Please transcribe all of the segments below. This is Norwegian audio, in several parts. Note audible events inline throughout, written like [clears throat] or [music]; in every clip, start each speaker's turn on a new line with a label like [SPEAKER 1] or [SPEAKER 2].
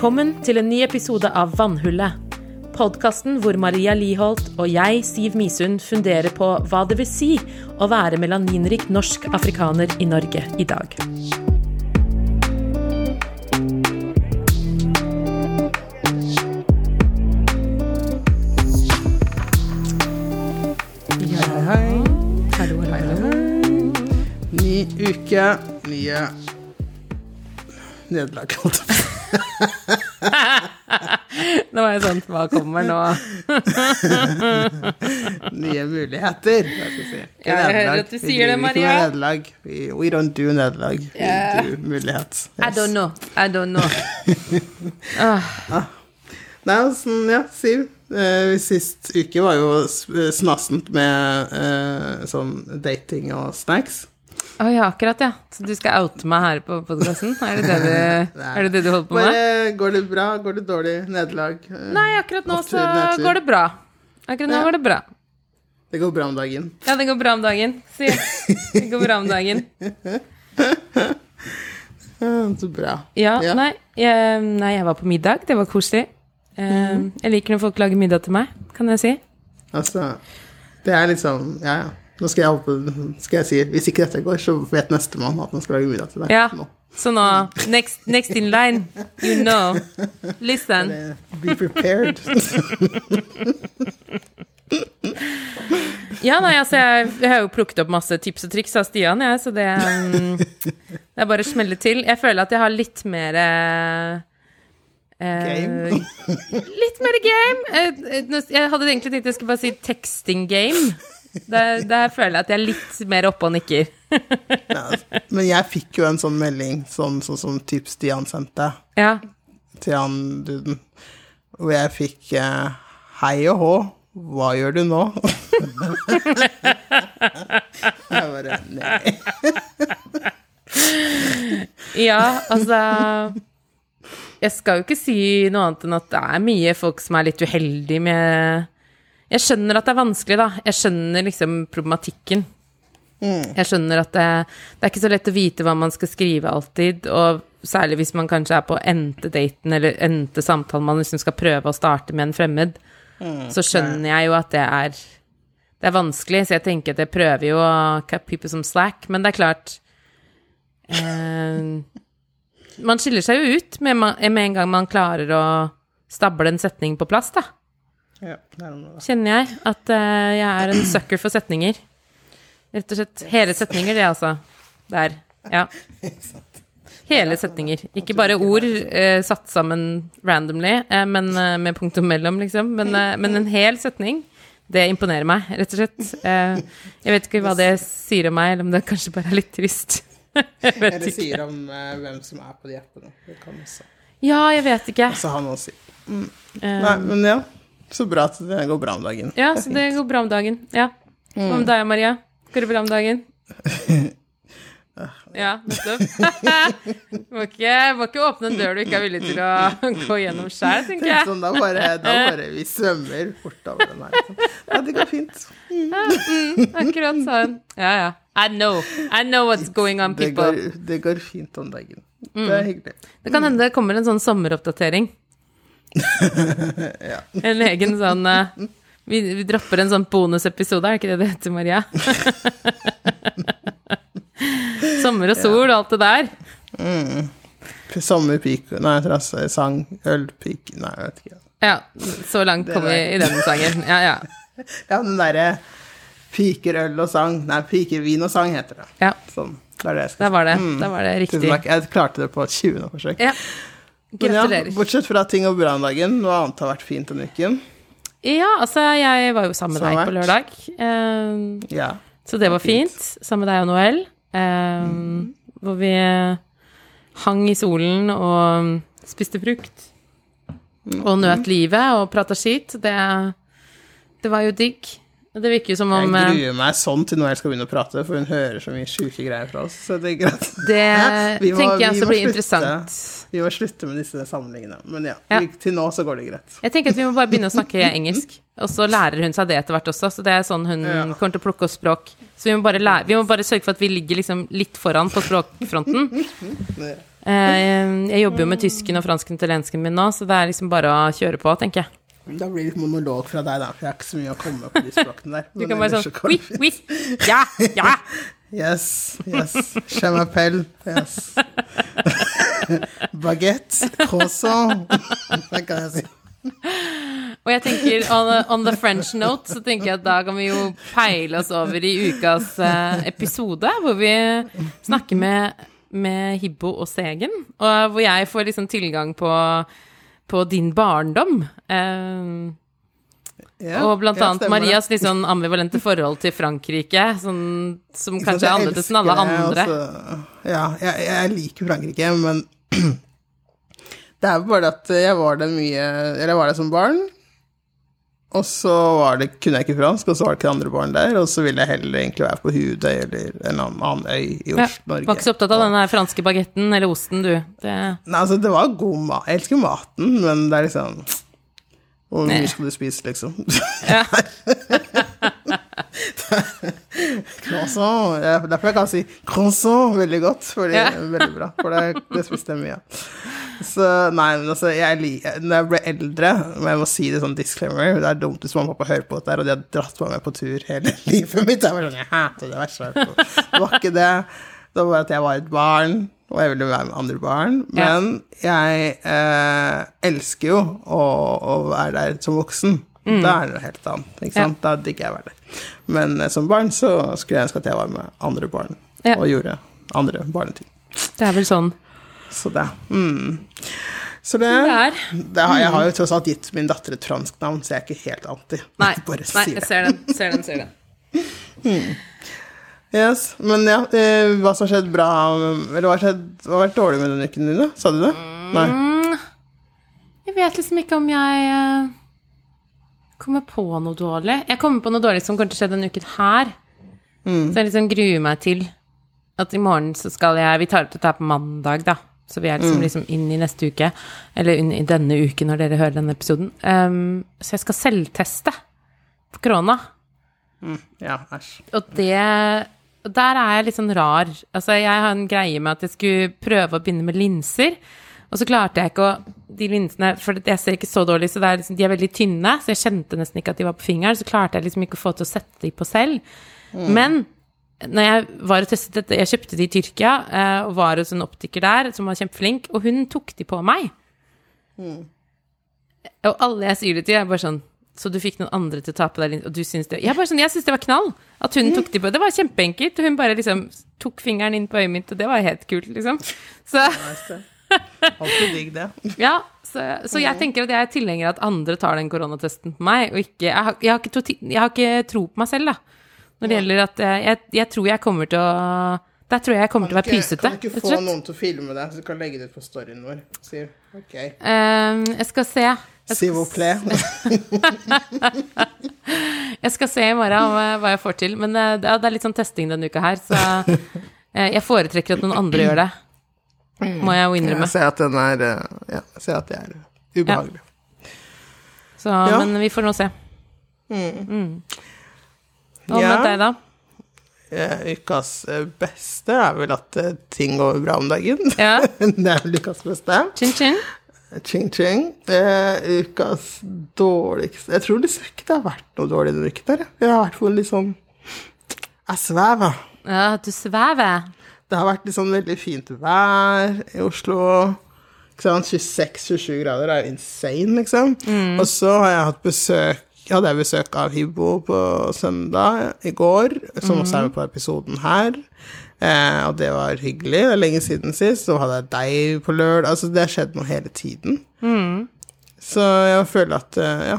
[SPEAKER 1] Velkommen til en ny episode av Vannhullet. Podkasten hvor Maria Liholt og jeg, Siv Misund, funderer på hva det vil si å være melaninrik norsk afrikaner i Norge i dag.
[SPEAKER 2] Hei, hei.
[SPEAKER 1] Hallo.
[SPEAKER 2] Ny uke, nye nederlag. holdt jeg på.
[SPEAKER 1] Nå var jeg sånn Hva kommer nå?
[SPEAKER 2] Nye muligheter. si.
[SPEAKER 1] Ja, jeg hører at du sier det,
[SPEAKER 2] Maria. ikke nederlag. We, don't do nederlag. We do mulighet.
[SPEAKER 1] I don't know. I don't know. [laughs]
[SPEAKER 2] Nei, sånn, ja, Siv. Eh, sist uke var jo snassent med eh, sånn dating og snacks.
[SPEAKER 1] Å ja, akkurat, ja. Så du skal oute meg her på podkasten? Er, det det du- [laughs] er det det du holder på med?
[SPEAKER 2] Bare går det bra, går det dårlig, nederlag?
[SPEAKER 1] Nei, akkurat nå
[SPEAKER 2] Opptur,
[SPEAKER 1] så
[SPEAKER 2] nedtur.
[SPEAKER 1] går det bra. Akkurat nå
[SPEAKER 2] Ja.
[SPEAKER 1] går det bra.
[SPEAKER 2] Det går bra om dagen.
[SPEAKER 1] Ja, det går bra om dagen. Si. Det går bra om dagen. [laughs]
[SPEAKER 2] Så bra.
[SPEAKER 1] Ja,
[SPEAKER 2] Ja.
[SPEAKER 1] Nei, jeg, nei, jeg var på middag. Det var koselig. Eh, Jeg liker når folk lager middag til meg, kan jeg si.
[SPEAKER 2] Altså, det er liksom Ja, ja. Nå skal jeg, skal jeg si Hvis ikke dette går, så vet nestemann at man skal lage middag til deg.
[SPEAKER 1] Ja.
[SPEAKER 2] Nå.
[SPEAKER 1] Så nå Next, next in line. You know. Listen.
[SPEAKER 2] Be prepared.
[SPEAKER 1] Ja, nei, altså, jeg, jeg har jo plukket opp masse tips og triks av Stian, jeg, så det, um, det er bare å smelle til. Jeg føler at jeg har litt mer uh,
[SPEAKER 2] Game.
[SPEAKER 1] litt mer game. Eh, Jeg hadde egentlig tenkt jeg skulle bare si texting game. Der, der føler jeg at jeg er litt mer oppe og nikker. [laughs]
[SPEAKER 2] ja, men jeg fikk jo en sånn melding, sånn sånn som typ Stian sendte
[SPEAKER 1] Ja.
[SPEAKER 2] til han duden, hvor jeg fikk eh, Hei og hå, hva gjør du nå? [laughs] jeg bare Nei.
[SPEAKER 1] Ja, altså Jeg skal jo ikke si noe annet enn at det er mye folk som er litt uheldige med Jeg skjønner at det er vanskelig, da. Jeg skjønner liksom problematikken. Jeg skjønner at det, det er ikke så lett å vite hva man skal skrive alltid, og særlig hvis man kanskje er på endte daten eller endte samtalen man liksom skal prøve å starte med en fremmed, så skjønner jeg jo at det er det er vanskelig, så jeg tenker at jeg prøver jo å cut people som slack, men det er klart eh, [laughs] Man skiller seg jo ut med, med en gang man klarer å stable en setning på plass, da.
[SPEAKER 2] Ja, det er.
[SPEAKER 1] Kjenner jeg at uh, jeg er en sucker for setninger. Rett og slett. Hele setninger, det, altså. Der. Ja. Hele setninger. Ikke bare ord uh, satt sammen randomly, uh, men med punktum mellom, liksom. Men, men en hel setning. Det imponerer meg, rett og slett. Jeg vet ikke hva det sier om meg, eller om det kanskje bare er litt trist. [laughs] jeg vet
[SPEAKER 2] Eller
[SPEAKER 1] ikke.
[SPEAKER 2] sier om hvem som er på de appene. Det kan også,
[SPEAKER 1] Ja, jeg vet ikke.
[SPEAKER 2] også han noe å si.
[SPEAKER 1] Eh,
[SPEAKER 2] Nei, men ja. Så bra at det går bra om dagen.
[SPEAKER 1] Ja, så det går bra om dagen. Ja. Hva med deg, Maria? Går det bra om dagen? [laughs] Ja, nettopp. [laughs] må, ikke, må ikke åpne en dør du ikke er villig til å [laughs] gå gjennom sjøl, tenker jeg.
[SPEAKER 2] sånn, da bare, da bare Vi svømmer bortover den her. Liksom. Ja, det går fint.
[SPEAKER 1] Akkurat sånn. Ja, ja. I know. I know what's going on,
[SPEAKER 2] Det går, det går fint om dagen. Det
[SPEAKER 1] Mm.
[SPEAKER 2] er hyggelig.
[SPEAKER 1] Det kan hende det kommer en sånn sommeroppdatering. [laughs]
[SPEAKER 2] Ja. [laughs]
[SPEAKER 1] En egen sånn uh, vi, vi dropper en sånn bonusepisode, er det ikke det det heter, Maria? [laughs] Sommer og sol og alt det der.
[SPEAKER 2] Mm. pik Nei, trasse, sang, ølpike Nei, jeg vet ikke.
[SPEAKER 1] Ja, så langt kom vi i den sangen. Ja, ja.
[SPEAKER 2] Ja, den derre piker, øl og sang Nei, piker, vin og sang heter det.
[SPEAKER 1] ja.
[SPEAKER 2] Sånn. Det er det jeg skal
[SPEAKER 1] Der var det. Der var det
[SPEAKER 2] Tusen
[SPEAKER 1] riktig.
[SPEAKER 2] takk. Jeg klarte det på et 20. forsøk.
[SPEAKER 1] Ja.
[SPEAKER 2] Men ja,
[SPEAKER 1] Gratulerer.
[SPEAKER 2] bortsett fra ting går bra om dagen, noe annet har vært fint denne uken.
[SPEAKER 1] Ja, altså, jeg var jo sammen med deg på lørdag. Um,
[SPEAKER 2] Ja.
[SPEAKER 1] så det var fint. Sammen med deg og Noel. eh, Hvor vi hang i solen og spiste frukt. Og nøt livet og prata skit. Det, det var jo digg. Det virker som
[SPEAKER 2] Jeg
[SPEAKER 1] om Jeg
[SPEAKER 2] gruer meg sånn til Noel skal begynne å prate, for hun hører så mye sjuke greier fra oss. Så [laughs] det er greit.
[SPEAKER 1] Det
[SPEAKER 2] må-
[SPEAKER 1] tenker jeg også blir
[SPEAKER 2] slutte.
[SPEAKER 1] interessant.
[SPEAKER 2] Vi må slutte med disse sammenligningene. Men ja,
[SPEAKER 1] Ja.
[SPEAKER 2] til nå så går det greit.
[SPEAKER 1] Jeg tenker at vi må bare begynne å snakke [laughs] engelsk. Og så lærer hun seg det etter hvert også, så det er sånn hun
[SPEAKER 2] Ja.
[SPEAKER 1] kommer til å plukke opp språk. Så vi må lære, vi må bare sørge for at vi ligger liksom litt foran på språkfronten. [laughs] Eh, jeg jobber jo med tysken og fransken og italiensken min nå, så det er liksom bare å kjøre på, tenker jeg.
[SPEAKER 2] Da blir det litt monolog fra deg, da, for jeg har ikke så mye å komme med på de språkene der. [laughs]
[SPEAKER 1] Du kan bare sånn oui, oui, ja, ja. [laughs]
[SPEAKER 2] Yes, yes. Je m'appelle. Yes. [laughs] Baguette. Croissant. Det kan jeg si.
[SPEAKER 1] Og jeg tenker, on the, on the French note, så tenker jeg at da kan vi jo peile oss over i ukas eh, episode, hvor vi snakker med, med Hibbo og Segen, og hvor jeg får liksom tilgang på, på din barndom. Uh,
[SPEAKER 2] Ja,
[SPEAKER 1] og blant annet. Marias litt sånn ambivalente forhold til Frankrike, sånn, som kanskje er annerledes enn alle andre.
[SPEAKER 2] også. Ja, jeg, jeg liker Frankrike, men [clears throat] det er bare at jeg var der mye Eller jeg var der som barn, og så var det, kunne jeg ikke fransk, og så var det ikke andre barn der, og så ville jeg heller egentlig være på Hudøy eller en annen, øy i
[SPEAKER 1] Ja,
[SPEAKER 2] Oslo, Norge.
[SPEAKER 1] var ikke så opptatt av den franske bagetten eller osten, du. Det,
[SPEAKER 2] Nei, altså, det var god mat. Jeg elsker maten, men det er liksom Hvor mye skal du spise, liksom?
[SPEAKER 1] ja. [laughs]
[SPEAKER 2] Croissant. Ja, derfor jeg kan si croissant veldig godt, fordi det
[SPEAKER 1] Ja.
[SPEAKER 2] veldig bra. For det, det spiste jeg mye av. Så nei, men altså, jeg Når jeg ble eldre, og jeg må si det sånn disclaimer, det er dumt hvis mamma og pappa hører på dette, og de har dratt meg med på tur hele [laughs] livet mitt. Jeg var sånn, jeg hater det verste jeg på. Det var ikke det. Det var bare at jeg var et barn, og jeg ville være med andre barn. Men jeg eh, elsker jo å, å være der som voksen. Da er det noe helt annet. ikke
[SPEAKER 1] Ja.
[SPEAKER 2] Da digger jeg å være der. Men eh, som barn så skulle jeg ønske at jeg var med andre barn,
[SPEAKER 1] Ja.
[SPEAKER 2] og gjorde andre barneting.
[SPEAKER 1] Det er vel sånn
[SPEAKER 2] Så det. Mm. Så det,
[SPEAKER 1] det
[SPEAKER 2] har, Jeg har jo tross alt gitt min datter et fransk navn, så jeg er ikke helt anti.
[SPEAKER 1] Nei, [laughs]
[SPEAKER 2] Bare
[SPEAKER 1] nei jeg ser den. Ser den, ser den. [laughs]
[SPEAKER 2] Yes, Men ja, eh, hva som har skjedd bra Eller hva har, skjedd, hva har vært dårlig med denne uken din? Sa du det? Nei.
[SPEAKER 1] Jeg vet liksom ikke om jeg eh, kommer på noe dårlig. Jeg kommer på noe dårlig som kommer til å skje denne uken her. Så jeg liksom gruer meg til at i morgen så skal jeg Vi tar opp dette her på mandag, da. Så vi er liksom, liksom inn i neste uke. Eller inn i denne uken når dere hører denne episoden. Um, så jeg skal selvteste for korona.
[SPEAKER 2] Ja, æsj.
[SPEAKER 1] Og det Der er jeg litt sånn rar. Altså, jeg har en greie med at jeg skulle prøve å begynne med linser. Og så klarte jeg ikke å De linsene For jeg ser ikke så dårlig, så er liksom, de er veldig tynne, så jeg kjente nesten ikke at de var på fingeren. Så klarte jeg liksom ikke å få til å sette de på selv. Men når jeg var og testet dette Jeg kjøpte de i Tyrkia eh, og var hos en optiker der som var kjempeflink, og hun tok de på meg. Og alle jeg sier det til, er bare sånn Så du fikk noen andre til å ta på deg og du syns det Jeg bare sånn, jeg syns det var knall at hun tok de på. Det var kjempeenkelt. Og hun bare liksom tok fingeren inn på øyet mitt, og det var helt kult, liksom. Så
[SPEAKER 2] Alltid digg, det. [laughs]
[SPEAKER 1] ja, så, så jeg tenker at jeg er tilhenger av at andre tar den koronatesten på meg, og ikke Jeg har, jeg har, ikke, jeg har ikke tro på meg selv, da. Når det gjelder at eh, jeg, jeg tror jeg kommer til å Der tror jeg jeg kommer til å være pysete,
[SPEAKER 2] Kan du ikke få noen til å filme det, så du kan legge det ut på storyen vår? Sier ok.
[SPEAKER 1] Um, jeg skal se.
[SPEAKER 2] S'il vous plaît.
[SPEAKER 1] Jeg skal se i morgen om, eh, hva jeg får til. Men eh, det er- det er litt sånn testing denne uka her, så [laughs] eh, jeg foretrekker at noen andre gjør det. Må jeg jo innrømme.
[SPEAKER 2] Jeg ser at den er eh, Ja, jeg ser at det er ubehagelig.
[SPEAKER 1] Så,
[SPEAKER 2] Ja.
[SPEAKER 1] Men vi får nå se. Mm. Og
[SPEAKER 2] Ja.
[SPEAKER 1] med deg, da?
[SPEAKER 2] Eh, Ukas eh, beste er vel at eh, ting går bra om dagen.
[SPEAKER 1] Ja. [laughs]
[SPEAKER 2] det er vel ukas beste.
[SPEAKER 1] Chin chin?
[SPEAKER 2] Ching ching. Eh, ukas dårligste Jeg tror liksom ikke det har vært noe dårlig denne uken. Der. Jeg har vært for litt sånn Jeg svever.
[SPEAKER 1] Ja, du svever.
[SPEAKER 2] Det har vært sånn veldig fint vær i Oslo. Ikke sant? 26-27 grader er insane, liksom. Og så har jeg hatt besøk hadde jeg besøk av Hibbo på søndag i går, som også er med på episoden her. Eh, og det var hyggelig. Det er lenge siden sist. Så hadde jeg deg på lørdag. Altså, det har skjedd noe hele tiden. Så jeg føler at, eh, ja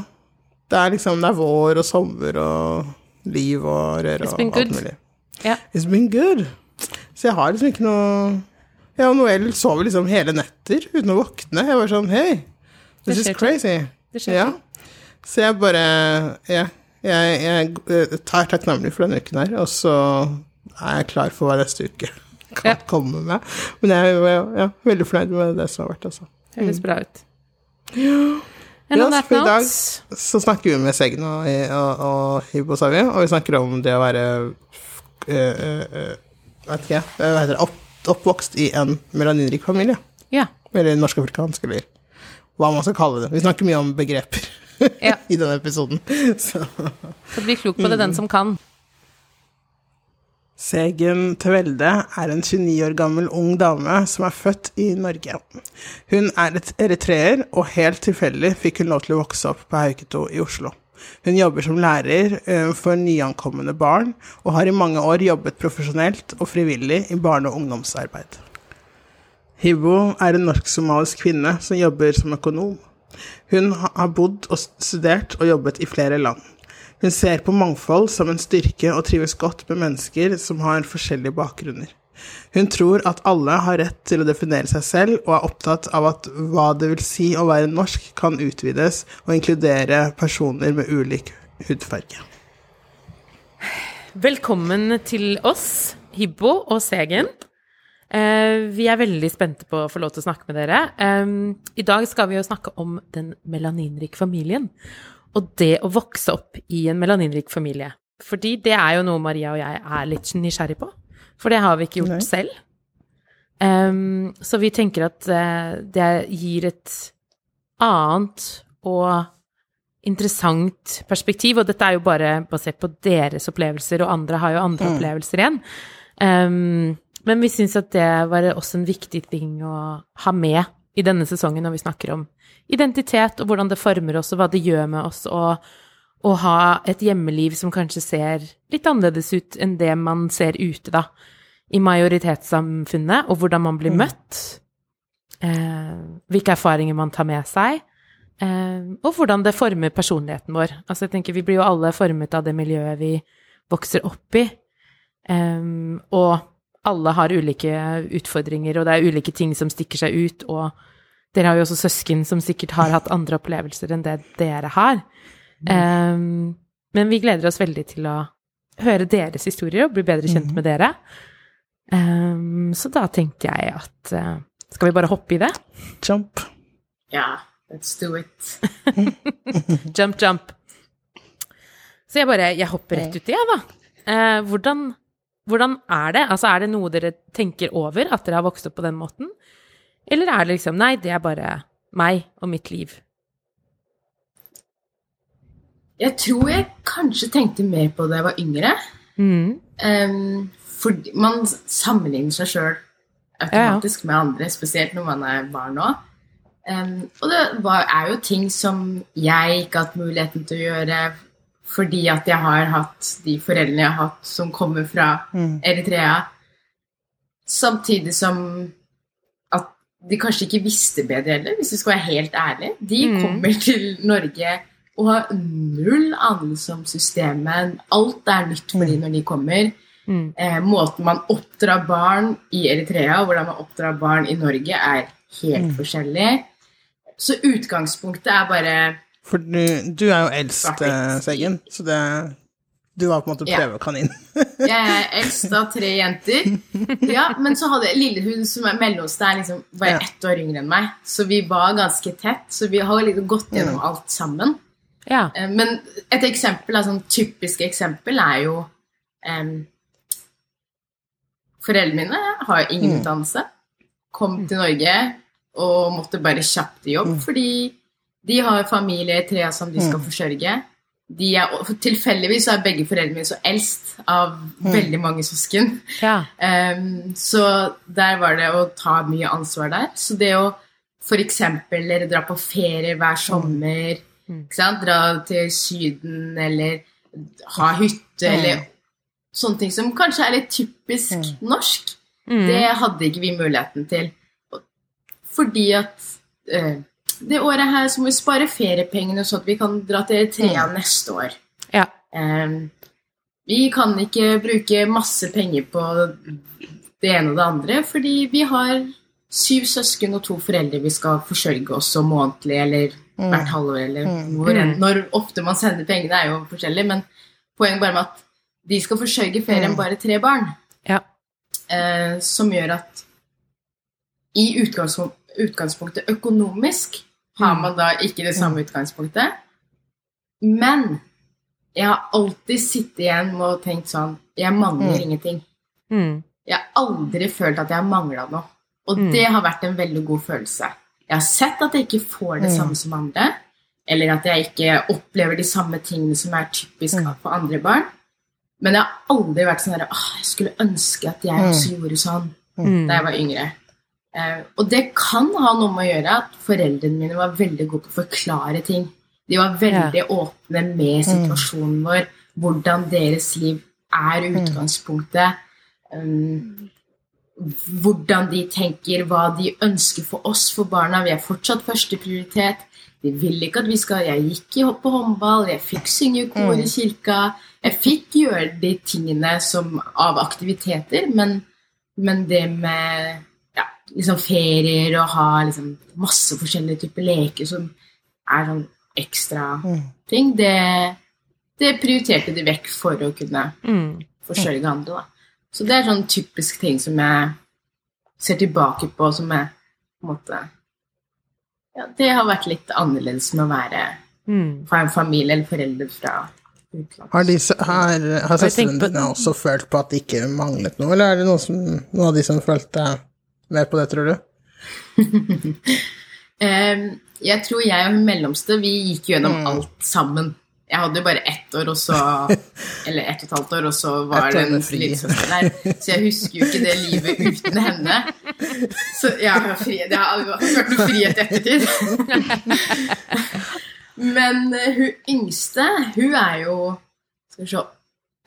[SPEAKER 2] Det er liksom Det er vår og sommer og liv og røre og alt
[SPEAKER 1] good.
[SPEAKER 2] mulig.
[SPEAKER 1] Yeah.
[SPEAKER 2] It's been good. Så jeg har liksom ikke noe Ja, og Noel sover liksom hele netter uten å våkne. Jeg var sånn Hei, this is crazy.
[SPEAKER 1] Det skjer
[SPEAKER 2] Ja. Så jeg bare Ja. Jeg, jeg eh, tar takknemlig for denne uken her, og så er jeg klar for hva neste uke [laughs] kan
[SPEAKER 1] Ja.
[SPEAKER 2] komme med. Men jeg er ja, veldig fornøyd med det som har vært, altså.
[SPEAKER 1] Høres bra ut.
[SPEAKER 2] Ja,
[SPEAKER 1] Ja,
[SPEAKER 2] så for i dag så snakker vi med Segn og, og, og Hibbo, sa og vi snakker om det å være øh, øh, Vet ikke, hva heter det, opp, oppvokst i en melaninrik familie.
[SPEAKER 1] Ja.
[SPEAKER 2] Eller norsk-afrikansk, eller hva man skal kalle det. Vi snakker mye om begreper
[SPEAKER 1] Ja. [laughs]
[SPEAKER 2] i denne episoden. [laughs] Så.
[SPEAKER 1] Så bli klok på det, den som kan.
[SPEAKER 2] Segen Tvelde er en 29 år gammel ung dame som er født i Norge. Hun er et eritreer, og helt tilfeldig fikk hun lov til å vokse opp på Hauketo i Oslo. Hun jobber som lærer eh, for nyankomne barn, og har i mange år jobbet profesjonelt og frivillig i barne- og ungdomsarbeid. Hibbo er en norsk-somalisk kvinne som jobber som økonom. Hun har bodd og studert og jobbet i flere land. Hun ser på mangfold som en styrke og trives godt med mennesker som har forskjellige bakgrunner. Hun tror at alle har rett til å definere seg selv, og er opptatt av at hva det vil si å være norsk, kan utvides og inkludere personer med ulik hudfarge.
[SPEAKER 1] Velkommen til oss, Hibbo og Segen. Eh, vi er veldig spente på å få lov til å snakke med dere. I dag skal vi jo snakke om den melaninrike familien. Og det å vokse opp i en melaninrik familie. Fordi det er jo noe Maria og jeg er litt nysgjerrig på. For det har vi ikke gjort
[SPEAKER 2] Nei.
[SPEAKER 1] selv. Så vi tenker at eh, det gir et annet og interessant perspektiv, og dette er jo bare basert på deres opplevelser, og andre har jo andre opplevelser igjen. Um, men vi syns at det var også en viktig ting å ha med i denne sesongen når vi snakker om identitet, og hvordan det former oss, og hva det gjør med oss, å ha et hjemmeliv som kanskje ser litt annerledes ut enn det man ser ute, da, i majoritetssamfunnet, og hvordan man blir møtt, eh, hvilke erfaringer man tar med seg, eh, og hvordan det former personligheten vår. Altså, jeg tenker, vi blir jo alle formet av det miljøet vi vokser opp i, eh, og alle har ulike utfordringer, og det er ulike ting som stikker seg ut, og dere har jo også søsken som sikkert har hatt andre opplevelser enn det dere har. Um, men vi gleder oss veldig til å høre deres historier og bli bedre kjent med dere. Um, så da tenkte jeg at uh, Skal vi bare hoppe i det?
[SPEAKER 2] Jump.
[SPEAKER 3] Ja, let's do it. [laughs]
[SPEAKER 1] Jump, jump. Så jeg bare Jeg hopper rett uti, jeg, da. Uh, hvordan, hvordan er det? Altså, er det noe dere tenker over, at dere har vokst opp på den måten? Eller er det liksom Nei, det er bare meg og mitt liv.
[SPEAKER 3] Jeg tror jeg kanskje tenkte mer på det da jeg var yngre.
[SPEAKER 1] Mm.
[SPEAKER 3] Um, for man sammenligner seg sjøl automatisk med andre, spesielt når man er barn òg. Um, og det var, er jo ting som jeg ikke har hatt muligheten til å gjøre fordi at jeg har hatt de foreldrene jeg har hatt som kommer fra Eritrea. Samtidig som at de kanskje ikke visste bedre heller, hvis vi skal være helt ærlige. De kommer til Norge og har null anelse om systemet. Alt er nytt for dem når de kommer.
[SPEAKER 1] Mm.
[SPEAKER 3] Eh, måten man oppdrar barn i Eritrea og hvordan man oppdrar barn i Norge, er helt forskjellig. Så utgangspunktet er bare
[SPEAKER 2] For du, du er jo eldst,
[SPEAKER 3] Svart-hvitt.
[SPEAKER 2] eh, så det Du var på en måte
[SPEAKER 3] Ja.
[SPEAKER 2] prøvekanin. [laughs]
[SPEAKER 3] Jeg er eldst av tre jenter. Ja, Men så hadde Lillehund, som er mellomst der, liksom var
[SPEAKER 2] Ja.
[SPEAKER 3] ett år yngre enn meg. Så vi var ganske tett. Så vi har liksom gått gjennom alt sammen.
[SPEAKER 1] Ja.
[SPEAKER 3] Eh, Men et eksempel, altså et typisk eksempel er jo um, Foreldrene mine har ingen utdannelse. Kom til Norge og måtte bare kjapt i jobb fordi de har familie i Trea som de skal forsørge. De er, tilfeldigvis er begge foreldrene mine så eldst av veldig mange søsken.
[SPEAKER 1] ja. [laughs]
[SPEAKER 3] Um, så der var det å ta mye ansvar der. Så det å f.eks. dra på ferie hver sommer, ikke sant? dra til Syden eller ha hytte eller sånne ting som kanskje er litt typisk norsk,
[SPEAKER 1] Mm.
[SPEAKER 3] det hadde ikke vi muligheten til. Fordi at eh, det året her så må vi spare feriepengene sånn at vi kan dra til Eritrea neste år.
[SPEAKER 1] ja.
[SPEAKER 3] Um, vi kan ikke bruke masse penger på det ene og det andre, fordi vi har syv søsken og to foreldre vi skal forsørge oss månedlig eller hvert halvår, eller hvor enn. Når ofte man sender pengene, er jo forskjellig, men poenget bare med at de skal forsørge flere enn bare tre barn,
[SPEAKER 1] ja.
[SPEAKER 3] eh, som gjør at i utgangspunkt, utgangspunktet økonomisk har man da ikke det samme utgangspunktet. Men jeg har alltid sittet igjen og tenkt sånn Jeg mangler ingenting.
[SPEAKER 1] Mm.
[SPEAKER 3] Jeg har aldri følt at jeg har mangla noe. Og det har vært en veldig god følelse. Jeg har sett at jeg ikke får det samme som andre, eller at jeg ikke opplever de samme tingene som er typisk for andre barn. Men jeg har aldri vært sånn der Åh, jeg skulle ønske at jeg også gjorde sånn da jeg var yngre. Eh, og det kan ha noe med å gjøre at foreldrene mine var veldig gode på å forklare ting. De var veldig åpne med situasjonen vår, hvordan deres liv er i utgangspunktet. Um, hvordan de tenker, hva de ønsker for oss, for barna. Vi er fortsatt førsteprioritet. De vil ikke at vi skal Jeg gikk i hopp og håndball, jeg fikk synge kor i kirka. Jeg fikk gjøre de tingene som, av aktiviteter, men, men det med ja, liksom ferier og ha liksom masse forskjellige typer leker som er sånn ekstra ting, det, det prioriterte de vekk for å kunne forsørge andre. da. Så det er sånn typisk ting som jeg ser tilbake på som jeg på en måte Ja, det har vært litt annerledes med å være fra en familie eller foreldre fra.
[SPEAKER 2] Har, de, har, har søstrene dine også følt på at det ikke manglet noe, eller er det noen, som, noen av de som følte mer på det, tror du? [laughs]
[SPEAKER 3] Ehm, jeg tror jeg og mellomste vi gikk gjennom
[SPEAKER 2] Mm.
[SPEAKER 3] alt sammen. Jeg hadde jo bare ett år, og så [laughs] Eller ett og et halvt år, og så var det en
[SPEAKER 2] fri.
[SPEAKER 3] lillesøster der. Så jeg husker jo ikke det livet uten henne. Så jeg har fri, det har aldri vært noe frihet i ettertid. [laughs] Men eh, hun yngste, hun er jo Skal vi se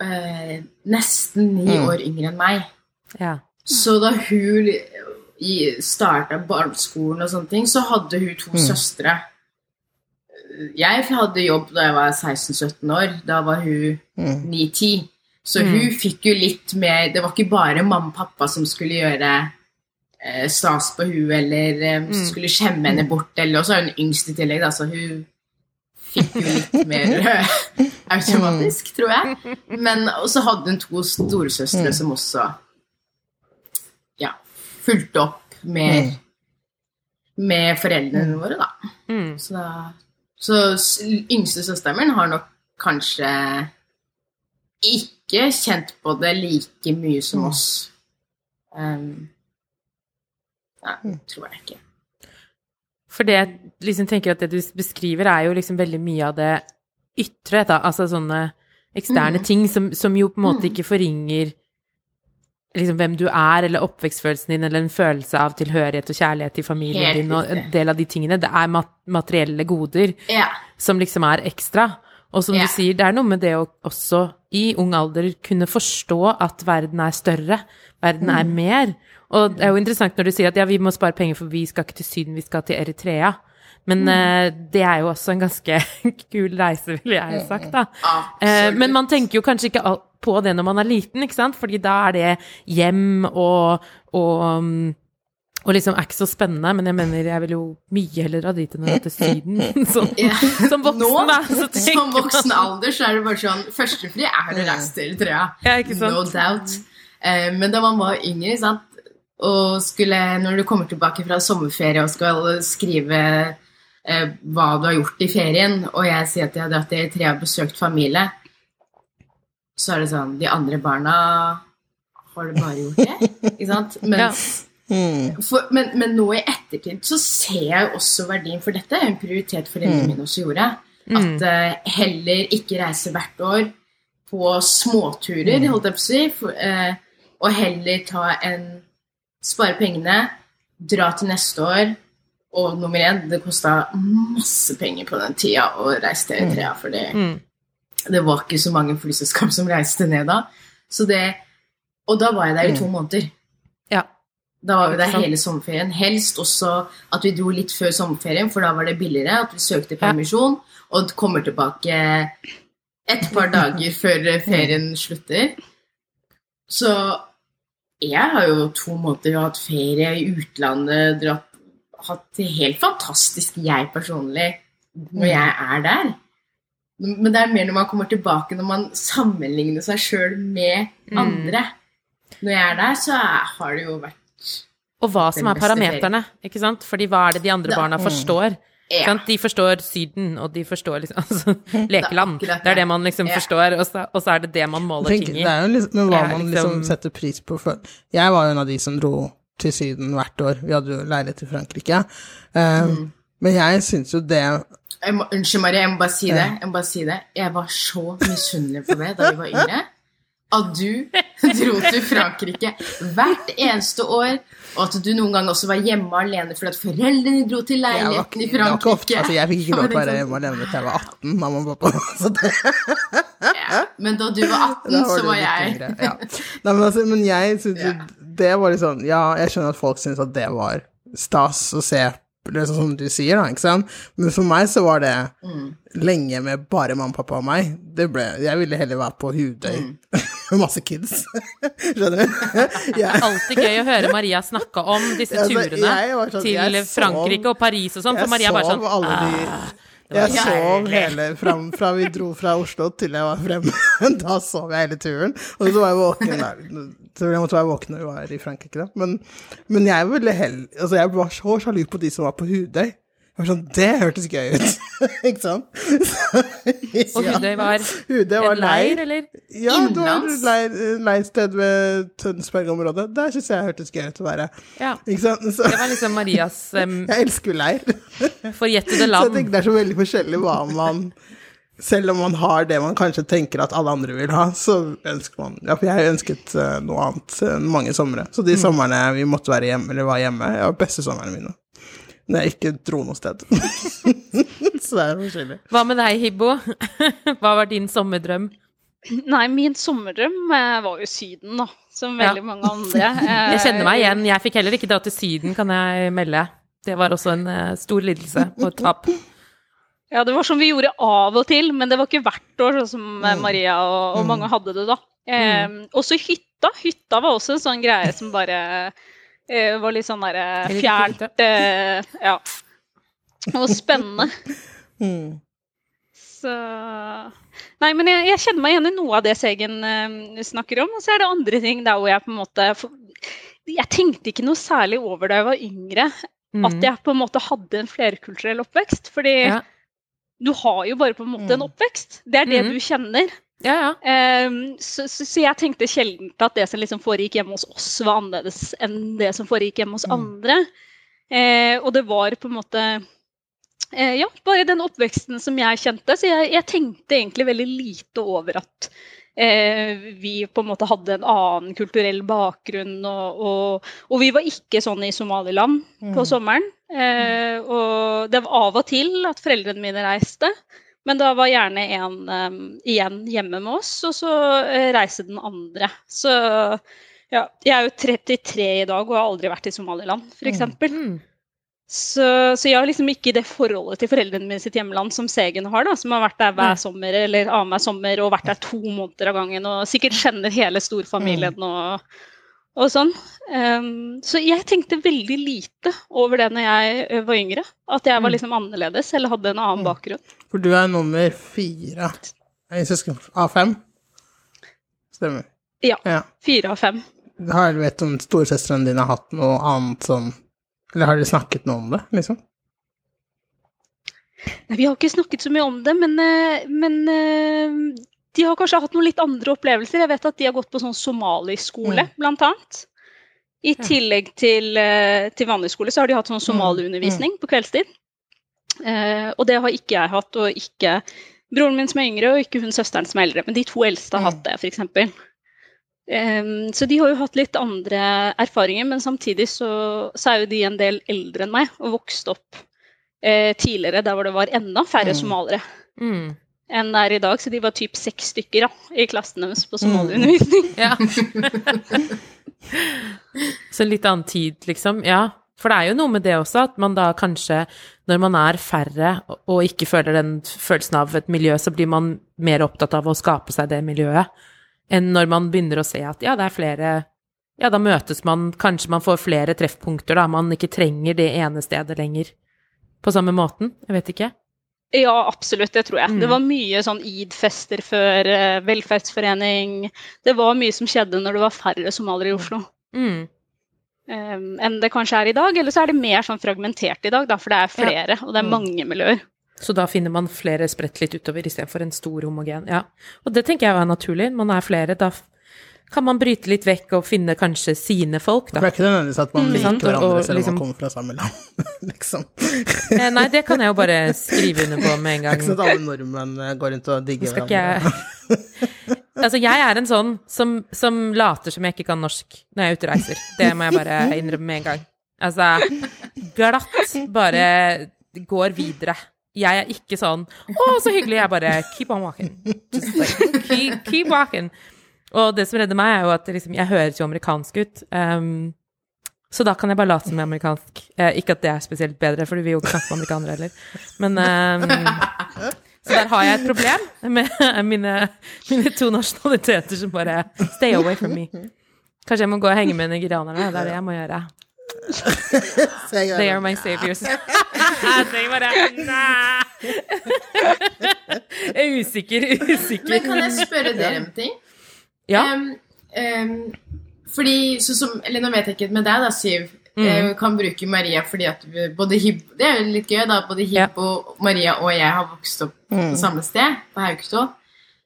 [SPEAKER 3] eh, Nesten ni
[SPEAKER 2] Mm.
[SPEAKER 3] år yngre enn meg.
[SPEAKER 1] Ja.
[SPEAKER 3] Så da hun starta barneskolen og sånne ting, så hadde hun to søstre. Jeg hadde jobb da jeg var 16-17 år. Da var hun 9-10. Så hun fikk jo litt mer Det var ikke bare mamma og pappa som skulle gjøre eh, stas på hun eller eh, skulle skjemme henne bort. Eller, og så er hun yngst i tillegg, da, så hun fikk jo litt [laughs] mer eh, automatisk, tror jeg. Men og så hadde hun to storesøstre som også fulgte opp mer med foreldrene våre, da.
[SPEAKER 1] Mm.
[SPEAKER 3] Så, da, så yngste søsteren min har nok kanskje ikke kjent på det like mye som oss. Um, ja, tror jeg ikke.
[SPEAKER 1] For det jeg liksom tenker at det du beskriver, er jo liksom veldig mye av det ytre, da. Altså sånne eksterne ting som, som jo på en måte ikke forringer liksom hvem du er, eller oppvekstfølelsen din, eller en følelse av tilhørighet og kjærlighet til familien
[SPEAKER 3] Helt
[SPEAKER 1] din, og en del av de tingene. Det er mat materielle goder
[SPEAKER 3] Ja.
[SPEAKER 1] som liksom er ekstra. Og som
[SPEAKER 3] Ja.
[SPEAKER 1] du sier, det er noe med det å også i ung alder kunne forstå at verden er større, verden er mer. Og det er jo interessant når du sier at ja, vi må spare penger, for vi skal ikke til Syden, vi skal til Eritrea. Men eh, det er jo også en ganske [laughs] kul reise, ville jeg ha sagt, da. Eh, men man tenker jo kanskje ikke på det når man er liten, ikke sant? Fordi da er det hjem og, og um, og liksom er ikke så spennende, men jeg mener jeg vil jo mye heller dra dit enn å dra til Syden. [laughs] [laughs] Som,
[SPEAKER 3] Ja.
[SPEAKER 1] som voksen,
[SPEAKER 3] Nå,
[SPEAKER 1] da. Så
[SPEAKER 3] som voksen alder, så er det bare sånn Førstefri er å reise til Eritrea.
[SPEAKER 1] Ja?
[SPEAKER 3] No doubt. Eh, men da man var yngre, sant? og skulle, når du kommer tilbake fra sommerferie og skal skrive eh, hva du har gjort i ferien, og jeg sier at jeg har dratt i tre og besøkt familie, så er det sånn De andre barna har det bare gjort det? Ikke sant? [laughs] Mens for, men, men nå i ettertid så ser jeg også verdien, for dette er en prioritet foreldrene mine også gjorde. At uh, heller ikke reise hvert år på småturer, holdt jeg på å si, for, uh, og heller ta en Spare pengene, dra til neste år, og nummer én, det kosta masse penger på den tida å reise til Eritrea, for det, det var ikke så mange flyselskap som reiste ned da. Så det, og da var jeg der i to måneder.
[SPEAKER 1] Ja.
[SPEAKER 3] Da var vi der hele sommerferien. Helst også at vi dro litt før sommerferien, for da var det billigere. At vi søkte permisjon og kommer tilbake et par dager [laughs] før ferien slutter. Så jeg har jo to måneder hatt ferie i utlandet, dratt, hatt det helt fantastisk, jeg personlig, når jeg er der. Men det er mer når man kommer tilbake, når man sammenligner seg sjøl med andre. Når jeg er der, så har det jo vært
[SPEAKER 1] Og hva som er parameterne, ikke sant? Fordi hva er det de andre barna forstår?
[SPEAKER 3] Ja.
[SPEAKER 1] De forstår Syden, og de forstår liksom [laughs] altså, lekeland. [laughs] Det er det man liksom
[SPEAKER 3] Ja.
[SPEAKER 1] forstår, og så, og så er det det man måler
[SPEAKER 2] Tenk,
[SPEAKER 1] ting
[SPEAKER 2] det er jo liksom, hva man
[SPEAKER 1] liksom-
[SPEAKER 2] liksom setter pris på for Jeg var jo en av de som dro til Syden hvert år. Vi hadde jo leilighet i Frankrike. Um,
[SPEAKER 1] Mm.
[SPEAKER 2] Men jeg syns jo det
[SPEAKER 3] må, unnskyld, Marie, jeg må bare si det. Jeg bare si det. Jeg var så misunnelig på det da vi var yngre. At du [laughs] dro til Frankrike hvert eneste år, og at du noen gang også var hjemme alene fordi at foreldrene dro til leiligheten i
[SPEAKER 2] ikke- var ikke ofte,
[SPEAKER 3] Frankrike.
[SPEAKER 2] altså Jeg fikk ikke lov til å være hjemme alene til jeg var 18, mamma og pappa.
[SPEAKER 3] Ja. Men da du var 18,
[SPEAKER 2] var
[SPEAKER 3] så var jeg
[SPEAKER 2] yngre, Ja. Nei, men, altså, men jeg syns jo
[SPEAKER 3] Ja.
[SPEAKER 2] Det var litt sånn Ja, jeg skjønner at folk syns at det var stas å se liksom som du sier, da, ikke sant? Men for meg så var det
[SPEAKER 3] Mm.
[SPEAKER 2] lenge med bare mamma, pappa og meg. Det ble, jeg ville heller være på Hudøy
[SPEAKER 3] Mm.
[SPEAKER 2] med [laughs] masse kids. [laughs] Skjønner du? [laughs] Jeg,
[SPEAKER 1] Alltid gøy å høre Maria snakke om disse
[SPEAKER 2] Altså,
[SPEAKER 1] turene
[SPEAKER 2] sånn-
[SPEAKER 1] til
[SPEAKER 2] Frankrike sov-
[SPEAKER 1] og Paris og sånn, for Maria er bare sånn
[SPEAKER 2] alle de
[SPEAKER 1] «Ah,
[SPEAKER 2] Jeg sov hele fram, fra vi dro fra Oslo til jeg var fremme. Da sov jeg hele turen. Og så var jeg våken der. Så jeg måtte være våken når vi var i Frankrike, da. Men, men jeg Altså, jeg var så sjalu på de som var på Hudøy. Jeg var sånn, Det hørtes gøy ut. [laughs] Ikke sant?
[SPEAKER 1] Og Hudøy var
[SPEAKER 2] Hudøy var
[SPEAKER 1] en leir, eller?
[SPEAKER 2] Ja, det var leir, leirsted ved Tønsberg-området. Der syns jeg hørtes gøy ut å være.
[SPEAKER 1] Ja.
[SPEAKER 2] Ikke sant? Så,
[SPEAKER 1] Det var liksom Marias [laughs] um,
[SPEAKER 2] jeg elsker leir.
[SPEAKER 1] forjettede
[SPEAKER 2] Så jeg
[SPEAKER 1] land.
[SPEAKER 2] tenker det er så veldig forskjellig hva man Selv om man har det man kanskje tenker at alle andre vil ha, så ønsker man Ja, for jeg ønsket eh, noe annet enn mange somre. Så de somrene vi måtte være hjemme, eller var hjemme, var beste somrene mine. Når jeg ikke dro noe sted. [laughs] så det er forskjellig.
[SPEAKER 1] Hva med deg, Hibbo? [laughs] Hva var din sommerdrøm?
[SPEAKER 4] Nei, min sommerdrøm eh, var jo Syden, da. Som
[SPEAKER 1] Ja.
[SPEAKER 4] veldig mange andre. Eh, [laughs]
[SPEAKER 1] Jeg kjenner meg igjen. Jeg fikk heller ikke dra til Syden, kan jeg melde. Det var også en eh, stor lidelse og et tap.
[SPEAKER 4] Ja, det var sånn vi gjorde av og til, men det var ikke hvert år, sånn som mm. Maria og, og mange hadde det da. Eh, Også hytta. Hytta var også en sånn greie som bare eh, var litt sånn derre eh, fjernt. Eh, ja. Og spennende. [laughs]
[SPEAKER 2] Mm.
[SPEAKER 4] Så Nei, men jeg, jeg kjenner meg igjen i noe av det Segen eh, snakker om. Og så er det andre ting der hvor jeg på en måte Jeg tenkte ikke noe særlig over da jeg var yngre,
[SPEAKER 1] Mm.
[SPEAKER 4] at jeg på en måte hadde en flerkulturell oppvekst. Fordi
[SPEAKER 1] Ja.
[SPEAKER 4] Du har jo bare på en måte en
[SPEAKER 2] Mm.
[SPEAKER 4] oppvekst. Det er det
[SPEAKER 1] Mm.
[SPEAKER 4] du kjenner.
[SPEAKER 1] Ja, ja.
[SPEAKER 4] Um, så, så, så jeg tenkte sjelden at det som liksom foregikk hjemme hos oss, var annerledes enn det som foregikk hjemme hos
[SPEAKER 2] Mm.
[SPEAKER 4] andre. Eh, og det var på en måte uh, Ja, bare den oppveksten som jeg kjente. Så jeg, jeg tenkte egentlig veldig lite over at eh, vi på en måte hadde en annen kulturell bakgrunn. Og, og, og vi var ikke sånn i Somaliland på
[SPEAKER 2] Mm.
[SPEAKER 4] sommeren. Eh, og det var av og til at foreldrene mine reiste. Men da var gjerne en um, igjen hjemme med oss, og så uh, reiste den andre. Så ja, jeg er jo 33 i dag og har aldri vært i Somaliland, f.eks.
[SPEAKER 1] Mm.
[SPEAKER 4] Så, så jeg har liksom ikke det forholdet til foreldrene mine sitt hjemland som Segen har, da, som har vært der hver sommer eller annenhver sommer og vært der to måneder av gangen og sikkert kjenner hele storfamilien og, og sånn. Um, så jeg tenkte veldig lite over det når jeg var yngre. At jeg var
[SPEAKER 1] Mm.
[SPEAKER 4] liksom annerledes eller hadde en annen
[SPEAKER 2] Mm.
[SPEAKER 4] bakgrunn.
[SPEAKER 2] For du er nummer fire i søsken av fem? Stemmer.
[SPEAKER 4] Ja.
[SPEAKER 2] ja.
[SPEAKER 4] Fire av fem.
[SPEAKER 2] Har du vet om storesøstrene dine har hatt noe annet som Eller har dere snakket noe om det, liksom?
[SPEAKER 4] Nei, vi har ikke snakket så mye om det, men, eh, men eh, de har kanskje hatt noen litt andre opplevelser. Jeg vet at de har gått på sånn somaliskole, blant annet. I tillegg til, eh, til vanlig skole så har de hatt sånn somaliundervisning på kveldstid. Eh, og det har ikke jeg hatt, og ikke broren min som er yngre, og ikke hun søsteren som er eldre. Men de to eldste har hatt det, f.eks. Um, så de har jo hatt litt andre erfaringer, men samtidig så, så er jo de en del eldre enn meg og vokst opp eh, tidligere der hvor det var enda færre
[SPEAKER 2] Mm.
[SPEAKER 4] somalere
[SPEAKER 1] Mm.
[SPEAKER 4] enn det er i dag. Så de var typ seks stykker da, i klassen deres på somaliundervisning. [laughs]
[SPEAKER 1] Ja. Så en litt annen tid, liksom. Ja. For det er jo noe med det også, at man da kanskje, når man er færre og ikke føler den følelsen av et miljø, så blir man mer opptatt av å skape seg det miljøet, enn når man begynner å se at ja, det er flere Ja, da møtes man, kanskje man får flere treffpunkter, da. Man ikke trenger det ene stedet lenger på samme måten. Jeg vet ikke.
[SPEAKER 4] Ja, absolutt, det tror jeg.
[SPEAKER 1] Mm.
[SPEAKER 4] Det var mye sånn id-fester før, eh, velferdsforening. Det var mye som skjedde når det var færre somaliere i Oslo.
[SPEAKER 1] Mm.
[SPEAKER 4] um, enn det kanskje er i dag. Eller så er det mer sånn fragmentert i dag, da, for det er flere, og det er mange miljøer.
[SPEAKER 1] Så da finner man flere spredt litt utover istedenfor en stor homogen. Ja. Og det tenker jeg er naturlig. Man er flere. Da kan man bryte litt vekk og finne kanskje sine folk, da.
[SPEAKER 2] Det er ikke nødvendigvis at man
[SPEAKER 1] Mm.
[SPEAKER 2] liker
[SPEAKER 1] Sant,
[SPEAKER 2] hverandre
[SPEAKER 1] og
[SPEAKER 2] selv om
[SPEAKER 1] liksom-
[SPEAKER 2] man kommer fra samme land, [laughs] liksom.
[SPEAKER 1] Eh, Nei, det kan jeg jo bare skrive under på med en
[SPEAKER 2] Det er ikke
[SPEAKER 1] gang.
[SPEAKER 2] sånn at alle nordmenn eh, går rundt og digger
[SPEAKER 1] Skal ikke jeg Altså, jeg er en sånn som, som later som jeg ikke kan norsk når jeg er ute og reiser. Det må jeg bare innrømme med en gang. Altså, glatt bare går videre. Jeg er ikke sånn 'Å, så hyggelig'. Jeg bare 'keep on walking'. Like, keep, keep walking. Og det som redder meg, er jo at liksom, jeg høres jo amerikansk ut. Um, så da kan jeg bare late som jeg er amerikansk. Eh, ikke at det er spesielt bedre, for vi vil jo ikke snakke med amerikanere heller. Men um, Så der har jeg et problem med [laughs] mine, mine to nasjonaliteter som bare Stay away from me. Kanskje jeg må gå og henge med nigerianerne. Det er det jeg må gjøre. [laughs] They are my saviors. [laughs] Jeg bare Nei! Jeg er usikker, usikker.
[SPEAKER 3] Men kan jeg spørre dere om ting?
[SPEAKER 1] Ja.
[SPEAKER 3] Um, um, fordi, så som Eller nå vet jeg ikke med deg, da, Siv.
[SPEAKER 1] Mm.
[SPEAKER 3] Kan bruke Maria fordi at både Hib Det er jo litt gøy, da. Både Hibbo, Maria og jeg har vokst opp på samme sted, på Haugstå.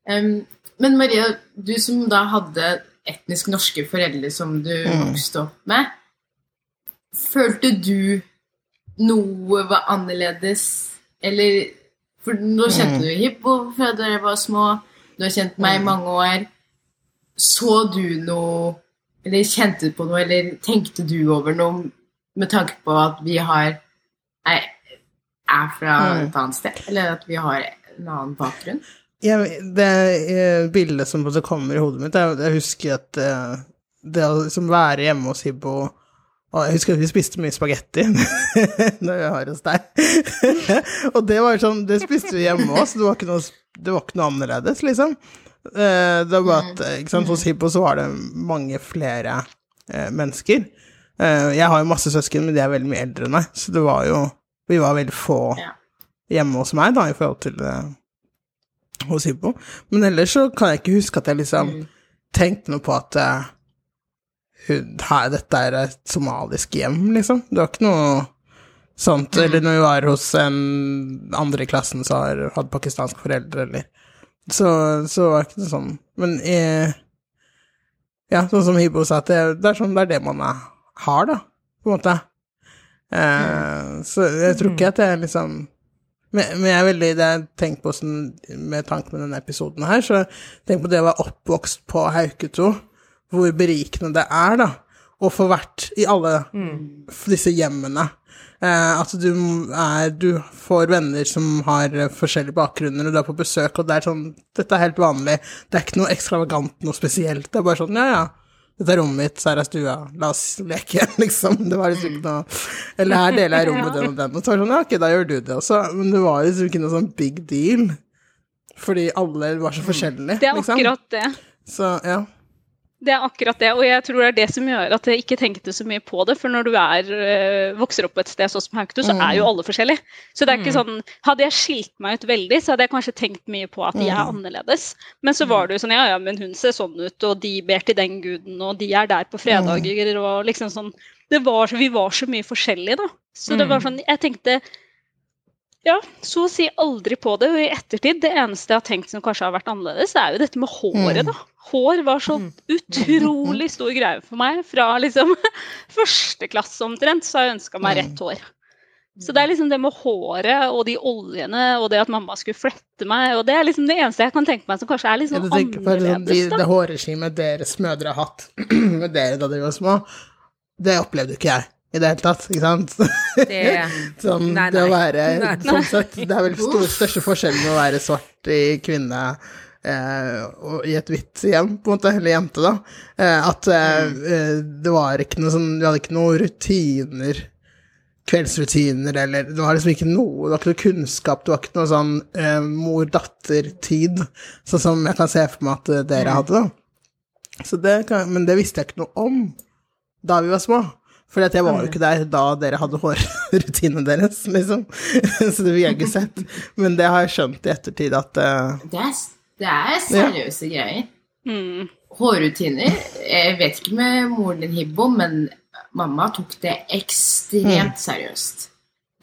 [SPEAKER 3] Um, men Maria, du som da hadde etnisk norske foreldre som du vokste opp med, følte du noe var annerledes, eller For nå kjente du Hippo fra dere var små, du har kjent meg i mange år. Så du noe Eller kjente du på noe, eller tenkte du over noe med tanke på at vi har er, er fra et annet sted, eller at vi har en annen bakgrunn?
[SPEAKER 2] Ja, det eh, bildet som kommer i hodet mitt, er Jeg husker at eh, det å liksom være hjemme hos Hibbo og jeg husker vi spiste mye spagetti [laughs] når vi var hos deg. [laughs] og det var sånn, det spiste vi hjemme også, det var noe, det var ikke noe annerledes, liksom. Eh, Det var at, eh, ikke sant, hos Hippo så var det mange flere eh, mennesker. Eh, Jeg har jo masse søsken, men de er veldig mye eldre enn meg, så det var jo Vi var veldig få hjemme hos meg, da, i forhold til hos Hippo. Men ellers så kan jeg ikke huske at jeg liksom tenkte noe på at her, dette er et somalisk hjem, liksom. Det var ikke noe sånt. Eller når vi var hos en andre i klassen som har- hadde pakistanske foreldre, eller Så, så var det ikke noe sånn. Men eh, ja, sånn som Hibo sa, at det, det er sånn det er det man er, har, da, på en måte. Eh, så jeg tror ikke at det er liksom men, men jeg er veldig det jeg tenker på sånn, med tanke med denne episoden her, så tenk på det å være oppvokst på Hauketo, hvor berikende det er, da, å få vært i alle disse hjemmene. Eh, at du er Du får venner som har eh, forskjellige bakgrunner, og du er på besøk, og det er sånn Dette er helt vanlig. Det er ikke noe ekstravagant, noe spesielt. Det er bare sånn, ja, ja. Dette er rommet mitt, så her er stua, la oss leke, [laughs] liksom. Det var liksom ikke noe Eller her deler jeg rommet den og den. Og så var det sånn, ja, ok, da gjør du det også. Men det var liksom ikke noe sånn big deal. Fordi alle var så forskjellige,
[SPEAKER 4] Det er
[SPEAKER 2] liksom.
[SPEAKER 4] akkurat det.
[SPEAKER 2] Så ja.
[SPEAKER 4] Det er akkurat det, og jeg tror det er det som gjør at jeg ikke tenkte så mye på det. For når du er, øh, vokser opp et sted sånn som Hauketo, så er jo alle forskjellige. Så det er ikke sånn Hadde jeg skilt meg ut veldig, så hadde jeg kanskje tenkt mye på at de er annerledes. Men så var det jo sånn ja ja, men hun ser sånn ut, og de ber til den guden, og de er der på fredager, og liksom sånn det var, Vi var så mye forskjellige, da. Så det var sånn Jeg tenkte ja, så å si aldri på det. Og i ettertid, det eneste jeg har tenkt som kanskje har vært annerledes, det er jo dette med håret, da. Hår var så utrolig stor greie for meg. Fra liksom [laughs] første klasse omtrent, så har jeg ønska meg rett hår. Så det er liksom det med håret og de oljene og det at mamma skulle flette meg, og det er liksom det eneste jeg kan tenke meg som kanskje er litt
[SPEAKER 2] liksom sånn
[SPEAKER 4] annerledes, da.
[SPEAKER 2] Det,
[SPEAKER 4] det
[SPEAKER 2] hårregimet deres mødre har hatt [clears throat] med dere da dere var små, det opplevde ikke jeg i det hele tatt, ikke sant?
[SPEAKER 1] Det [laughs]
[SPEAKER 2] Sånn,
[SPEAKER 1] Nei,
[SPEAKER 2] det å være
[SPEAKER 1] Nei.
[SPEAKER 2] sånn sett, Det er vel stor, største forskjellen med å være svart i kvinne eh, og i et hvitt hjem, på en måte, eller jente, da. Eh, at eh, eh, det var ikke noe sånn Vi hadde ikke noen rutiner, kveldsrutiner, eller Det var liksom ikke noe Det var ikke noe kunnskap, det var ikke noe sånn eh, mor-datter-tid, sånn som jeg kan se for meg at eh, dere hadde, da. Så det kan, men det visste jeg ikke noe om da vi var små. For jeg var jo ikke der da dere hadde hårrutinene [laughs] deres, liksom. [laughs] Så det vil jeg ikke sett. Men det har jeg skjønt i ettertid at uh...
[SPEAKER 3] Det er, det er seriøse greier.
[SPEAKER 4] Mm.
[SPEAKER 3] Hårrutiner Jeg vet ikke med moren din, Hibbo, men mamma tok det ekstremt seriøst.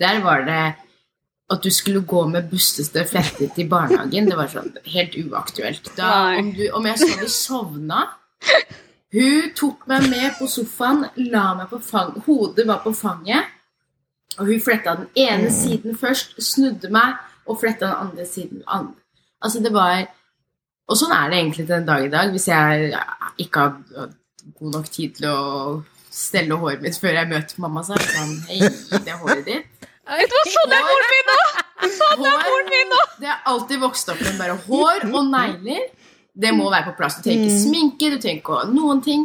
[SPEAKER 3] Der var det at du skulle gå med bustete fletter til barnehagen, det var sånn helt uaktuelt. Da, om, du, om jeg så hadde sovna [laughs] Hun tok meg med på sofaen, la meg på fang, hodet var på fanget, og hun fletta den ene siden først, snudde meg og fletta den andre siden. An altså, det var Og sånn er det egentlig til den dag i dag, hvis jeg ikke har god nok tid til å stelle håret mitt før jeg møter mamma, så er det sånn Hei, det er håret ditt.
[SPEAKER 4] Det var sånn er moren min nå! Sånn er moren min nå!
[SPEAKER 3] Det er alltid vokst opp med bare hår og [laughs] negler. Det må være på plass. Du trenger ikke sminke, du trenger ikke noen ting.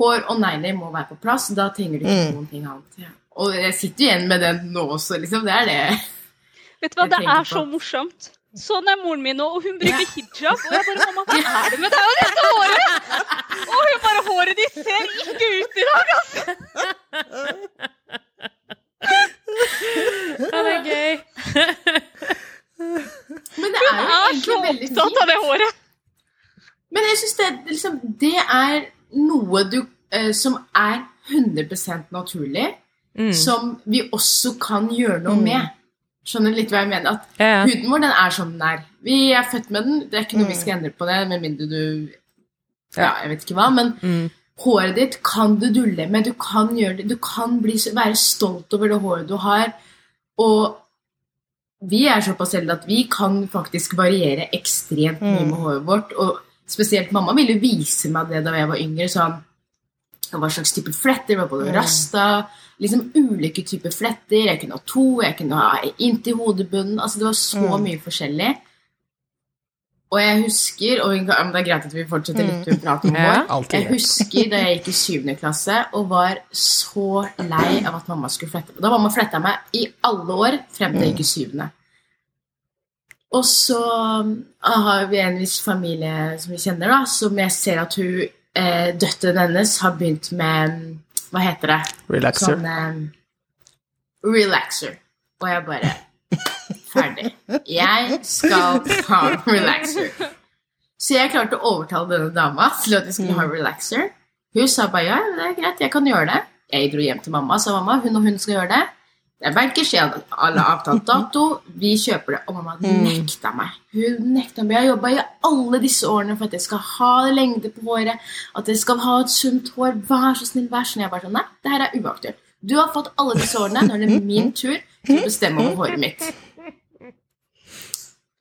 [SPEAKER 3] Hår og negler må være på plass. Da trenger du ikke noen ting annet. Ja. Og jeg sitter igjen med den nå også, liksom. Det er det. [laughs]
[SPEAKER 4] Vet du hva, Det er så morsomt. Sånn er moren min nå, og hun bruker hijab. Og jeg bare 'Mamma, hva [laughs] er det med deg og dette håret?' Og hun bare 'Håret ditt ser ikke ut i dag, altså'.
[SPEAKER 1] Ja, det er gøy. [laughs]
[SPEAKER 3] Men det er jo
[SPEAKER 4] Jeg er så opptatt av det håret.
[SPEAKER 3] Men jeg syns det, liksom, det er noe du, eh, som er 100 naturlig,
[SPEAKER 1] Mm.
[SPEAKER 3] som vi også kan gjøre noe med. Skjønner du litt hva jeg mener? At
[SPEAKER 1] Ja, ja.
[SPEAKER 3] huden vår, den er som den er. Vi er født med den. Det er ikke noe vi skal endre på det, med mindre du Ja, jeg vet ikke hva. Men
[SPEAKER 1] Mm.
[SPEAKER 3] håret ditt kan du dulle med. Du kan det. Du kan bli, være stolt over det håret du har. Og vi er såpass heldige at vi kan faktisk variere ekstremt mye med håret vårt. Og spesielt mamma ville vise meg det da jeg var yngre. sånn hva slags type fletter. Var både rasta, liksom ulike typer fletter. Jeg kunne ha to, jeg kunne ha inntil hodebunnen. Altså det var så mye forskjellig. Og jeg husker Og det er greit at vi fortsetter litt med prate om
[SPEAKER 1] vår,
[SPEAKER 3] hår. Jeg husker da jeg gikk i syvende klasse og var så lei av at mamma skulle flette. Da mamma fletta meg i alle år frem til jeg gikk i syvende. Og så ah, har vi en viss familie som vi kjenner, da, som jeg ser at hun eh, Døtteren hennes har begynt med Hva heter det?
[SPEAKER 2] Relaxer.
[SPEAKER 3] Sånn eh, relaxer. Og jeg bare Ferdig. Jeg skal ha relaxer. Så jeg klarte å overtale denne dama til at vi skulle ha relaxer. Hun sa bare ja, det er greit, jeg kan gjøre det. Jeg dro hjem til mamma og sa mamma, hun og hun skal gjøre det. Jeg hadde alle avtalt [laughs] dato, vi kjøper det. Og mamma nekta meg. Hun nekta meg. Jeg har jobba i alle disse årene for at jeg skal ha lengde på håret, at jeg skal ha et sunt hår. Vær så snill, vær så snill. Jeg bare sånn, nei, det her er uaktuelt. Du har fått alle disse årene, nå er det min tur til å bestemme over håret mitt.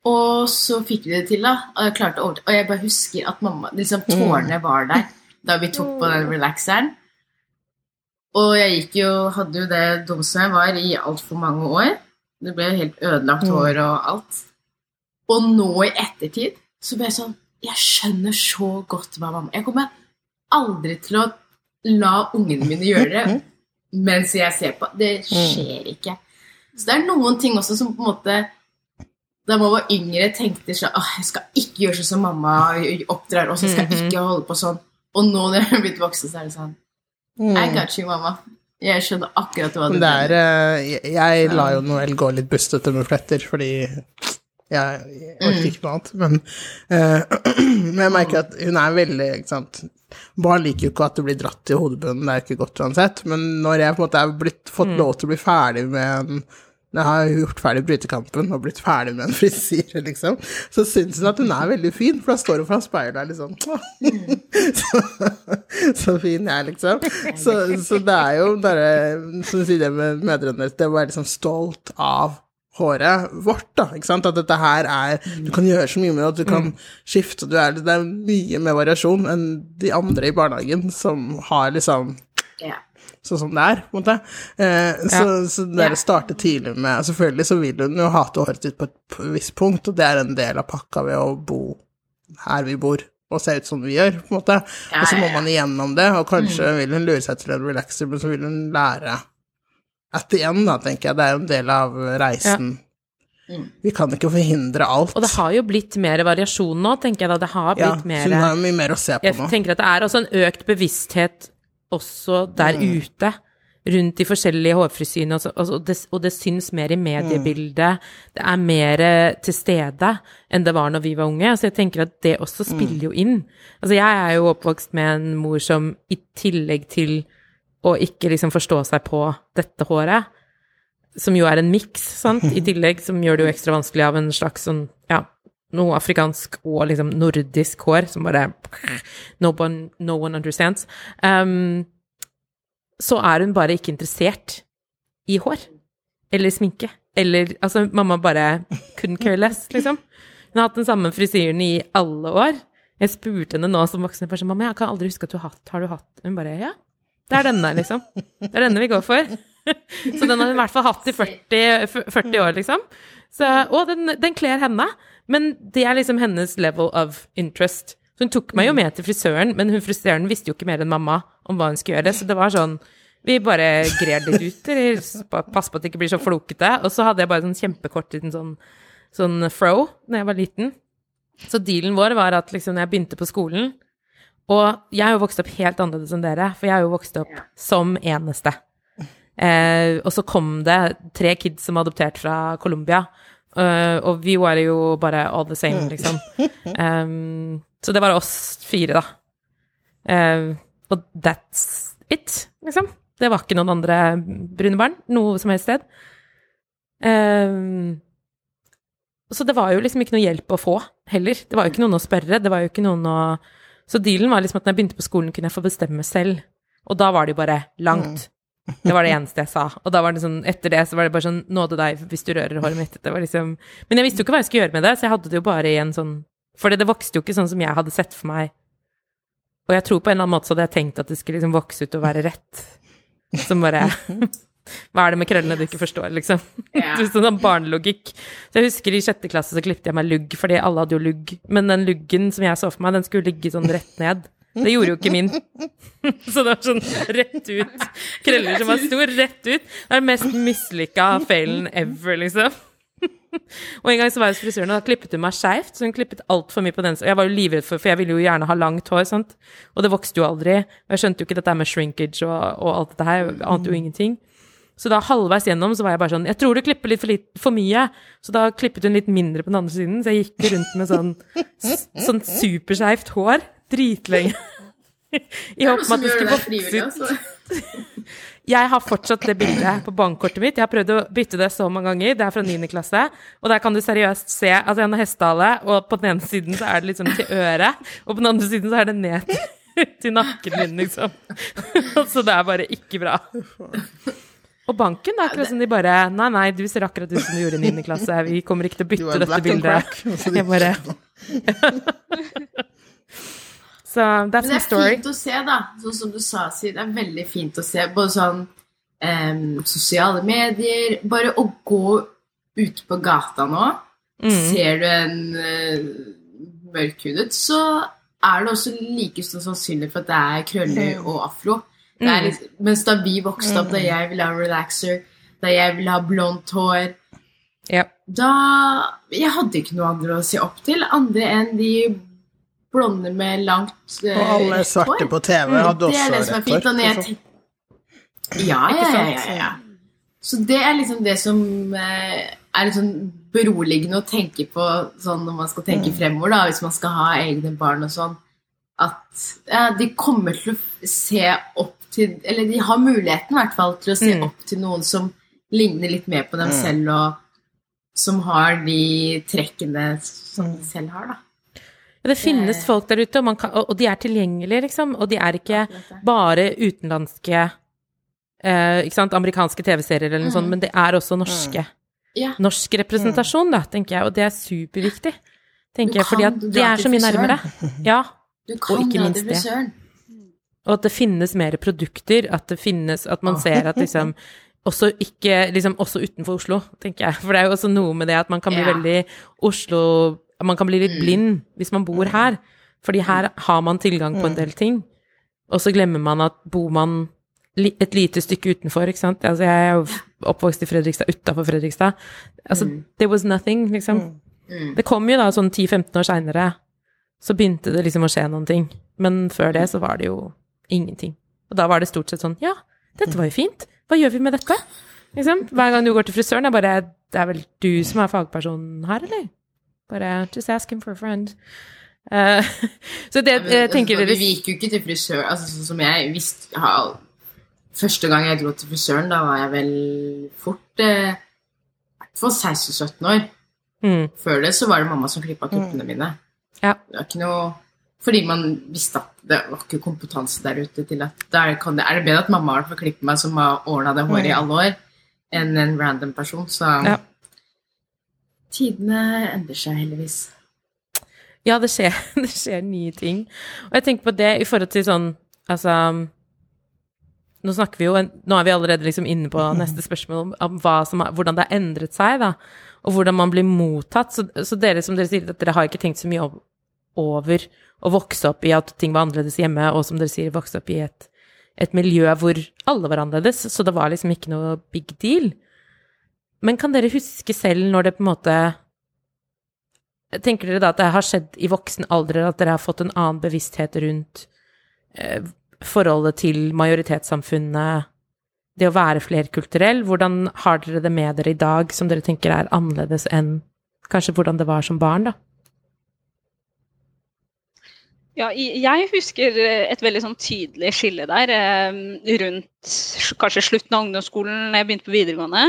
[SPEAKER 3] Og så fikk vi det til, da. Og jeg klarte å overta- Og jeg bare husker at mamma liksom Tårene var der da vi tok på den relaxeren. Og jeg gikk jo, hadde jo det dumt som jeg var i altfor mange år. Det ble helt ødelagt hår og alt. Og nå i ettertid så ble jeg sånn Jeg skjønner så godt hva mamma Jeg kommer aldri til å la ungene mine gjøre det [laughs] mens jeg ser på. Det skjer ikke. Så det er noen ting også som på en måte da man var yngre, tenkte sånn Åh, jeg skal ikke gjøre sånn som mamma oppdrar oss. Jeg skal ikke holde på sånn. Og nå når jeg har blitt voksen, så er det sånn I got you, mamma. Jeg skjønner akkurat hva du
[SPEAKER 2] Men det er eh, Jeg, jeg la jo Noel gå litt bustete med fletter, fordi jeg, jeg orker ikke noe annet. Men, uh, [clears throat] men jeg merker at hun er veldig ikke sant? Barn liker jo ikke at du blir dratt i hodebunnen, det er ikke godt uansett. Men når jeg på en måte er blitt, fått lov til å bli ferdig med en jeg har gjort ferdig brytekampen og blitt ferdig med en frisyre, liksom. Så syns hun at hun er veldig fin, for da står hun foran speilet og er litt sånn [laughs] så, så fin jeg er, liksom. Så, så det er jo bare, som du sier det med mødrene, det å være liksom stolt av håret vårt, da, ikke sant? At dette her er Du kan gjøre så mye med det, du kan skifte, du er, det er mye mer variasjon enn de andre i barnehagen som har liksom
[SPEAKER 3] Ja.
[SPEAKER 2] Sånn som det er, på en måte. Eh, så, så det å starte tidlig med Selvfølgelig så vil hun jo hate håret sitt på et visst punkt, og det er en del av pakka ved å bo her vi bor, og se ut som vi gjør, på en måte.
[SPEAKER 3] Ja,
[SPEAKER 2] og så må
[SPEAKER 3] ja, ja.
[SPEAKER 2] man igjennom det, og kanskje vil hun lure seg til en relaxer, men så vil hun lære etter igjen, da, tenker jeg. Det er jo en del av reisen. Vi kan ikke forhindre alt.
[SPEAKER 1] Og det har jo blitt mer variasjon nå, tenker jeg da. Det har
[SPEAKER 2] ja,
[SPEAKER 1] blitt mer
[SPEAKER 2] så hun har mye mer å se på nå.
[SPEAKER 1] Jeg tenker at det er også en økt bevissthet også der
[SPEAKER 2] Mm.
[SPEAKER 1] ute, rundt de forskjellige hårfrisyrene, og, og, og, det, og det syns mer i mediebildet. Det er mer eh, til stede enn det var når vi var unge. Så jeg tenker at det også
[SPEAKER 2] Mm.
[SPEAKER 1] spiller jo inn. Altså jeg er jo oppvokst med en mor som i tillegg til å ikke liksom forstå seg på dette håret, som jo er en miks, sant, [laughs] i tillegg, som gjør det jo ekstra vanskelig av en slags sånn, ja, noe afrikansk og liksom nordisk hår, som bare no one, no one understands. Um, så er hun bare ikke interessert i hår. Eller sminke. Eller Altså, mamma bare couldn't care less, liksom. Hun har hatt den samme frisyren i alle år. Jeg spurte henne nå som voksen person mamma, jeg kan aldri huske at du har hatt Har du hatt Hun bare ja. Det er denne, liksom. Det er denne vi går for. Så den har hun i hvert fall hatt i 40, 40 år, liksom. Så, og den, den kler henne. Men det er liksom hennes level of interest. Så hun tok meg jo med til frisøren, men hun frisøren visste jo ikke mer enn mamma om hva hun skulle gjøre, så det var sånn vi bare grer litt ut, eller pass på at det ikke blir så flokete. Og så hadde jeg bare sånn kjempekort liten sånn, sånn fro da jeg var liten. Så dealen vår var at liksom når jeg begynte på skolen Og jeg har jo vokst opp helt annerledes enn dere, for jeg har jo vokst opp som eneste. Eh, og så kom det tre kids som var adoptert fra Colombia. Uh, og vi var jo bare all the same, liksom. Um, så det var oss fire, da. Uh, og that's it, liksom. Det var ikke noen andre brune barn noe som helst sted. Um, så det var jo liksom ikke noe hjelp å få heller. Det var jo ikke noen å spørre. Det var jo ikke noen å Så dealen var liksom at når jeg begynte på skolen, kunne jeg få bestemme selv. Og da var det jo bare langt. Det var det eneste jeg sa. Og da var det sånn, etter det så var det bare sånn Nåde deg hvis du rører håret mitt. Det var liksom Men jeg visste jo ikke hva jeg skulle gjøre med det, så jeg hadde det jo bare i en sånn For det vokste jo ikke sånn som jeg hadde sett for meg. Og jeg tror på en eller annen måte så hadde jeg tenkt at det skulle liksom vokse ut og være rett. Som bare [laughs] Hva er det med krøllene du ikke forstår, liksom?
[SPEAKER 3] Yeah. [laughs]
[SPEAKER 1] sånn barnelogikk. Så jeg husker i sjette klasse så klipte jeg meg lugg, fordi alle hadde jo lugg. Men den luggen som jeg så for meg, den skulle ligge sånn rett ned. Det gjorde jo ikke min. [laughs] Så det var sånn rett ut. Krøller som var stor, rett ut. Det er den mest mislykka feilen ever, liksom. Og en gang så var jeg hos frisøren, og da klippet hun meg skeivt. Så hun klippet altfor mye på den. Og jeg var jo livredd for For jeg ville jo gjerne ha langt hår, sant. Og det vokste jo aldri. Og jeg skjønte jo ikke dette med shrinkage og, og alt dette her. Ante jo ingenting. Så da halvveis gjennom så var jeg bare sånn Jeg tror du klipper litt for, litt, for mye. Så da klippet hun litt mindre på den andre siden. Så jeg gikk rundt med sånn, sånn superskeivt hår dritlenge. [laughs] I håp om at det skulle vokse ut. [laughs] Jeg har fortsatt det bildet på bankkortet mitt. Jeg har prøvd å bytte det så mange ganger. Det er fra 9. klasse. Og der kan du seriøst se at jeg har hestehale, og på den ene siden så er det liksom til øret, og på den andre siden så er det ned [laughs] til nakken min, liksom. Så det er bare ikke bra. Og banken, det er akkurat som de bare Nei, nei, du ser akkurat ut som du gjorde i 9. klasse. Vi kommer ikke til å bytte dette bildet. Jeg bare Så that's
[SPEAKER 3] Men
[SPEAKER 1] my
[SPEAKER 3] det er fint å se, da. Sånn som du sa, Siv. Det er veldig fint å se. Både sånn um, sosiale medier Bare å gå ute på gata nå,
[SPEAKER 1] Mm.
[SPEAKER 3] ser du en uh, mørkhudet, så er det også like stor sannsynlighet for at det er krøller og afro. Det er
[SPEAKER 1] Mm.
[SPEAKER 3] litt, mens da vi vokste opp, da jeg ville ha relaxer, da jeg ville ha blondt hår
[SPEAKER 1] yep.
[SPEAKER 3] da Jeg hadde ikke noe andre å se opp til, andre enn de blonde med langt eh,
[SPEAKER 2] Og alle svarte på TV hadde også...
[SPEAKER 3] Det er det som er fint. Når jeg
[SPEAKER 2] liksom.
[SPEAKER 3] tenker ja, ja, ja, ja. Så det er liksom det som eh, er litt sånn beroligende å tenke på sånn når man skal tenke
[SPEAKER 2] Mm.
[SPEAKER 3] fremover, da, hvis man skal ha egne barn og sånn, at ja, de kommer til å se opp til Eller de har muligheten i hvert fall til å se
[SPEAKER 1] Mm.
[SPEAKER 3] opp til noen som ligner litt mer på dem
[SPEAKER 2] Mm.
[SPEAKER 3] selv, og som har de trekkene som de selv har, da.
[SPEAKER 1] Ja, Det finnes folk der ute, og, man kan, og og de er tilgjengelige, liksom. Og de er ikke bare utenlandske eh, ikke sant, amerikanske TV-serier eller noe
[SPEAKER 3] Mm.
[SPEAKER 1] sånt, men det er også norske.
[SPEAKER 3] Ja.
[SPEAKER 1] Norsk representasjon, da, tenker jeg, og det er superviktig. Tenker jeg, fordi at det er så mye nærmere. Ja.
[SPEAKER 3] Du kan
[SPEAKER 1] ikke
[SPEAKER 3] dra
[SPEAKER 1] minst det. Og at det finnes mer produkter, at det finnes At man ser at liksom også ikke liksom også utenfor Oslo, tenker jeg. For det er jo også noe med det at man kan bli
[SPEAKER 3] Ja.
[SPEAKER 1] veldig Oslo Man kan bli litt blind hvis man bor her. Fordi her har man tilgang på en del ting. Og så glemmer man at bor man et lite stykke utenfor, ikke sant. Altså, jeg er jo oppvokst i Fredrikstad, utafor Fredrikstad. Altså, there was nothing, liksom.
[SPEAKER 3] Mm.
[SPEAKER 1] Det kom jo da sånn 10-15 år seinere, så begynte det liksom å skje noen ting. Men før det så var det jo ingenting. Og da var det stort sett sånn Ja, dette var jo fint. Hva gjør vi med dette? Liksom. Hver gang du går til frisøren, er bare Det er vel du som er fagpersonen her, eller? Bare just ask him for a friend. Uh, [laughs] så det
[SPEAKER 3] Ja, men,
[SPEAKER 1] tenker
[SPEAKER 3] altså,
[SPEAKER 1] dere
[SPEAKER 3] Vi gikk jo ikke til frisør, altså sånn som jeg visste ja, Første gang jeg dro til frisøren, da var jeg vel fort eh, for 16-17 år.
[SPEAKER 1] Mm.
[SPEAKER 3] Før det så var det mamma som klippa tuppene mine.
[SPEAKER 1] Ja.
[SPEAKER 3] Det var ikke noe Fordi man visste at det var ikke kompetanse der ute til at der er det, er det bedre at mamma har klippet meg, som har ordna det håret i alle år, enn en random person. Så
[SPEAKER 1] Ja.
[SPEAKER 3] Tidene endrer seg heldigvis.
[SPEAKER 1] Ja, det skjer, [laughs] det skjer nye ting. Og jeg tenker på det i forhold til sånn Altså Nå snakker vi jo Nå er vi allerede liksom inne på [laughs] neste spørsmål om, som hvordan det har endret seg, da. Og hvordan man blir mottatt. Så, så dere som dere sier, at dere har ikke tenkt så mye over å vokse opp i at ting var annerledes hjemme, og som dere sier, vokse opp i et, et miljø hvor alle var annerledes. Så det var liksom ikke noe big deal. Men kan dere huske selv når det på en måte Tenker dere da at det har skjedd i voksen alder, at dere har fått en annen bevissthet rundt eh, forholdet til majoritetssamfunnet, det å være flerkulturell? Hvordan har dere det med dere i dag som dere tenker er annerledes enn kanskje hvordan det var som barn, da?
[SPEAKER 4] Ja, jeg husker eh, et veldig sånn tydelig skille der eh, rundt kanskje slutten av ungdomsskolen da jeg begynte på videregående.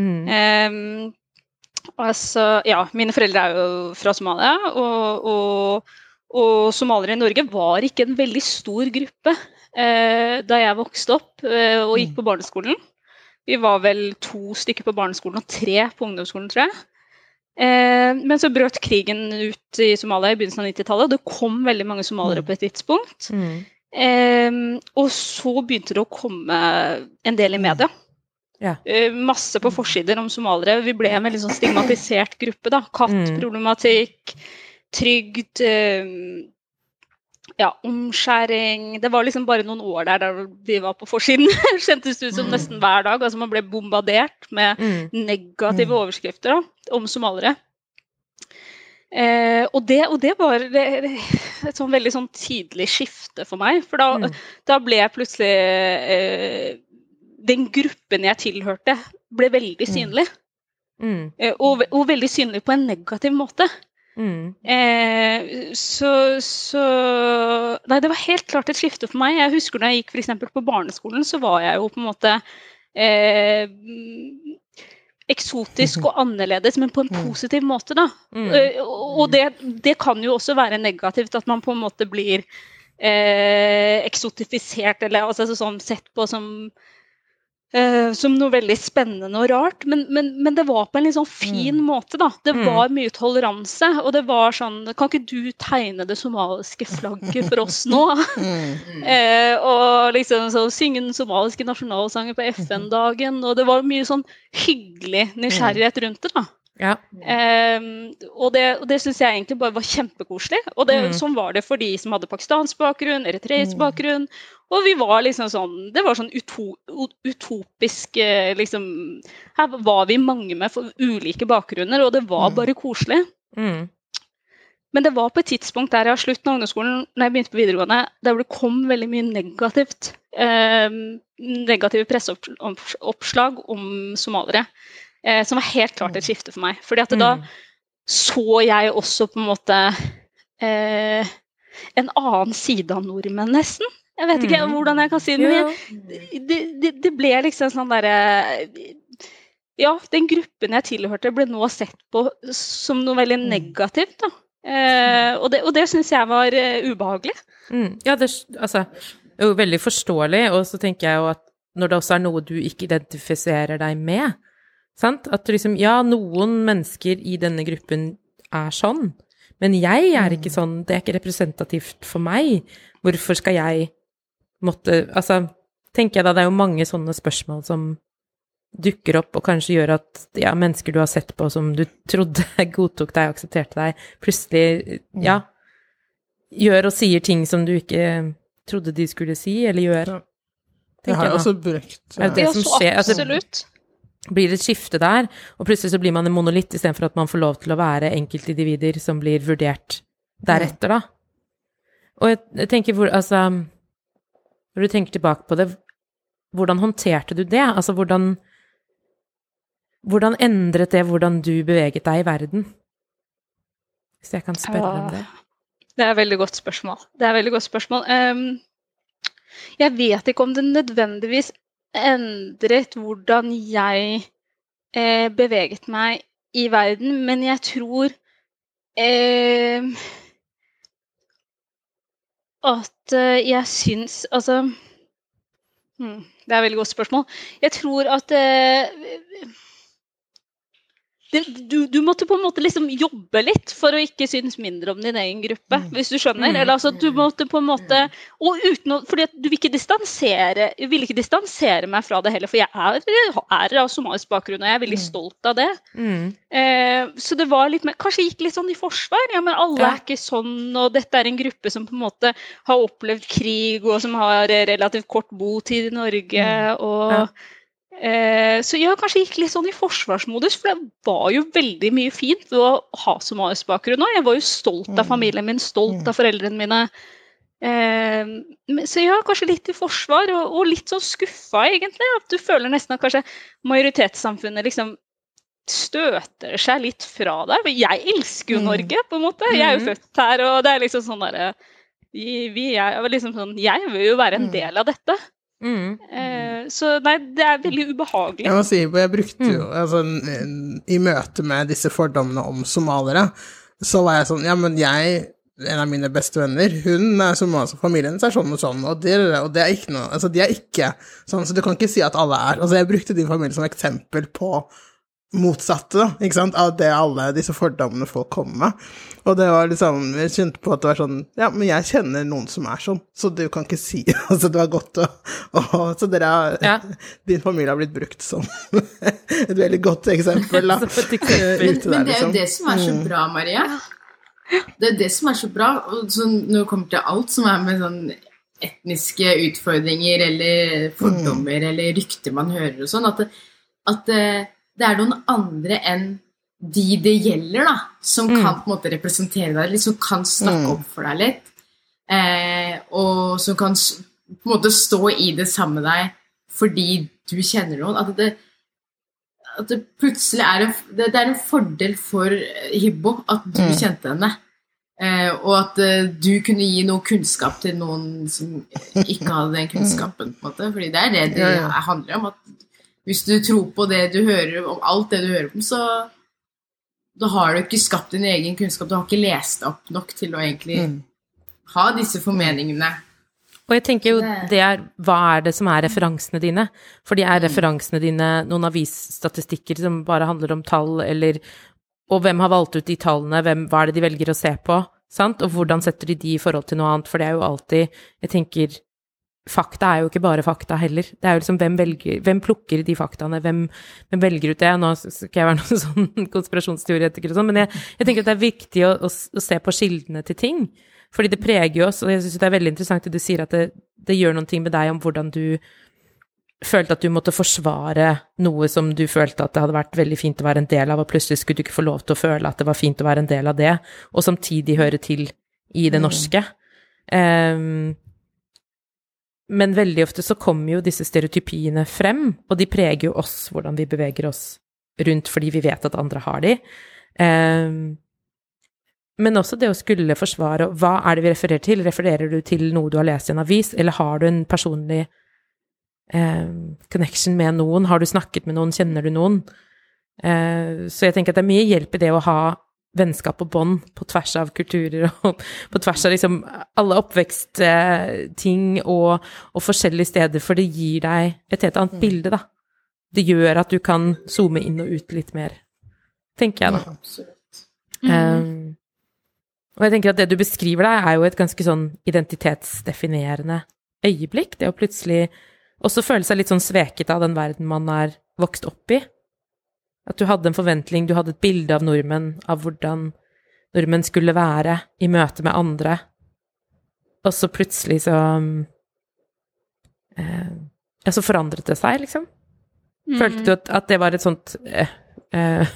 [SPEAKER 1] Mm.
[SPEAKER 4] Eh, altså, ja, mine foreldre er jo fra Somalia, og, og, og somaliere i Norge var ikke en veldig stor gruppe eh, da jeg vokste opp eh, og gikk på barneskolen. Vi var vel to stykker på barneskolen og tre på ungdomsskolen, tror jeg. Eh, men så brøt krigen ut i Somalia i begynnelsen av 90-tallet, og det kom veldig mange somaliere på et tidspunkt.
[SPEAKER 1] Mm.
[SPEAKER 4] Eh, og så begynte det å komme en del i media.
[SPEAKER 1] Ja.
[SPEAKER 4] Eh, masse på forsider om somaliere. Vi ble en veldig sånn stigmatisert gruppe. da. Kattproblematikk, trygd, eh, ja, omskjæring Det var liksom bare noen år der der vi var på forsiden. [laughs] Kjentes ut som nesten hver dag. altså Man ble bombardert med
[SPEAKER 1] Mm.
[SPEAKER 4] negative overskrifter da, om somaliere. Eh, og, det, og det var det, et sånn veldig sånn tidlig skifte for meg. For da,
[SPEAKER 1] Mm.
[SPEAKER 4] da ble jeg plutselig eh, Den gruppen jeg tilhørte, ble veldig synlig.
[SPEAKER 1] Mm.
[SPEAKER 4] Eh, og, og veldig synlig på en negativ måte.
[SPEAKER 1] Mm.
[SPEAKER 4] Eh, så, så Nei, det var helt klart et skifte for meg. Jeg husker da jeg gikk eksempel på barneskolen, så var jeg jo på en måte eh, eksotisk og annerledes, men på en positiv måte, da.
[SPEAKER 1] Mm.
[SPEAKER 4] Eh, og det, det kan jo også være negativt, at man på en måte blir eh, eksotifisert, eller altså sånn sett på som eh, som noe veldig spennende og rart, men, men, men det var på en litt sånn fin måte, da. Det
[SPEAKER 1] Mm.
[SPEAKER 4] var mye toleranse, og det var sånn Kan ikke du tegne det somaliske flagget for oss nå? [laughs]
[SPEAKER 2] Mm. [laughs]
[SPEAKER 4] eh, og liksom så synge den somaliske nasjonalsangen på FN-dagen, og det var mye sånn hyggelig nysgjerrighet rundt det, da.
[SPEAKER 1] Ja.
[SPEAKER 4] Um, og det, og det syns jeg egentlig bare var kjempekoselig. Og det,
[SPEAKER 1] Mm.
[SPEAKER 4] sånn var det for de som hadde pakistansk bakgrunn, eritreisk bakgrunn. Og vi var liksom sånn Det var sånn uto, utopisk eh, liksom Her var vi mange med for ulike bakgrunner, og det var bare koselig.
[SPEAKER 1] Mm.
[SPEAKER 4] Men det var på et tidspunkt der jeg slutten av ungdomsskolen, når jeg begynte på videregående, der det kom veldig mye negativt. Eh, negative presseoppslag om somaliere. Eh, som var helt klart et skifte for meg. Fordi at da
[SPEAKER 1] Mm.
[SPEAKER 4] så jeg også på en måte eh, en annen side av nordmenn, nesten. Jeg vet ikke
[SPEAKER 1] Mm.
[SPEAKER 4] hvordan jeg kan si det, men jeg, det, det, det ble liksom sånn derre Ja, den gruppen jeg tilhørte, ble nå sett på som noe veldig negativt. da. Eh, og det, og det syns jeg var uh, ubehagelig.
[SPEAKER 1] Mm. Ja, det altså, er jo veldig forståelig, og så tenker jeg jo at når det også er noe du ikke identifiserer deg med, sant? At liksom, ja, noen mennesker i denne gruppen er sånn, men jeg er ikke sånn, det er ikke representativt for meg. Hvorfor skal jeg måtte Altså, tenker jeg da, det er jo mange sånne spørsmål som dukker opp og kanskje gjør at ja, mennesker du har sett på som du trodde [laughs] godtok deg og aksepterte deg, plutselig, ja, gjør og sier ting som du ikke trodde de skulle si eller gjøre.
[SPEAKER 2] Ja. Det har
[SPEAKER 1] jeg
[SPEAKER 2] også brukt
[SPEAKER 1] Ja. det det
[SPEAKER 4] Ja,
[SPEAKER 1] som skjer? Altså,
[SPEAKER 4] absolutt.
[SPEAKER 1] Blir det et skifte der, og plutselig så blir man en monolitt istedenfor at man får lov til å være enkeltindivider som blir vurdert deretter, da. Og jeg, jeg tenker hvor Altså, når du tenker tilbake på det, hvordan håndterte du det? Altså, hvordan Hvordan endret det hvordan du beveget deg i verden? Hvis jeg kan spørre om det.
[SPEAKER 4] Det er et veldig godt spørsmål. Det er et veldig godt spørsmål. Um, jeg vet ikke om det nødvendigvis endret hvordan jeg eh, beveget meg i verden, men jeg tror eh, at eh, jeg syns Altså hmm, Det er et veldig godt spørsmål. Jeg tror at eh, du, du, måtte på en måte liksom jobbe litt for å ikke synes mindre om din egen gruppe, mm. hvis du skjønner. Mm. Eller altså du måtte på en måte Og uten å For du vil ikke distansere Jeg vil ikke distansere meg fra det heller, for jeg er, er av somalisk bakgrunn, og jeg er veldig mm. stolt av det. Mm. Eh, så det var litt mer Kanskje gikk litt sånn i forsvar. Ja, men alle ja. er ikke sånn, og dette er en gruppe som på en måte har opplevd krig, og som har relativt kort botid i Norge, mm. og ja. Eh, så jeg kanskje gikk litt sånn i forsvarsmodus, for det var jo veldig mye fint å ha somalisk bakgrunn òg. Jeg var jo stolt av mm. familien min, stolt av foreldrene mine. Så så ja, kanskje litt i forsvar, og, litt sånn skuffa, egentlig. At du føler nesten at kanskje majoritetssamfunnet liksom støter seg litt fra deg. For jeg elsker jo mm. Norge, på en måte. Jeg er jo mm. født her, og det er liksom sånn derre vi, er liksom sånn, Jeg vil jo være en del av dette. Mm. Eh, så nei, det er veldig ubehagelig.
[SPEAKER 2] Jeg må si, jeg brukte jo mm. altså, I møte med disse fordommene om somaliere, så var jeg sånn Ja, men jeg en av mine beste venner, hun er somalisk, familien hennes er sånn og sånn, og det, og det, er ikke noe Altså, de er ikke sånn, så du kan ikke si at alle er Altså, jeg brukte din familie som eksempel på motsatte, da, ikke sant, av det alle disse fordommene folk kommer med. Og det var liksom Jeg kjente på at det var sånn Ja, men jeg kjenner noen som er sånn, så du kan ikke si [laughs] Altså, det var godt å, å Så dere har ja. [laughs] Din familie har blitt brukt som [laughs] et veldig godt eksempel, da.
[SPEAKER 3] men, men, det er jo liksom. det som er så mm. bra, Maria. Det er det som er så bra. Og så når det kommer til alt som er med sånn etniske utfordringer eller fordommer mm. eller rykter man hører og sånn, at, at det, er noen andre enn de det gjelder, da, som mm. kan på en måte representere deg litt, som kan snakke mm. opp for deg litt. Eh, og som kan på en måte stå i det samme med deg fordi du kjenner noen. At det, at det plutselig er en, det, det er en fordel for Hibbo at du mm. kjente henne. Eh, og at eh, du kunne gi noe kunnskap til noen som ikke hadde den kunnskapen. på en måte, fordi det er det det handler om. at Hvis du tror på det du hører om alt det du hører om, så da har du ikke skapt din egen kunnskap. Du har ikke lest opp nok til å egentlig mm. ha disse formeningene.
[SPEAKER 1] Og jeg tenker jo det er hva er det som er referansene dine? For de er mm. referansene dine noen avisstatistikker som bare handler om tall, eller Og hvem har valgt ut de tallene, hvem, hva er det de velger å se på? Sant? Og hvordan setter de de i forhold til noe annet? For det er jo alltid Jeg tenker fakta er jo ikke bare fakta heller. Det er jo liksom hvem, velger, hvem plukker de faktaene, hvem, hvem, velger ut det? Nå skal jeg være [laughs] noen sånn konspirasjonsteoretiker og sånn, men jeg, jeg, tenker at det er viktig å, å, å, se på kildene til ting. Fordi det preger jo oss, og jeg syns det er veldig interessant det du sier, at det, det gjør noen ting med deg om hvordan du følte at du måtte forsvare noe som du følte at det hadde vært veldig fint å være en del av, og plutselig skulle du ikke få lov til å føle at det var fint å være en del av det, og samtidig høre til i det mm. norske. Um, men veldig ofte så kommer jo disse stereotypiene frem, og de preger jo oss, hvordan vi beveger oss rundt fordi vi vet at andre har de. Um, men også det å skulle forsvare Hva er det vi refererer til? Refererer du til noe du har lest i en avis, eller har du en personlig um, connection med noen? Har du snakket med noen? Kjenner du noen? Uh, så jeg tenker at det er mye hjelp i det å ha vennskap og bånd på tvers av kulturer og [laughs] på tvers av liksom alle oppvekstting og, og, forskjellige steder, for det gir deg et helt annet mm. bilde, da. Det gjør at du kan zoome inn og ut litt mer, tenker jeg, da. absolutt. Mm. Um, og jeg tenker at det du beskriver deg, er jo et ganske sånn identitetsdefinerende øyeblikk. Det å plutselig også føle seg litt sånn sveket av den verden man er vokst opp i. At du hadde en forventning, du hadde et bilde av nordmenn, av hvordan nordmenn skulle være i møte med andre, og så plutselig så eh, Ja, så forandret det seg, liksom. Mm. Følte du at, at, det var et sånt eh, eh,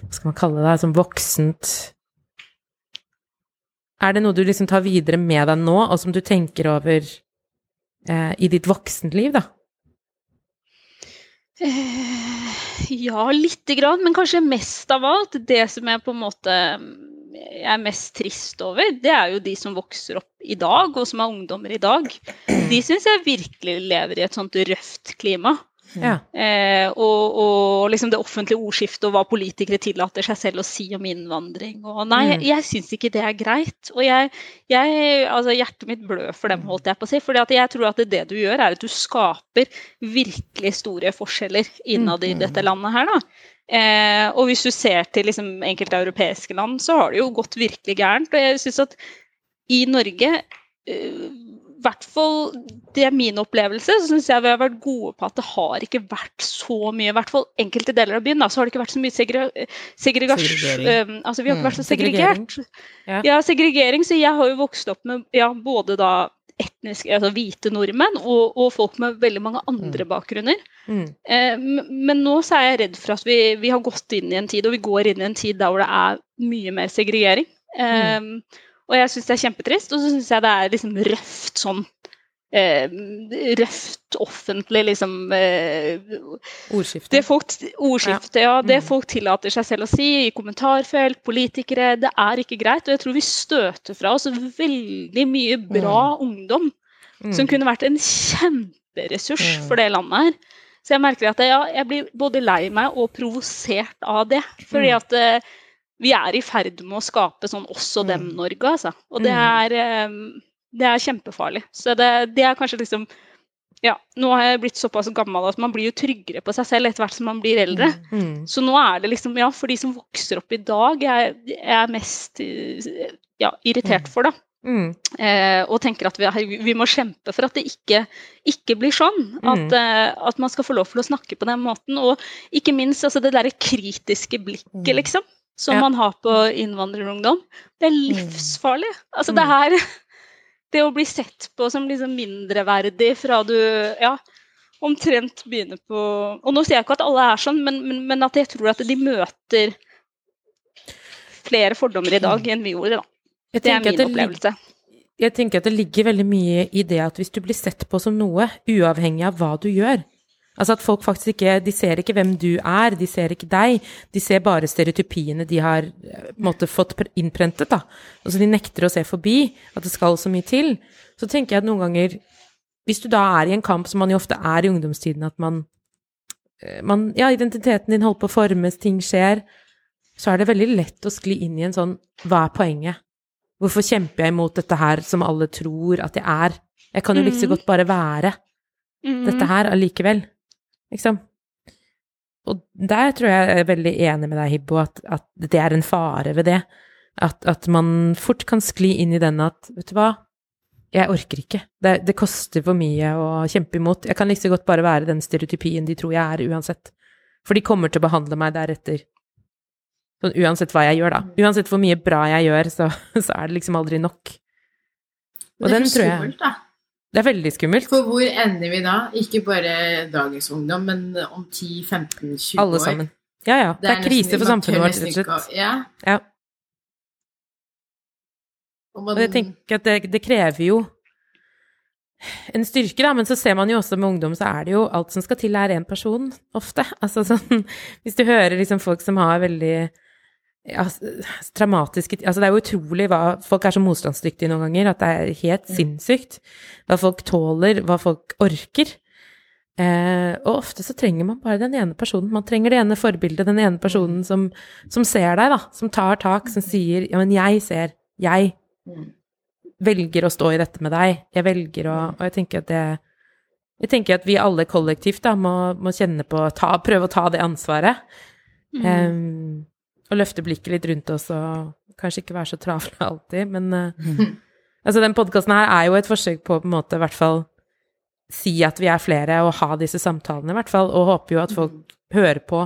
[SPEAKER 1] Hva skal man kalle det, sånn voksent Er det noe du liksom tar videre med deg nå, og som du tenker over eh, i ditt voksenliv, da?
[SPEAKER 4] Eh, ja, lite grann, men kanskje mest av alt det som jeg på en måte jeg er mest trist over, det er jo de som vokser opp i dag, og som er ungdommer i dag. De syns jeg virkelig lever i et sånt røft klima.
[SPEAKER 1] Ja.
[SPEAKER 4] Eh, og, og liksom det offentlige ordskiftet og hva politikere tillater seg selv å si om innvandring. Og nei,
[SPEAKER 1] Mm.
[SPEAKER 4] jeg, jeg syns ikke det er greit. Og jeg, jeg, altså hjertet mitt blør for dem, holdt jeg på å si. For jeg tror at det, det du gjør, er at du skaper virkelig store forskjeller innad i dette landet her, da. Eh, og hvis du ser til liksom, enkelte europeiske land, så har det jo gått virkelig gærent. Og jeg syns at i Norge eh, hvert fall det er min opplevelse, så syns jeg vi har vært gode på at det har ikke vært så mye I hvert fall enkelte deler av byen da, så har det ikke vært så mye segre, segregasjon
[SPEAKER 2] Segregering.
[SPEAKER 4] um, Altså vi har ikke vært så
[SPEAKER 1] Segregering.
[SPEAKER 4] segregert.
[SPEAKER 1] Ja.
[SPEAKER 4] Ja, segregering. Så jeg har jo vokst opp med ja, både da etniske, altså hvite nordmenn og, og folk med veldig mange andre bakgrunner.
[SPEAKER 1] Mm.
[SPEAKER 4] Eh, men nå så er jeg redd for at vi, vi har gått inn i en tid, og vi går inn i en tid der hvor det er mye mer segregering. Eh, Og jeg syns det er kjempetrist, og så syns jeg det er liksom røft sånn eh, Røft offentlig, liksom eh,
[SPEAKER 1] Ordskifte.
[SPEAKER 4] det folk, ordskifte, ja. Det
[SPEAKER 1] Mm.
[SPEAKER 4] folk tillater seg selv å si i kommentarfelt, politikere, det er ikke greit. Og jeg tror vi støter fra oss veldig mye bra ungdom
[SPEAKER 1] Mm.
[SPEAKER 4] som kunne vært en kjemperessurs
[SPEAKER 2] Mm.
[SPEAKER 4] for det landet her. Så jeg merker at jeg, ja, jeg blir både lei meg og provosert av det. Fordi
[SPEAKER 1] Mm.
[SPEAKER 4] at eh, vi er i ferd med å skape sånn også dem-Norge, altså. Og det
[SPEAKER 1] Mm.
[SPEAKER 4] er, eh, det er kjempefarlig. Så det, det er kanskje liksom ja, nå har jeg blitt såpass gammel at man blir jo tryggere på seg selv etter hvert som man blir eldre.
[SPEAKER 1] Mm.
[SPEAKER 4] Så nå er det liksom, ja, for de som vokser opp i dag, jeg, jeg er mest eh, ja, irritert for, da.
[SPEAKER 1] Mm.
[SPEAKER 4] Eh, og tenker at vi, vi må kjempe for at det ikke, ikke blir sånn. At,
[SPEAKER 1] Mm.
[SPEAKER 4] eh, at man skal få lov til å snakke på den måten. Og ikke minst altså, det derre kritiske blikket, liksom. Som
[SPEAKER 1] Ja.
[SPEAKER 4] man har på innvandrerungdom. Det er livsfarlig. Altså, det
[SPEAKER 1] Mm.
[SPEAKER 4] her [laughs] Det å bli sett på som liksom mindreverdig fra du ja, omtrent begynner på Og nå sier jeg ikke at alle er sånn, men, men, men at jeg tror at de møter flere fordommer i dag enn vi gjorde, da. Det er min
[SPEAKER 1] det
[SPEAKER 4] opplevelse.
[SPEAKER 1] Jeg tenker at det ligger veldig mye i det at hvis du blir sett på som noe, uavhengig av hva du gjør Altså at folk faktisk ikke De ser ikke hvem du er, de ser ikke deg. De ser bare stereotypiene de har eh, måte fått innprentet, da. Altså de nekter å se forbi at det skal så mye til. Så tenker jeg at noen ganger Hvis du da er i en kamp, som man jo ofte er i ungdomstiden, at man, eh, man Ja, identiteten din holder på å formes, ting skjer, så er det veldig lett å skli inn i en sånn Hva er poenget? Hvorfor kjemper jeg imot dette her som alle tror at jeg er? Jeg kan jo like
[SPEAKER 4] Mhm.
[SPEAKER 1] godt bare være
[SPEAKER 4] Mhm.
[SPEAKER 1] dette her allikevel. Liksom. Og der tror jeg jeg er veldig enig med deg, Hibbo, at, at det er en fare ved det. At, at man fort kan skli inn i den at, vet du hva, jeg orker ikke. Det, det koster for mye å kjempe imot. Jeg kan like så godt bare være den stereotypien de tror jeg er, uansett. For de kommer til å behandle meg deretter. Sånn uansett hva jeg gjør, da. Uansett hvor mye bra jeg gjør, så, [laughs] så er det liksom aldri nok. Og
[SPEAKER 3] det er
[SPEAKER 1] den tror jeg
[SPEAKER 3] skummelt, da.
[SPEAKER 1] Det er veldig skummelt.
[SPEAKER 3] For hvor ender vi da? Ikke bare dagens ungdom, men om 10-15-20 år.
[SPEAKER 1] Alle sammen. Ja, ja. Det er,
[SPEAKER 3] er
[SPEAKER 1] krise for samfunnet vårt, rett og slett.
[SPEAKER 3] Ja.
[SPEAKER 1] Ja.
[SPEAKER 3] Og man,
[SPEAKER 1] Og jeg tenker at det, det krever jo en styrke, da, men så ser man jo også med ungdom, så er det jo alt som skal til, er én person, ofte. Altså sånn Hvis du hører liksom folk som har veldig ja, traumatiske Altså det er jo utrolig hva Folk er så motstandsdyktige noen ganger at det er helt sinnssykt hva folk tåler, hva folk orker. Eh, og ofte så trenger man bare den ene personen. Man trenger det ene forbildet, den ene personen som, som ser deg, da. Som tar tak, som sier 'ja, men jeg ser'. Jeg
[SPEAKER 3] Mm.
[SPEAKER 1] velger å stå i dette med deg. Jeg velger å Og jeg tenker at det Jeg tenker at vi alle kollektivt da må, må kjenne på ta, Prøve å ta det ansvaret.
[SPEAKER 4] Mm.
[SPEAKER 1] Em, og løfte blikket litt rundt oss og kanskje ikke være så travle [laughs] alltid, men eh, [laughs] Altså, den podkasten her er jo et forsøk på å på en måte i hvert fall si at vi er flere, og ha disse samtalene, i hvert fall. Og håper jo at folk hører på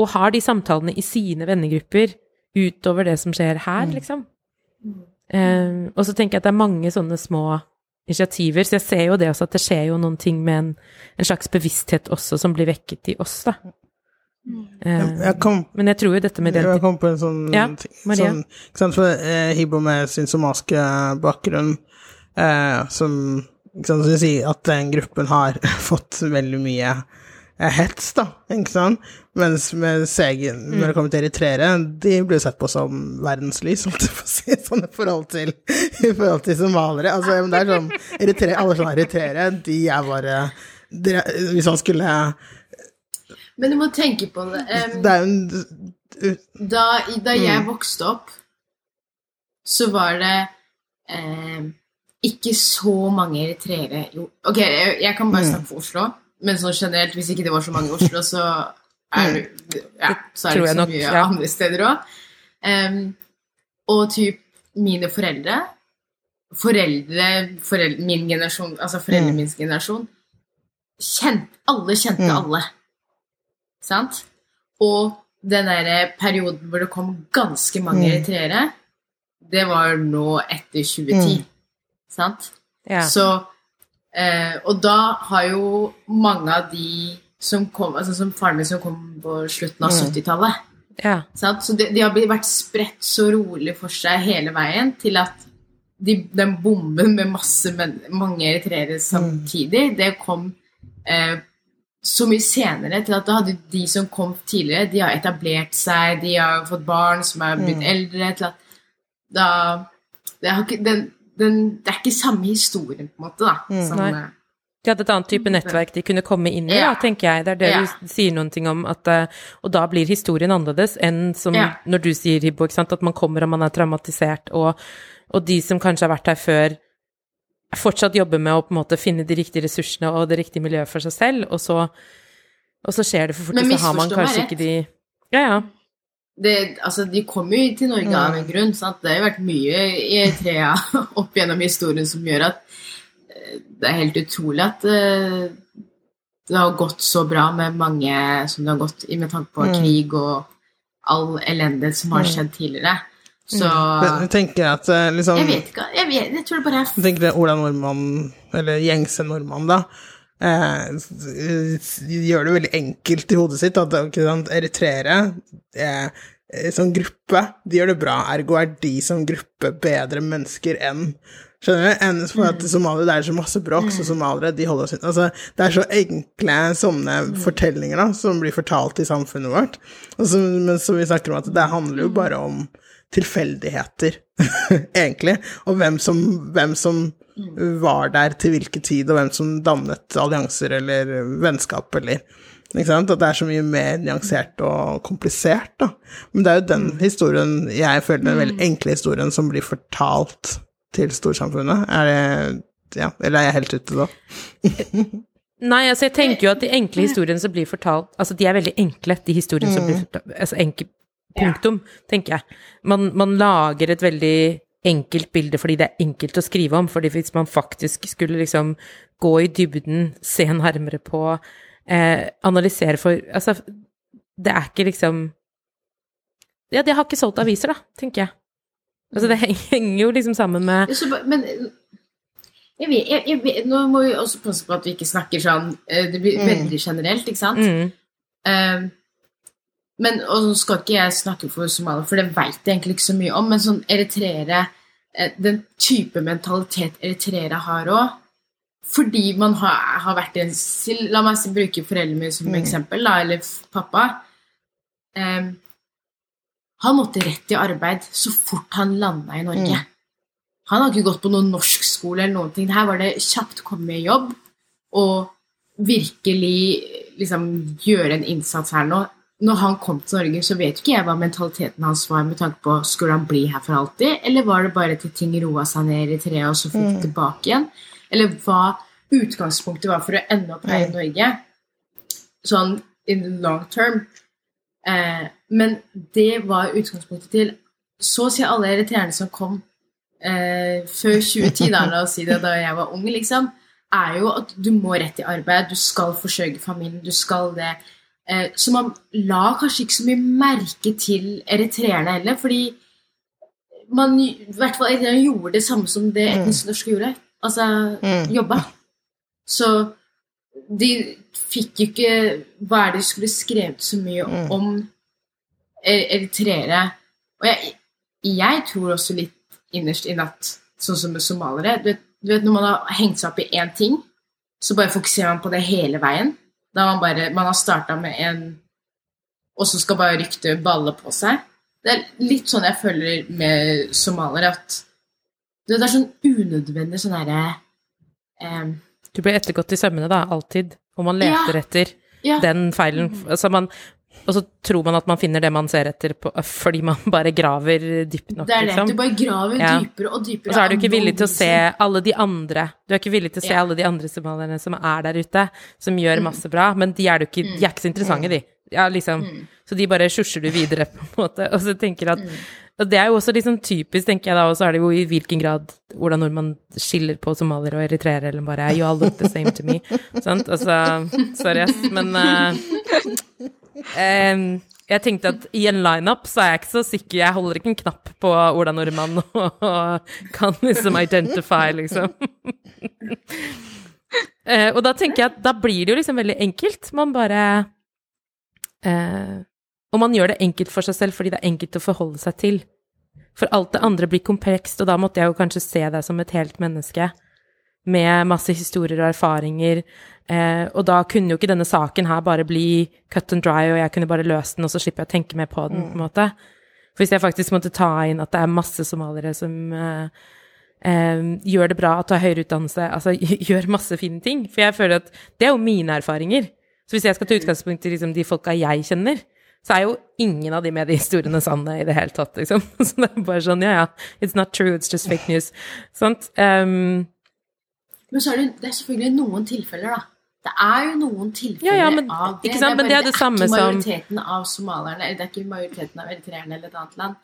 [SPEAKER 1] og har de samtalene i sine vennegrupper utover det som skjer her, liksom. Eh, og så tenker jeg at det er mange sånne små initiativer, så jeg ser jo det også, at det skjer jo noen ting med en, en slags bevissthet også som blir vekket i oss, da. Eh,
[SPEAKER 2] Jeg, kom
[SPEAKER 1] men jeg tror jo dette med
[SPEAKER 2] Jeg kom på en sånn
[SPEAKER 1] Ja,
[SPEAKER 2] ting.
[SPEAKER 1] Maria?
[SPEAKER 2] Sånn, ikke sant, for eh, Hibbo med sin somaliske bakgrunn, eh, som ikke sant, som sier at den gruppen har [laughs] fått veldig mye eh, hets, da, ikke sant? Mens med Segen, når det kommer til eritreere, de blir sett på som verdenslys, om du får si, sånn i forhold til, i forhold til somaliere. Altså, det er sånn, eritre, alle sånne eritreere, de er bare de, Hvis man skulle
[SPEAKER 3] Men du må tenke på det. Um,
[SPEAKER 2] Det er jo en
[SPEAKER 3] da, da jeg vokste opp, så var det eh, ikke så mange eritreere Jo, ok, jeg, jeg kan bare snakke for Oslo, men sånn generelt, hvis ikke det var så mange i Oslo, så er det, ja, så er det ikke så mye
[SPEAKER 1] ja.
[SPEAKER 3] andre steder òg. og typ mine foreldre Foreldre, foreldre Min generasjon, altså foreldrene min generasjon kjent, Alle kjente alle. Sant? Og den der perioden hvor det kom ganske mange eritreere, det var nå etter 2010. Sant?
[SPEAKER 1] Ja.
[SPEAKER 3] Så eh, Og da har jo mange av de som kom Altså som faren min som kom på slutten av 70-tallet.
[SPEAKER 1] ja.
[SPEAKER 3] Sant? Så de, de har vært spredt så rolig for seg hele veien til at de, den bomben med masse mange eritreere samtidig, det kom eh, så mye senere til at da hadde de som kom tidligere, de har etablert seg, de har fått barn som er blitt eldre til at da det, ikke, den, den, det er ikke samme historien, på en måte, da. som, eh,
[SPEAKER 1] De hadde et annet type nettverk de kunne komme inn i,
[SPEAKER 3] Ja.
[SPEAKER 1] da, tenker jeg. Det er det
[SPEAKER 3] Ja.
[SPEAKER 1] du sier noen ting om, at, eh, og da blir historien annerledes enn som
[SPEAKER 3] Ja.
[SPEAKER 1] når du sier, Hibbo, at man kommer og man er traumatisert, og, og de som kanskje har vært her før, fortsatt jobber med å på en måte finne de riktige ressursene og det riktige miljøet for seg selv, og så, og så skjer det for fort, og så har man kanskje ikke de Ja, ja.
[SPEAKER 3] det, altså, de kom jo til Norge av en grunn. Sant? Det har jo vært mye i trea [laughs] opp gjennom historien som gjør at eh, det er helt utrolig at eh, det har gått så bra med mange som det har gått i med tanke på krig og all elendighet som har skjedd tidligere. Så
[SPEAKER 2] Men jeg tenker at eh, liksom
[SPEAKER 3] Jeg vet ikke. Jeg, vet, jeg tror det bare er
[SPEAKER 2] tenker at Ola Nordmann, eller gjengse nordmann, da, eh, gjør det veldig enkelt i hodet sitt at ikke sant, eritreere eh, eh, som gruppe, de gjør det bra, ergo er de som gruppe bedre mennesker enn Skjønner du? Enn for at somaliere, det er så masse bråk, så somaliere, de holder oss Altså, det er så enkle sånne fortellinger da, som blir fortalt i samfunnet vårt, og så, men som vi snakker om at det handler jo bare om tilfeldigheter, [laughs] egentlig, og hvem som, hvem som var der til hvilken tid, og hvem som dannet allianser eller vennskap, eller ikke sant? At det er så mye mer nyansert og komplisert, da. Men det er jo den historien, jeg føler den veldig enkle historien, som blir fortalt til storsamfunnet. Er det Ja, eller er jeg helt ute da? [laughs]
[SPEAKER 1] Nei, altså jeg tenker jo at de enkle historiene som blir fortalt Altså de er veldig enkle, de historiene som blir fortalt Altså enkel punktum, tenker jeg. Man, man lager et veldig enkelt bilde fordi det er enkelt å skrive om. fordi hvis man faktisk skulle liksom gå i dybden, se nærmere på, eh, analysere for Altså, det er ikke liksom Ja, de har ikke solgt aviser, da, tenker jeg. Altså det henger jo liksom sammen med
[SPEAKER 3] Men jeg vet, jeg, vet, nå må vi også passe på at vi ikke snakker sånn eh, Det blir veldig generelt, ikke sant?
[SPEAKER 1] mm,
[SPEAKER 3] Eh, men, og nå skal ikke jeg snakke for somaliere, for det veit jeg egentlig ikke så mye om, men sånn eritreere eh, Den type mentalitet eritreere har òg, fordi man har, har vært i en La meg bruke foreldrene mine som eksempel, da, eller pappa. Um, han måtte rett i arbeid så fort han landa i Norge. Han har ikke gått på noen norskskole eller noen ting. Her var det kjapt komme i jobb og virkelig liksom gjøre en innsats her nå. Når han kom til Norge, så vet ikke jeg hva mentaliteten hans var med tanke på skulle han bli her for alltid, eller var det bare til ting roa seg ned i treet, og så fikk mm. tilbake igjen? Eller hva utgangspunktet var for å ende opp her i Norge, sånn in the long term. Eh, men det var utgangspunktet til så å si alle eritreerne som kom eh, før 2010, da, la oss si det da jeg var ung, liksom, er jo at du må rett i arbeid, du skal forsørge familien, du skal det. Eh, så man la kanskje ikke så mye merke til eritreerne heller, fordi man i hvert fall eritreerne gjorde det samme som det etnisk norske gjorde. Altså jobba. Så de fikk jo ikke Hva er det de skulle skrevet så mye om er- eritreere? Og jeg, jeg tror også litt innerst inne at sånn som med somaliere du vet, du vet når man har hengt seg opp i én ting, så bare fokuserer man på det hele veien. Da man bare Man har starta med en Og så skal bare ryktet balle på seg. Det er litt sånn jeg føler med somaliere, at det er sånn unødvendig sånn herre um,
[SPEAKER 1] Du blir ettergått i sømmene, da, alltid. Og man leter
[SPEAKER 3] Ja.
[SPEAKER 1] etter
[SPEAKER 3] Ja.
[SPEAKER 1] den feilen. Altså man, og så tror man at man finner det man ser etter, på, fordi man [laughs] bare graver dypt nok,
[SPEAKER 3] Det er det.
[SPEAKER 1] liksom.
[SPEAKER 3] Du bare graver
[SPEAKER 1] Ja.
[SPEAKER 3] dypere og dypere.
[SPEAKER 1] Og så er du ikke villig til å se alle de andre. Du er ikke villig til å se
[SPEAKER 3] Ja.
[SPEAKER 1] alle de andre somalierne som er der ute, som gjør masse bra, men de er, du ikke, de er ikke så interessante, de. Ja, liksom. Så de bare sjusjer du videre, [laughs] på en måte. Og så tenker at Og det er jo også liksom typisk, tenker jeg da, og så er det jo i hvilken grad Ola Nordmann skiller på somaliere og eritreere, eller bare You all look the same to me. [laughs] Sant? Altså, sorry, ass, men eh, em, jeg tenkte at i en lineup så er jeg ikke så sikker, jeg holder ikke en knapp på Ola Nordmann [laughs] og kan liksom identify, liksom. uh, [laughs] og da tenker jeg at da blir det jo liksom veldig enkelt. Man bare uh, Og man gjør det enkelt for seg selv fordi det er enkelt å forholde seg til. For alt det andre blir komplekst, og da måtte jeg jo kanskje se deg som et helt menneske. Med masse historier og erfaringer. Eh, og da kunne jo ikke denne saken her bare bli cut and dry, og jeg kunne bare løst den, og så slipper jeg å tenke mer på den, på en måte. For hvis jeg faktisk måtte ta inn at det er masse somaliere som eh, eh, gjør det bra, tar høyere utdannelse, altså [laughs] gjør masse fine ting. For jeg føler at det er jo mine erfaringer. Så hvis jeg skal ta utgangspunkt i liksom, de folka jeg kjenner, så er jo ingen av de mediehistoriene sanne i det hele tatt, liksom. [laughs] Så det er bare sånn, ja ja, it's not true, it's just fake news. Sant? Um,
[SPEAKER 3] Men så er det, det er selvfølgelig noen tilfeller, da. Det er jo noen tilfeller
[SPEAKER 1] Ja, ja, men-
[SPEAKER 3] av det.
[SPEAKER 1] ikke sant, men det er det samme
[SPEAKER 3] ikke
[SPEAKER 1] som-
[SPEAKER 3] majoriteten av somalierne, eller det er ikke majoriteten av eritreerne eller et annet land.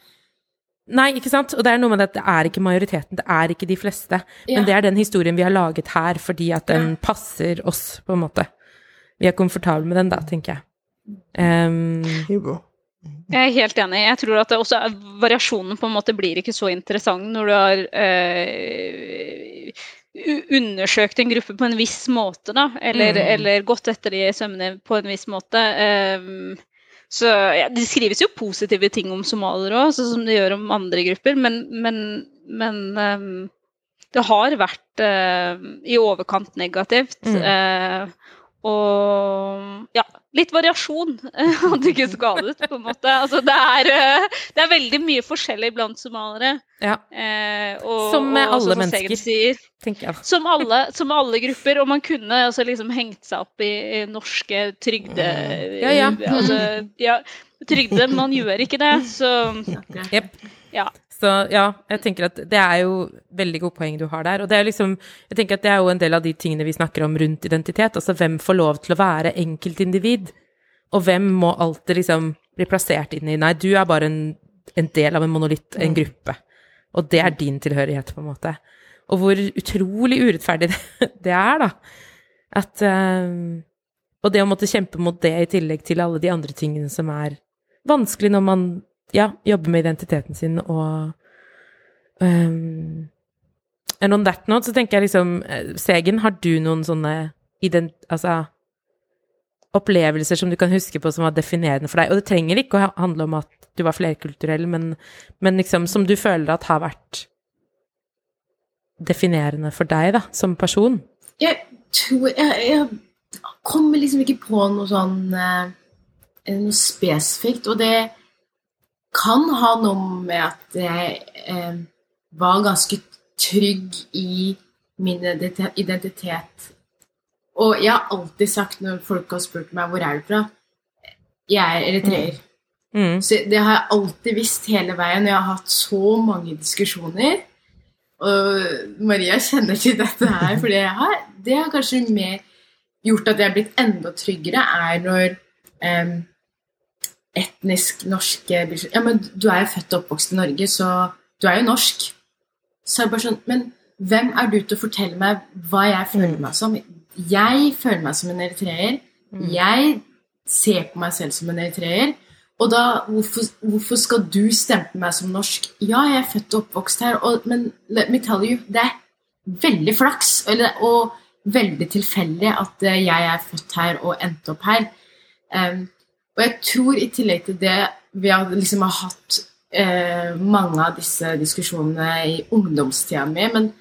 [SPEAKER 1] Nei, ikke sant? Og det er noe med at det er ikke majoriteten, det er ikke de fleste.
[SPEAKER 3] Ja.
[SPEAKER 1] Men det er den historien vi har laget her fordi at den passer oss, på en måte. Vi er komfortable med den, da, tenker jeg. Um.
[SPEAKER 4] Jeg er helt enig. Jeg tror at det også er, variasjonen på en måte blir ikke så interessant når du har eh, u- undersøkt en gruppe på en viss måte, da. Eller,
[SPEAKER 1] Mm.
[SPEAKER 4] eller gått etter de i sømmene på en viss måte. Um, så ja, Det skrives jo positive ting om somaliere òg, sånn som det gjør om andre grupper, men, men, men um, det har vært uh, i overkant negativt.
[SPEAKER 1] Mm.
[SPEAKER 4] eh, og ja, litt variasjon [laughs] hadde ikke skadet, på en måte. Altså, det, er, eh, det er veldig mye forskjellig blant somaliere.
[SPEAKER 1] ja,
[SPEAKER 4] Eh, og,
[SPEAKER 1] Som med
[SPEAKER 4] og
[SPEAKER 1] alle
[SPEAKER 4] som
[SPEAKER 1] mennesker.
[SPEAKER 4] Sier,
[SPEAKER 1] tenker jeg.
[SPEAKER 4] som alle, som alle grupper. Og man kunne altså liksom hengt seg opp i, i norske trygde...
[SPEAKER 1] Ja, ja.
[SPEAKER 4] Altså, ja, trygde, man gjør ikke det, så.
[SPEAKER 1] Jepp.
[SPEAKER 4] ja.
[SPEAKER 1] Så ja, jeg tenker at det er jo veldig gode poeng du har der. Og det er liksom, jeg tenker at det er jo en del av de tingene vi snakker om rundt identitet. Altså hvem får lov til å være enkeltindivid? Og hvem må alltid liksom bli plassert inn i Nei, du er bare en, en del av en monolitt, en gruppe. Og det er din tilhørighet, på en måte. Og hvor utrolig urettferdig det, [laughs] det er, da. At eh, Og det å måtte kjempe mot det i tillegg til alle de andre tingene som er vanskelig når man ja, jobbe med identiteten sin og um, And on that note så tenker jeg liksom eh, Segen, har du noen sånne ident... Altså opplevelser som du kan huske på som var definerende for deg? Og det trenger ikke å handle om at du var flerkulturell, men, men liksom som du føler at har vært definerende for deg, da, som person?
[SPEAKER 3] Jeg tror jeg, jeg kommer liksom ikke på noe sånn eh, noe spesifikt. Og det kan ha noe med at jeg eh, var ganske trygg i min identitet. Og jeg har alltid sagt når folk har spurt meg hvor er du fra, jeg er eritreer.
[SPEAKER 1] Mm.
[SPEAKER 3] Så det har jeg alltid visst hele veien. og Jeg har hatt så mange diskusjoner. Og Maria kjenner til dette her, for det har, det har kanskje mer gjort at jeg har blitt enda tryggere, er når em, etnisk norske sånn Ja, men du er jo født og oppvokst i Norge, så du er jo norsk. Så er det bare sånn Men hvem er du til å fortelle meg hva jeg føler meg som? Jeg føler meg som en eritreer. Jeg ser på meg selv som en eritreer. Og da, hvorfor, hvorfor skal du stemple meg som norsk? Ja, jeg er født og oppvokst her, og, men let me tell you, det er veldig flaks eller, og veldig tilfeldig at eh, jeg er født her og endte opp her. Em, og jeg tror i tillegg til det vi har liksom har hatt eh, mange av disse diskusjonene i ungdomstida mi, men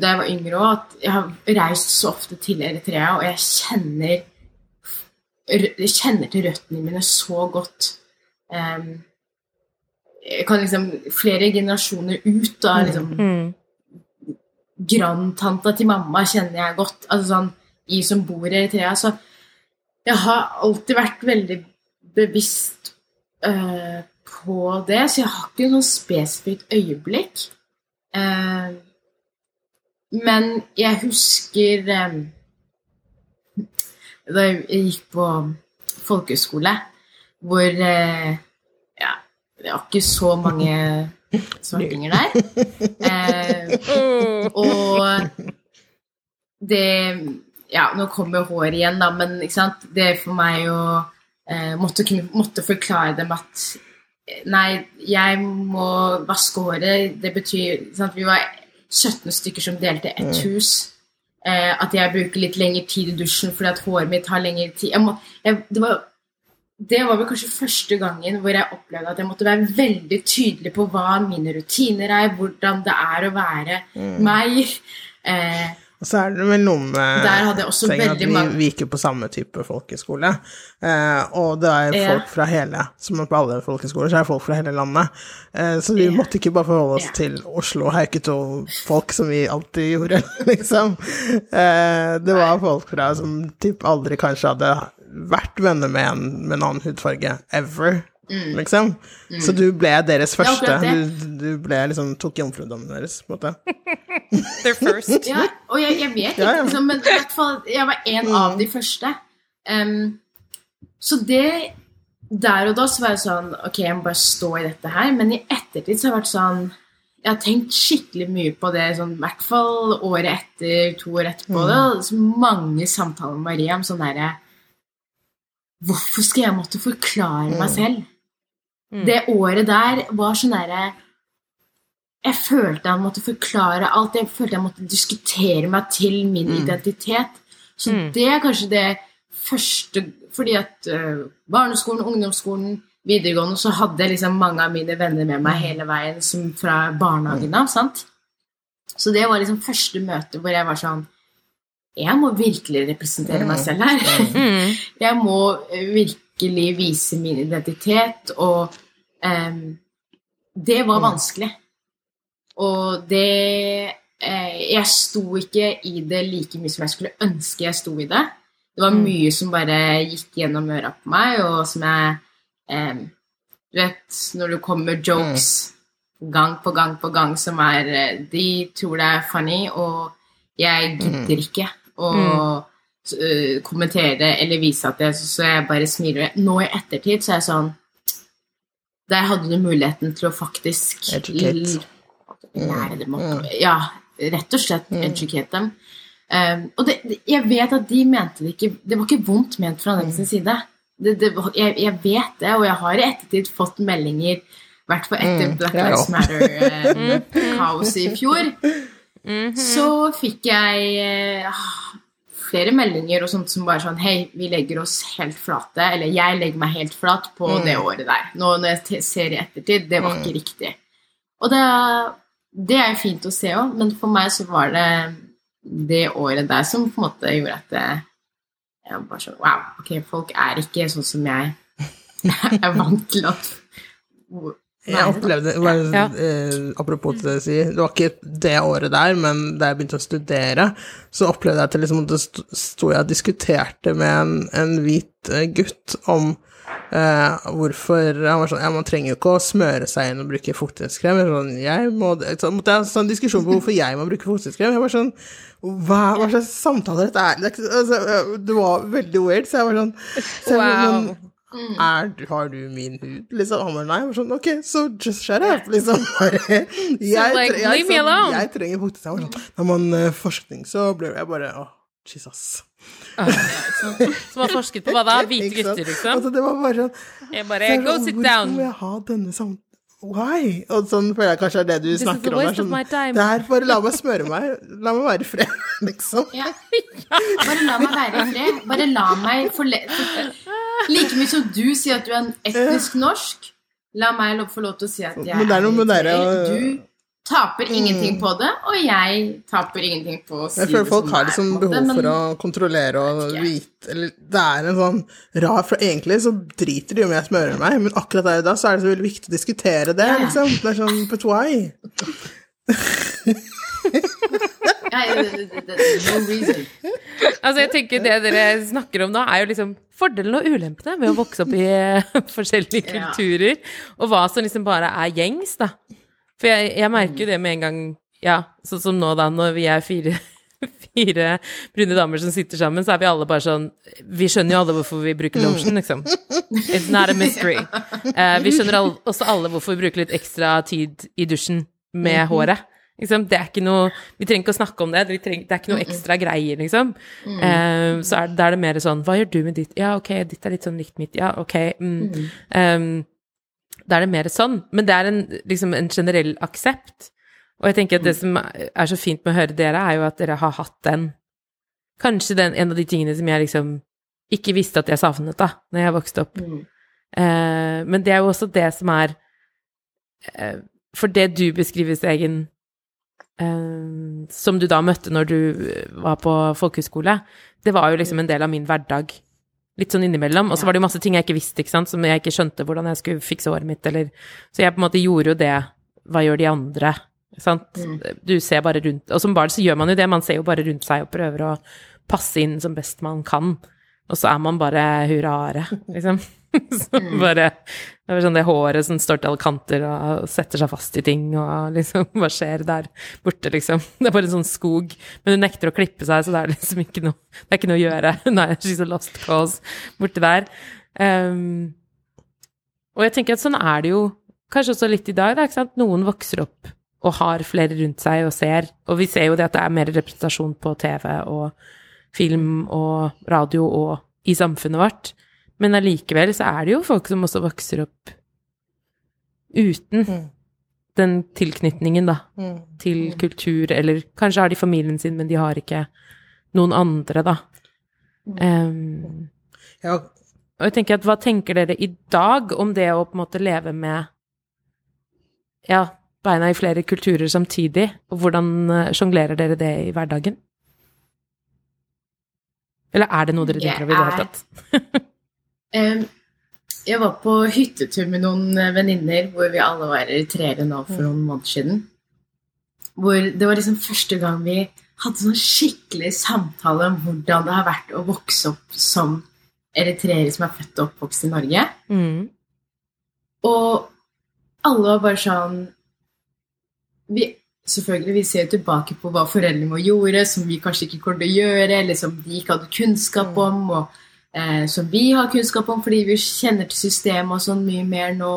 [SPEAKER 3] da jeg var yngre òg, at jeg har reist så ofte til Eritrea, og jeg kjenner jeg kjenner til røttene mine så godt. Em, jeg kan liksom flere generasjoner ut da, liksom
[SPEAKER 1] Mm.
[SPEAKER 3] grandtanta til mamma kjenner jeg godt. Altså sånn, I som bor i Eritrea. Så jeg har alltid vært veldig bevisst eh, på det. Så jeg har ikke noe spesifikt øyeblikk. Eh, men jeg husker eh, da jeg gikk på folkehøyskole, hvor eh, ja, det var ikke så mange svartinger der. Eh, [laughs] og det Ja, nå kommer håret igjen, da, men det er for meg å måtte, kunne, måtte forklare dem at eh, Nei, jeg må vaske håret. Det betyr sant? Vi var 17 stykker som delte et hus. Eh, at jeg bruker litt lengre tid i dusjen fordi at håret mitt har lengre tid. Jeg må, jeg, det, var, det var vel kanskje første gangen hvor jeg opplevde at jeg måtte være veldig tydelig på hva mine rutiner er, hvordan det er å være meg. Eh,
[SPEAKER 2] Og så er det vel noe med
[SPEAKER 3] Der hadde jeg også
[SPEAKER 2] at
[SPEAKER 3] veldig
[SPEAKER 2] vi,
[SPEAKER 3] mange-
[SPEAKER 2] vi gikk jo på samme type folkeskole, eh, og det er folk fra hele Som på alle folkeskoler, så er det folk fra hele landet. Eh, så vi måtte ikke bare forholde oss til Oslo og Hauketo-folk, som vi alltid gjorde, [laughs] liksom. Eh, det var folk fra som typ aldri kanskje hadde vært venner med en med en annen hudfarge ever. Liksom. Så du ble deres første.
[SPEAKER 3] Ja.
[SPEAKER 2] Du, du ble liksom tok jomfrudommen deres, på en måte. [laughs]
[SPEAKER 1] Their first.
[SPEAKER 3] Ja, og jeg, jeg vet ikke,
[SPEAKER 2] Ja, ja.
[SPEAKER 3] Liksom, men i hvert fall, jeg var en av de første. Um, så det Der og da så var jeg sånn Ok, jeg må bare stå i dette her. Men i ettertid så har jeg vært sånn Jeg har tenkt skikkelig mye på det, sånn, i hvert fall året etter, to år etterpå. Det var så mange samtaler med Maria om sånn derre Hvorfor skal jeg måtte forklare meg selv? Det året der var sånn derre jeg følte jeg måtte forklare alt. Jeg følte jeg måtte diskutere meg til min identitet. Så det er kanskje det første Fordi at uh, barneskolen, ungdomsskolen, videregående, så hadde jeg liksom mange av mine venner med meg hele veien som fra barnehagen av. sant? Så det var liksom første møte hvor jeg var sånn Jeg må virkelig representere meg selv her. [laughs] jeg må virkelig vise min identitet, og det var vanskelig. Og det eh, Jeg sto ikke i det like mye som jeg skulle ønske jeg sto i det. Det var mye som bare gikk gjennom øra på meg, og som jeg eh, Du vet, når det kommer jokes gang på gang på gang som er eh, De tror det er funny, og jeg gidder ikke å kommentere kommentere eller vise at jeg Så jeg bare smiler. Nå i ettertid så er jeg sånn Der hadde du muligheten til å faktisk
[SPEAKER 2] Educate.
[SPEAKER 3] lære dem opp. Ja, rett og slett educate dem. Um, og det, jeg vet at de mente det ikke Det var ikke vondt ment fra dem sin side. Det, det, jeg, jeg vet det, og jeg har i ettertid fått meldinger i hvert fall etter Black Lives. Matter-kaoset [laughs] i fjor. Så fikk jeg eh, flere meldinger og sånt som bare sånn Hei, vi legger oss helt flate. Eller jeg legger meg helt flat på det året der. Nå når jeg ser i ettertid, det var ikke riktig. Og det, det er jo fint å se òg, men for meg så var det det året der som på en måte gjorde at det, jeg bare sånn Wow, ok, folk er ikke sånn som jeg [laughs] er vant til at
[SPEAKER 2] Jeg opplevde, bare,
[SPEAKER 1] Ja.
[SPEAKER 2] eh, apropos det du sier, det var ikke det året der, men da jeg begynte å studere, så opplevde jeg at liksom, det sto jeg og diskuterte med en, en hvit eh, gutt om eh, hvorfor Han var sånn Ja, man trenger jo ikke å smøre seg inn og bruke fuktighetskrem. Jeg, sånn, jeg må, så måtte jeg ha en sånn diskusjon på hvorfor jeg må bruke fuktighetskrem. Jeg var sånn hva, hva slags samtale dette er? Det, altså, det var veldig weird, så jeg var sånn så jeg var
[SPEAKER 1] Wow.
[SPEAKER 2] Sånn, er, har du min hud? Liksom, han bare nei. Jeg var sånn, ok, so just shut up, liksom. [laughs] [laughs] Jeg,
[SPEAKER 1] like,
[SPEAKER 2] jeg,
[SPEAKER 1] jeg,
[SPEAKER 2] sånn, jeg trenger fuktighet. Jeg var sånn, Når man uh, forskning, så ble jeg bare Åh, Jesus.
[SPEAKER 1] Som har forsket på hva da? [laughs] Hvite gutter, liksom?
[SPEAKER 2] Altså, det var bare sånn
[SPEAKER 1] Jeg bare
[SPEAKER 2] jeg
[SPEAKER 1] Go
[SPEAKER 2] sånn,
[SPEAKER 1] sit
[SPEAKER 2] Hvorfor
[SPEAKER 1] down.
[SPEAKER 2] må jeg ha denne samtalen? Why? Og sånn føler jeg kanskje er det du
[SPEAKER 1] This
[SPEAKER 2] snakker om. er sånn, det her, bare la meg smøre meg. La meg være i fred, liksom.
[SPEAKER 3] Ja. Bare la meg være i fred. Bare la meg forle... Like mye som du sier at du er en etnisk norsk, la meg få lov til å si at jeg
[SPEAKER 2] Men det er noe med dere
[SPEAKER 3] Du taper ingenting på det, og jeg taper ingenting på å si
[SPEAKER 2] Jeg føler
[SPEAKER 3] det
[SPEAKER 2] folk
[SPEAKER 3] som
[SPEAKER 2] har
[SPEAKER 3] det er,
[SPEAKER 2] liksom
[SPEAKER 3] folk har måte,
[SPEAKER 2] behov for å kontrollere og vite Eller det er en sånn rar For egentlig så driter de om jeg smører meg, men akkurat der og da så er det så veldig viktig å diskutere det,
[SPEAKER 3] Ja, ja.
[SPEAKER 2] liksom. Det er sånn But why?
[SPEAKER 3] Ja, ja, det- det- det- no.
[SPEAKER 1] Altså, jeg tenker Det dere snakker om nå, er jo liksom fordelene og ulempene med å vokse opp i eh, [laughs] forskjellige kulturer, og hva som liksom bare er gjengs, da. For jeg, jeg merker jo det med en gang Ja, sånn som nå, da, når vi er fire [laughs] Fire brune damer som sitter sammen, så er vi alle bare sånn Vi skjønner jo alle hvorfor vi bruker lotion, liksom. It's not a mystery. Uh, [laughs] vi skjønner alle, også alle hvorfor vi bruker litt ekstra tid i dusjen med håret. Liksom, det er ikke noe Vi trenger ikke å snakke om det. Vi trenger, det er ikke noe ekstra greier, liksom. Eh, så er, da er det mer sånn Hva gjør du med ditt? Ja, ok, ditt er litt sånn likt mitt. Ja, ok. Mm. Um, da er det mer sånn. Men det er en, liksom en generell aksept. Og jeg tenker at det som er så fint med å høre dere, er jo at dere har hatt den Kanskje den, en av de tingene som jeg liksom ikke visste at jeg savnet, da, når jeg vokste opp.
[SPEAKER 3] Mm.
[SPEAKER 1] Uh, men det er jo også det som er uh, For det du beskriver, Stegen, som du da møtte når du var på folkehøyskole, det var jo liksom en del av min hverdag. Litt sånn innimellom. Og så var det jo masse ting jeg ikke visste, ikke sant, som jeg ikke skjønte hvordan jeg skulle fikse håret mitt, eller Så jeg på en måte gjorde jo det. Hva gjør de andre? Sant? Du ser bare rundt Og som barn så gjør man jo det, man ser jo bare rundt seg og prøver å passe inn som best man kan. Og så er man bare hurraere, liksom. [laughs] Så bare Det er sånn det håret som står til alle kanter og setter seg fast i ting, og [laughs] liksom Hva skjer der borte, liksom? [laughs] Det er bare en sånn skog. Men hun nekter å klippe seg, så det er liksom ikke noe Det er ikke noe å gjøre. Nei, she's a lost cause borte der. Um, og jeg tenker at sånn er det jo kanskje også litt i dag, da, ikke sant? Noen vokser opp og har flere rundt seg og ser, og vi ser jo det at det er mer representasjon på TV og film og radio og i samfunnet vårt, men allikevel så er det jo folk som også vokser opp uten
[SPEAKER 2] Mm.
[SPEAKER 1] den tilknytningen, da,
[SPEAKER 2] Mm.
[SPEAKER 1] til kultur, eller kanskje har de familien sin, men de har ikke noen andre, da. Um,
[SPEAKER 2] Ja,
[SPEAKER 1] og jeg tenker at hva tenker dere i dag om det å på en måte leve med ja, beina i flere kulturer samtidig, og hvordan eh, sjonglerer dere det i hverdagen? Eller er det noe dere tenker over i det hele tatt? [laughs]
[SPEAKER 3] Jeg var på hyttetur med noen eh, venninner hvor vi alle var eritreere nå for noen måneder siden. Hvor det var liksom første gang vi hadde sånn skikkelig samtale om hvordan det har vært å vokse opp som eritreere som er født og oppvokst i Norge.
[SPEAKER 1] Mm.
[SPEAKER 3] Og alle var bare sånn vi, Selvfølgelig, vi ser tilbake på hva foreldrene våre gjorde, som vi kanskje ikke kommer til å gjøre, eller som de ikke hadde kunnskap om, og eh, som vi har kunnskap om fordi vi kjenner til systemet og sånn mye mer nå.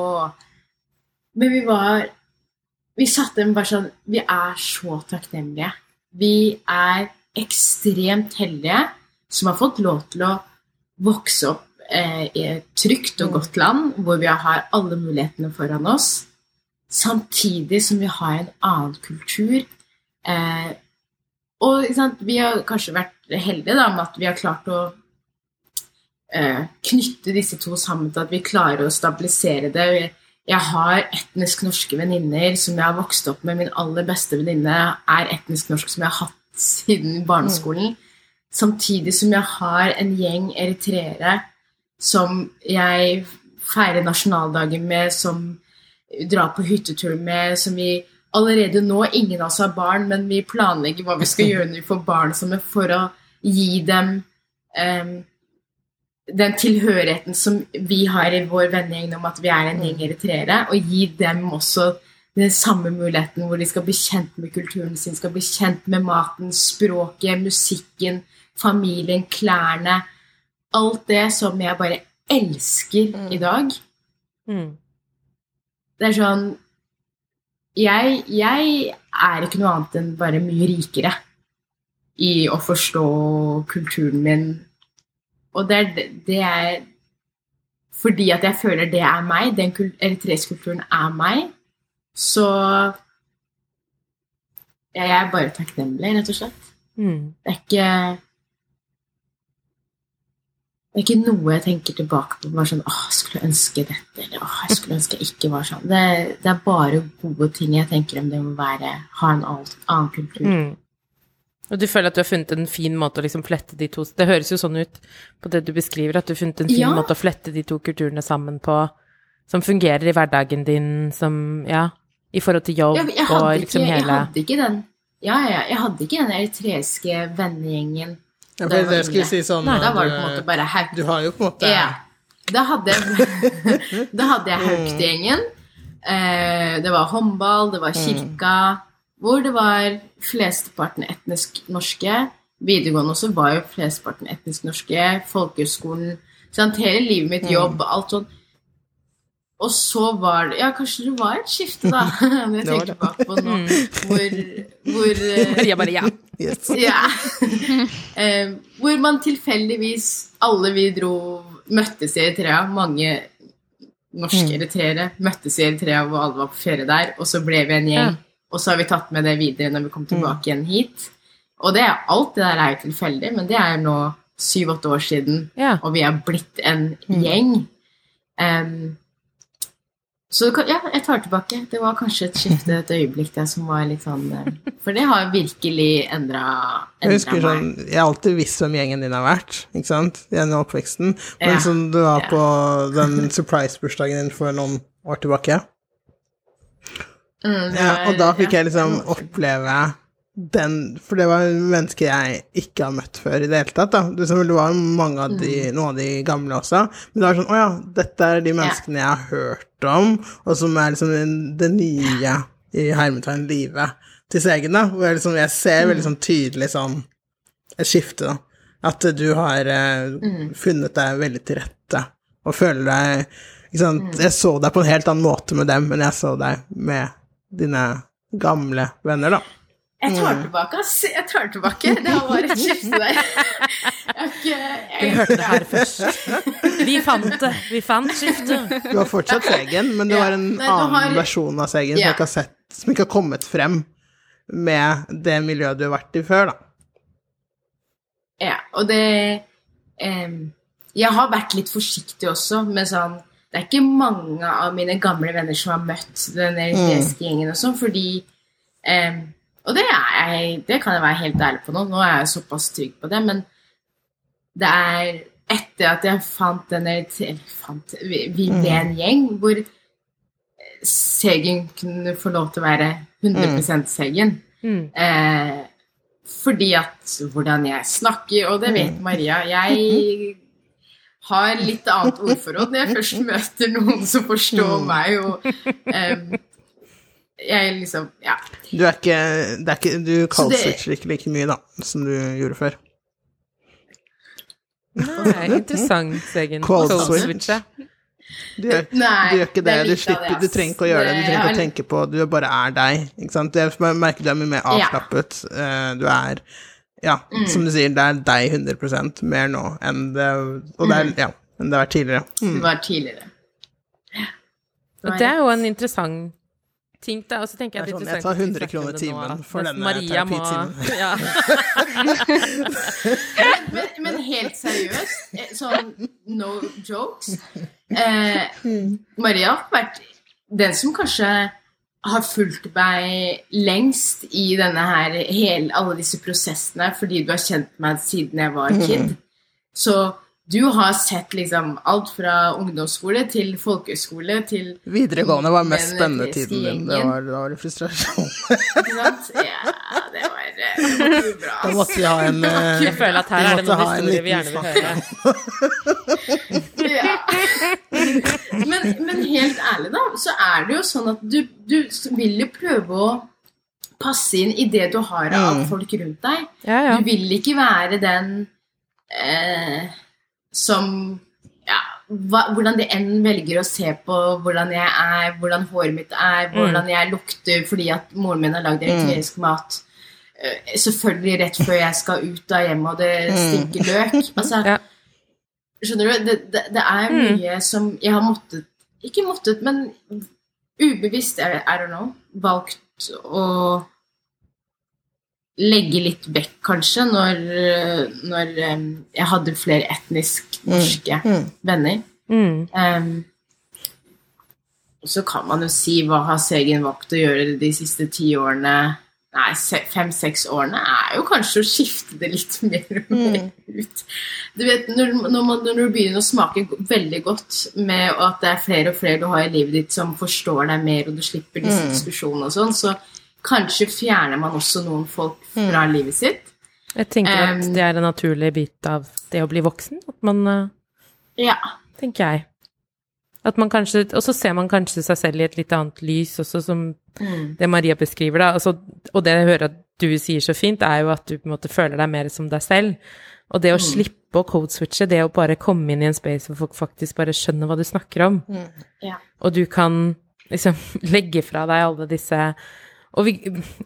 [SPEAKER 3] Men vi var Vi satt dem bare sånn Vi er så takknemlige. Vi er ekstremt heldige som har fått lov til å vokse opp eh, i et trygt og godt land hvor vi har alle mulighetene foran oss, samtidig som vi har en annen kultur. Eh, og sant, vi har kanskje vært heldige da, med at vi har klart å eh, knytte disse to sammen til at vi klarer å stabilisere det. Jeg har etnisk norske venninner som jeg har vokst opp med. Min aller beste venninne er etnisk norsk, som jeg har hatt siden barneskolen. Samtidig som jeg har en gjeng eritreere som jeg feirer nasjonaldagen med, som drar på hyttetur med, som vi allerede nå Ingen av oss har barn, men vi planlegger hva vi skal [laughs] gjøre når vi får barn som er for å gi dem em, den tilhørigheten som vi har i vår vennegjeng om at vi er en gjeng eritreere, og gi dem også den samme muligheten hvor de skal bli kjent med kulturen sin, skal bli kjent med maten, språket, musikken, familien, klærne. Alt det som jeg bare elsker i dag.
[SPEAKER 1] Mm.
[SPEAKER 3] Det er sånn jeg, jeg er ikke noe annet enn bare mye rikere i å forstå kulturen min. Og det er, det er fordi at jeg føler det er meg, den eritreiske kulturen er meg, så jeg er bare takknemlig, rett og slett.
[SPEAKER 1] Mm.
[SPEAKER 3] Det er ikke det er ikke noe jeg tenker tilbake på bare sånn åh, jeg skulle ønske dette, eller åh, jeg skulle ønske jeg ikke var sånn. Det, det er bare gode ting jeg tenker om det må være ha en alt annen kultur.
[SPEAKER 1] Mm. Og du føler at du har funnet en fin måte å liksom flette de to Det høres jo sånn ut på det du beskriver, at du har funnet en fin
[SPEAKER 3] Ja.
[SPEAKER 1] måte å flette de to kulturene sammen på, som fungerer i hverdagen din, som Ja, i forhold til jobb
[SPEAKER 3] Jeg, jeg,
[SPEAKER 1] og liksom
[SPEAKER 3] ikke, jeg
[SPEAKER 1] hele
[SPEAKER 3] hadde ikke den ja, ja, jeg hadde ikke den eritreiske vennegjengen.
[SPEAKER 2] Ja, for det skulle si sånn
[SPEAKER 3] Nei, da var det på en måte bare hauk.
[SPEAKER 2] Du har jo på en måte
[SPEAKER 3] Ja. Da hadde jeg, [laughs] [laughs] da hadde jeg Haugtgjengen. Eh, det var håndball, det var kirka, hvor det var flesteparten etnisk norske. Videregående også var jo flesteparten etnisk norske. Folkehøgskolen. Sant? Hele livet mitt, jobb, alt sånn. Og så var det Ja, kanskje det var et skifte, da, [laughs] [laughs] når jeg tenker bak på nå, [laughs] hvor, hvor
[SPEAKER 1] Maria bare ja.
[SPEAKER 2] yes.
[SPEAKER 3] ja. Eh, hvor man tilfeldigvis, alle vi dro, møttes i Eritrea. Mange norske eritreere møttes i Eritrea hvor alle var på ferie der. Og så ble vi en gjeng. Og så har vi tatt med det videre når vi kom tilbake igjen hit. Og det er, alt det der er jo tilfeldig, men det er nå syv-åtte år siden,
[SPEAKER 1] Ja.
[SPEAKER 3] og vi er blitt en gjeng. Um, så ja, jeg tar tilbake. Det var kanskje et skifte, et øyeblikk der som var litt sånn eh, For det har virkelig endra
[SPEAKER 2] Jeg husker
[SPEAKER 3] meg.
[SPEAKER 2] sånn, jeg har alltid visst hvem gjengen din har vært, ikke sant, gjennom oppveksten. Men
[SPEAKER 3] Ja.
[SPEAKER 2] som du var på den surprise-bursdagen din for noen år tilbake.
[SPEAKER 3] Mm,
[SPEAKER 2] Ja, og da fikk jeg liksom oppleve den For det var mennesker jeg ikke har møtt før i det hele tatt. da. Det var mange av de, noen av de gamle også. Men det var sånn Å ja, dette er de menneskene jeg har hørt om, og som er liksom det nye i hermetegn livet til Segen. da. Hvor jeg, liksom, jeg ser veldig sånn tydelig sånn et skifte, da. At du har eh, funnet deg veldig til rette, og føler deg ikke sant? Jeg så deg på en helt annen måte med dem enn jeg så deg med dine gamle venner, da.
[SPEAKER 3] Jeg tar
[SPEAKER 2] Mm.
[SPEAKER 3] tilbake, ass. Jeg tar tilbake. Det har vært et [laughs] skifte der. Jeg
[SPEAKER 1] Du hørte det her først. Vi fant det. Vi fant skiftet.
[SPEAKER 2] Du har fortsatt Segen, men det var en
[SPEAKER 3] Nei,
[SPEAKER 2] annen
[SPEAKER 3] har-
[SPEAKER 2] versjon av Segen som
[SPEAKER 3] Ja.
[SPEAKER 2] ikke har sett, som ikke har kommet frem med det miljøet du har vært i før, da.
[SPEAKER 3] Ja, og det um, Jeg har vært litt forsiktig også med sånn Det er ikke mange av mine gamle venner som har møtt den eritreiske gjengen og sånn, fordi em, Og det, er jeg, det kan jeg være helt ærlig på nå. Nå er jeg såpass trygg på det, men det er etter at jeg fant den eller fant, Vi vi ble en gjeng hvor Segen kunne få lov til å være 100 Segen.
[SPEAKER 1] Mm.
[SPEAKER 3] Eh, fordi at hvordan jeg snakker, og det vet Maria Jeg har litt annet ordforråd når jeg først [laughs] møter noen som forstår meg, og um, jeg liksom Ja.
[SPEAKER 2] Du er ikke, det er ikke Du kaldswitcher ikke like mye, da, som du gjorde før.
[SPEAKER 1] Nei, interessant, Segen.
[SPEAKER 2] Cold
[SPEAKER 1] Cold
[SPEAKER 2] switch.
[SPEAKER 1] switch, ja.
[SPEAKER 2] Du gjør,
[SPEAKER 3] Nei,
[SPEAKER 2] du gjør ikke det.
[SPEAKER 3] det
[SPEAKER 2] Du, slipper,
[SPEAKER 3] det,
[SPEAKER 2] du trenger ikke å gjøre det. Du trenger ikke å tenke på Du bare er deg. Ikke sant? Jeg merker du er mye mer avslappet. Ja. Du er Ja,
[SPEAKER 3] Mm.
[SPEAKER 2] som du sier, det er deg 100 mer nå enn det Og det er, ja, enn det har vært tidligere. Mm.
[SPEAKER 3] Det var tidligere.
[SPEAKER 1] Og det er jo en interessant ting, da. Og så tenker jeg at
[SPEAKER 2] Det er sånn, jeg tar 100
[SPEAKER 1] interessant at vi
[SPEAKER 2] kroner timen for denne
[SPEAKER 1] Maria må-
[SPEAKER 2] terapitimen. [laughs]
[SPEAKER 1] Ja.
[SPEAKER 3] Men, men helt seriøst, eh, sånn no jokes eh, Maria har vært den som kanskje har fulgt meg lengst i denne her, hele, alle disse prosessene, fordi du har kjent meg siden jeg var kid. Så du har sett liksom alt fra ungdomsskole til folkehøyskole til
[SPEAKER 2] Videregående var mest spennende tiden din. Det var, da var det frustrasjon.
[SPEAKER 3] Ikke sant? Ja, det var, eh, det var bra.
[SPEAKER 2] Da måtte vi ha en eh,
[SPEAKER 1] Jeg føler at her er det noen historier vi gjerne vil høre.
[SPEAKER 3] Ja. Men, men helt ærlig, da, så er det jo sånn at du, du vil jo prøve å passe inn i det du har av
[SPEAKER 2] Mm.
[SPEAKER 3] folk rundt deg. Du vil ikke være den eh, som ja, hva, Hvordan de enn velger å se på hvordan jeg er, hvordan håret mitt er, hvordan jeg lukter fordi at moren min har lagd eritreisk mat. Eh, selvfølgelig rett før jeg skal ut av hjemmet, og det stinker løk. [laughs] Altså. Skjønner du? Det, det, det er mye som jeg har måttet Ikke måttet, men ubevisst, I don't know, valgt å legge litt vekk, kanskje, når, når um, jeg hadde flere etnisk norske
[SPEAKER 2] Mm.
[SPEAKER 3] venner.
[SPEAKER 1] Mm.
[SPEAKER 3] Um, så kan man jo si hva har Segen valgt å gjøre de siste ti årene? Nei, fem-seks årene er jo kanskje å skifte det litt [laughs] mer og mer ut. Du vet, når, når, man, når du begynner å smake veldig godt med at det er flere og flere du har i livet ditt som forstår deg mer, og du slipper disse diskusjonene og sånn, så kanskje fjerner man også noen folk fra livet sitt.
[SPEAKER 1] Jeg tenker at
[SPEAKER 3] Um,
[SPEAKER 1] det er en naturlig bit av det å bli voksen. At man eh,
[SPEAKER 3] Ja.
[SPEAKER 1] tenker jeg. At man kanskje, og så ser man kanskje seg selv i et litt annet lys også, som
[SPEAKER 3] Mm.
[SPEAKER 1] det Maria beskriver, da. Altså, og det jeg hører at du sier så fint, er jo at du på en måte føler deg mer som deg selv. Og det å slippe å codeswitche, det å bare komme inn i en space hvor folk faktisk bare skjønner hva du snakker om,
[SPEAKER 3] ja.
[SPEAKER 1] og du kan liksom [laughs] legge fra deg alle disse og vi,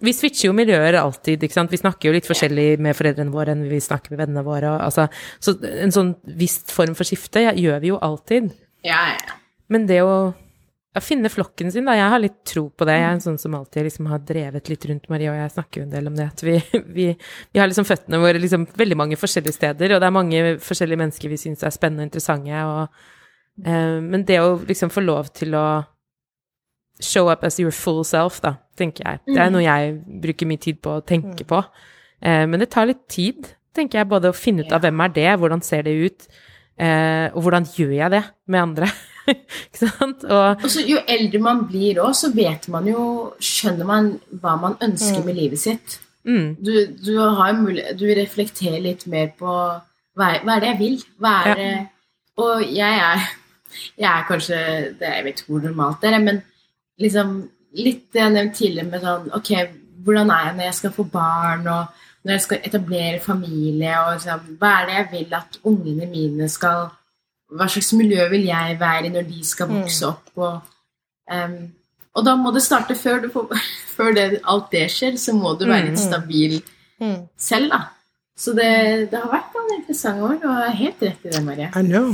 [SPEAKER 1] vi switcher jo miljøer alltid, ikke sant. Vi snakker jo litt forskjellig med foreldrene våre enn vi snakker med vennene våre. Altså, så en sånn viss form for skifte ja, gjør vi jo alltid.
[SPEAKER 3] Ja, ja.
[SPEAKER 1] Men det å ja, finne flokken sin, da. Jeg har litt tro på det. Jeg er en sånn som alltid liksom har drevet litt rundt Marie, og jeg snakker jo en del om det. At vi, vi, vi har liksom føttene våre liksom veldig mange forskjellige steder, og det er mange forskjellige mennesker vi syns er spennende og interessante. Og, eh, men det å liksom få lov til å show up as your full self, da, tenker jeg. Det er noe jeg bruker mye tid på å tenke på. Eh, men det tar litt tid, tenker jeg, både å finne ut av hvem er det, hvordan ser det ut, eh, og hvordan gjør jeg det med andre. [laughs] ikke sant? Og
[SPEAKER 3] Og så Jo eldre man blir òg, så vet man jo Skjønner man hva man ønsker med livet sitt.
[SPEAKER 1] mm,
[SPEAKER 3] Du, du, har mulighet, du reflekterer litt mer på hva er, hva er det jeg vil? Er
[SPEAKER 1] Ja.
[SPEAKER 3] Og jeg er, jeg er kanskje det, Jeg vet ikke hvor normalt det er, men liksom litt det jeg nevnte tidligere med sånn Ok, hvordan er jeg når jeg skal få barn, og når jeg skal etablere familie, og liksom, hva er det jeg vil at ungene mine skal Hva slags miljø vil jeg være i når de skal vokse opp? Og, um, og da må det starte før, du får, [laughs] før det, alt det skjer, så må du være litt stabil
[SPEAKER 2] Mm.
[SPEAKER 3] selv, da. Så det, det har vært noen interessante år. Du har helt rett i det, Maria.
[SPEAKER 2] I know.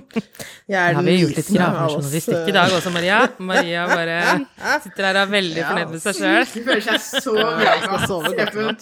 [SPEAKER 2] [laughs] Jeg er
[SPEAKER 1] har
[SPEAKER 2] den
[SPEAKER 1] vi gjort litt gravejournalistikk i dag også, Maria? Maria bare sitter her og er veldig
[SPEAKER 2] Ja.
[SPEAKER 1] fornøyd med seg sjøl.
[SPEAKER 3] Hun føler seg så
[SPEAKER 2] eh,
[SPEAKER 3] bra.
[SPEAKER 2] Jeg skal sove godt.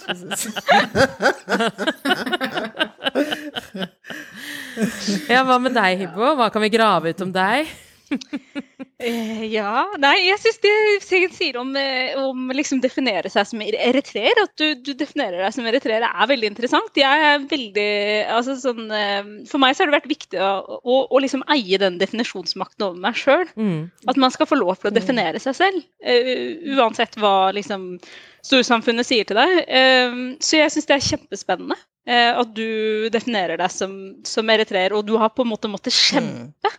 [SPEAKER 1] Ja, hva med deg, Hibbo? Hva kan vi grave ut om deg? [laughs]
[SPEAKER 4] Eh, ja Nei, jeg syns det Sigurd sier om, å om liksom definere seg som eritreer, at du, du definerer deg som eritreer, er veldig interessant. Jeg er veldig altså sånn, eh, For meg så har det vært viktig å, å, å liksom eie den definisjonsmakten over meg sjøl.
[SPEAKER 1] Mm.
[SPEAKER 4] At man skal få lov til å definere seg selv, eh, uansett hva liksom storsamfunnet sier til deg. Eh, så jeg syns det er kjempespennende eh, at du definerer deg som, som eritreer, og du har på en måte måttet kjempe,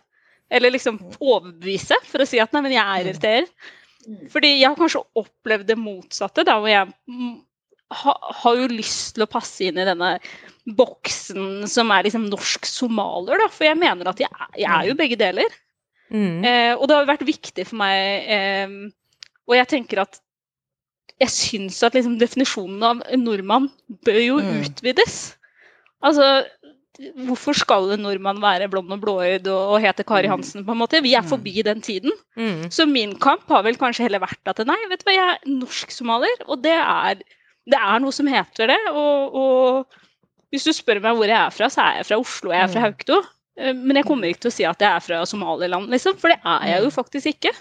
[SPEAKER 4] eller liksom overbevise, for å si at nei, men jeg er irritert. Fordi jeg har kanskje opplevd det motsatte, da hvor jeg mm, ha, har jo lyst til å passe inn i denne boksen som er liksom norsk somalier, da. For jeg mener at jeg, jeg er jo begge deler.
[SPEAKER 1] Mm.
[SPEAKER 4] Eh, og det har vært viktig for meg eh, Og jeg tenker at jeg syns at liksom, definisjonen av nordmann bør jo
[SPEAKER 2] Mm.
[SPEAKER 4] utvides. Altså, hvorfor skal en nordmann være blond og blåøyd og, og hete Kari Hansen, på en måte? Vi er forbi den tiden.
[SPEAKER 1] Mm.
[SPEAKER 4] Så min kamp har vel kanskje heller vært at nei, vet du hva, jeg er norsk-somalier, og det er, det er noe som heter det. Og, og hvis du spør meg hvor jeg er fra, så er jeg fra Oslo, jeg er fra Hauketo. Eh, Men jeg kommer ikke til å si at jeg er fra Somaliland, liksom, for det er jeg jo faktisk ikke.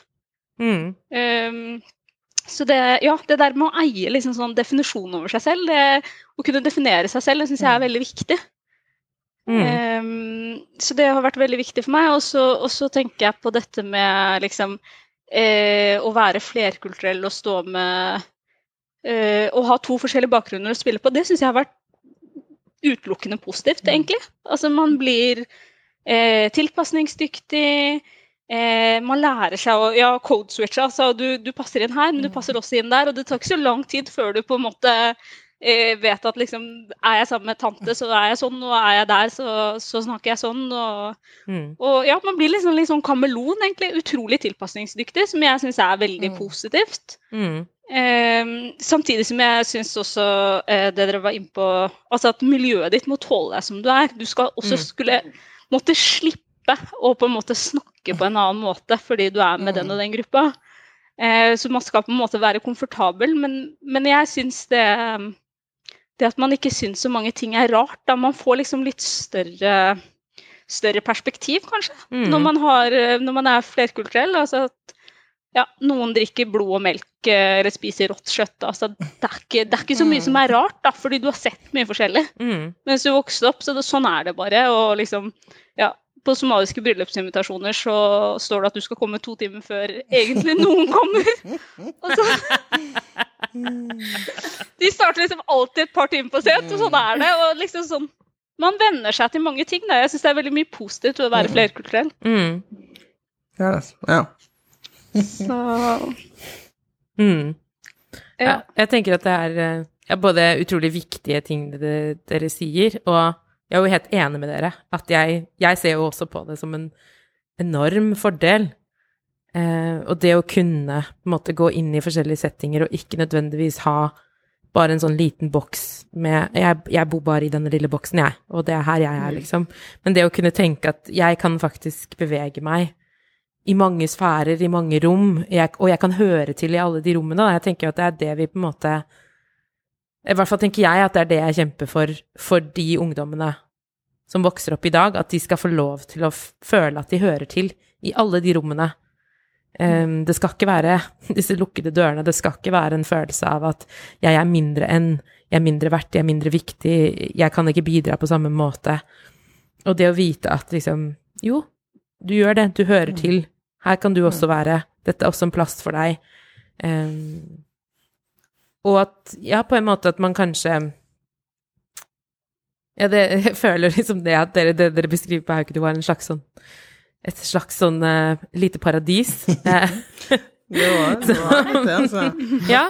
[SPEAKER 1] Mm.
[SPEAKER 4] Um, så det, ja, det der med å eie liksom sånn definisjon over seg selv, det, å kunne definere seg selv, det syns jeg er veldig viktig.
[SPEAKER 1] Mm.
[SPEAKER 4] Um, så det har vært veldig viktig for meg. Og så, tenker jeg på dette med liksom eh, å være flerkulturell og stå med eh, Å ha to forskjellige bakgrunner å spille på, det syns jeg har vært utelukkende positivt, egentlig. Altså man blir eh, tilpasningsdyktig. Eh, man lærer seg å ja, code switche. Altså, du, du passer inn her, men du passer også inn der. Og det tar ikke så lang tid før du på en måte eh, vet at liksom Er jeg sammen med tante, så er jeg sånn. Og er jeg der, så, så snakker jeg sånn. Og,
[SPEAKER 1] Mm.
[SPEAKER 4] og ja, man blir liksom litt sånn kameleon, egentlig. Utrolig tilpasningsdyktig, som jeg syns er veldig
[SPEAKER 2] Mm.
[SPEAKER 4] positivt.
[SPEAKER 1] Mm.
[SPEAKER 4] Eh, samtidig som jeg syns også eh, det dere var inne på, altså at miljøet ditt må tåle deg som du er. Du skal også
[SPEAKER 1] Mm.
[SPEAKER 4] skulle måtte slippe å på en måte snakke på en annen måte fordi du er med den og den gruppa. Eh, så man skal på en måte være komfortabel, men, men jeg syns det det at man ikke syns så mange ting er rart. Da man får liksom litt større, større perspektiv, kanskje,
[SPEAKER 1] Mm.
[SPEAKER 4] når, man har, når man er flerkulturell. Altså at ja, noen drikker blod og melk eh, eller spiser rått kjøtt. Altså, det, er ikke, det er ikke så mye som er rart, da, fordi du har sett mye forskjellig.
[SPEAKER 1] Mm.
[SPEAKER 4] Mens du vokste opp, så det, sånn er det bare. Og liksom, ja, på somaliske bryllupsinvitasjoner så står det at du skal komme to timer før egentlig noen kommer. [laughs] Og så, de starter liksom alltid et par timer på sent, og sånn er det. Og liksom sånn, man venner seg til mange ting. Da. Jeg syns det er veldig mye positivt ved å være flerkulturell.
[SPEAKER 1] Mm.
[SPEAKER 2] Ja, ja.
[SPEAKER 4] Så
[SPEAKER 1] Mm. Ja,
[SPEAKER 4] ja.
[SPEAKER 1] jeg tenker at det er eh, ja, både utrolig viktige ting dere, dere sier, og jeg er jo helt enig med dere. At jeg, jeg ser jo også på det som en enorm fordel. Eh, og det å kunne måte gå inn i forskjellige settinger og ikke nødvendigvis ha bare en sånn liten boks med jeg, jeg bor bare i denne lille boksen, jeg, og det er her jeg er, liksom. Men det å kunne tenke at jeg kan faktisk bevege meg i mange sfærer, i mange rom, jeg, og jeg kan høre til i alle de rommene. Da. Jeg tenker at det er det vi på en måte I hvert fall tenker jeg at det er det jeg kjemper for for de ungdommene som vokser opp i dag, at de skal få lov til å føle at de hører til i alle de rommene. Um, det skal ikke være [laughs] disse lukkede dørene, det skal ikke være en følelse av at jeg er mindre enn, jeg er mindre verdt, jeg er mindre viktig, jeg kan ikke bidra på samme måte. Og det å vite at liksom Jo, du gjør det, du hører til. Her kan du også være. Dette er også en plass for deg. Um, og at Ja, på en måte at man kanskje Ja, det, [laughs] jeg føler liksom det at dere, det dere beskriver på Hauketo, var en slags sånn Et slags sånn uh, lite paradis. [laughs] Eh, [laughs]
[SPEAKER 2] Det var, det var det, altså.
[SPEAKER 1] ja.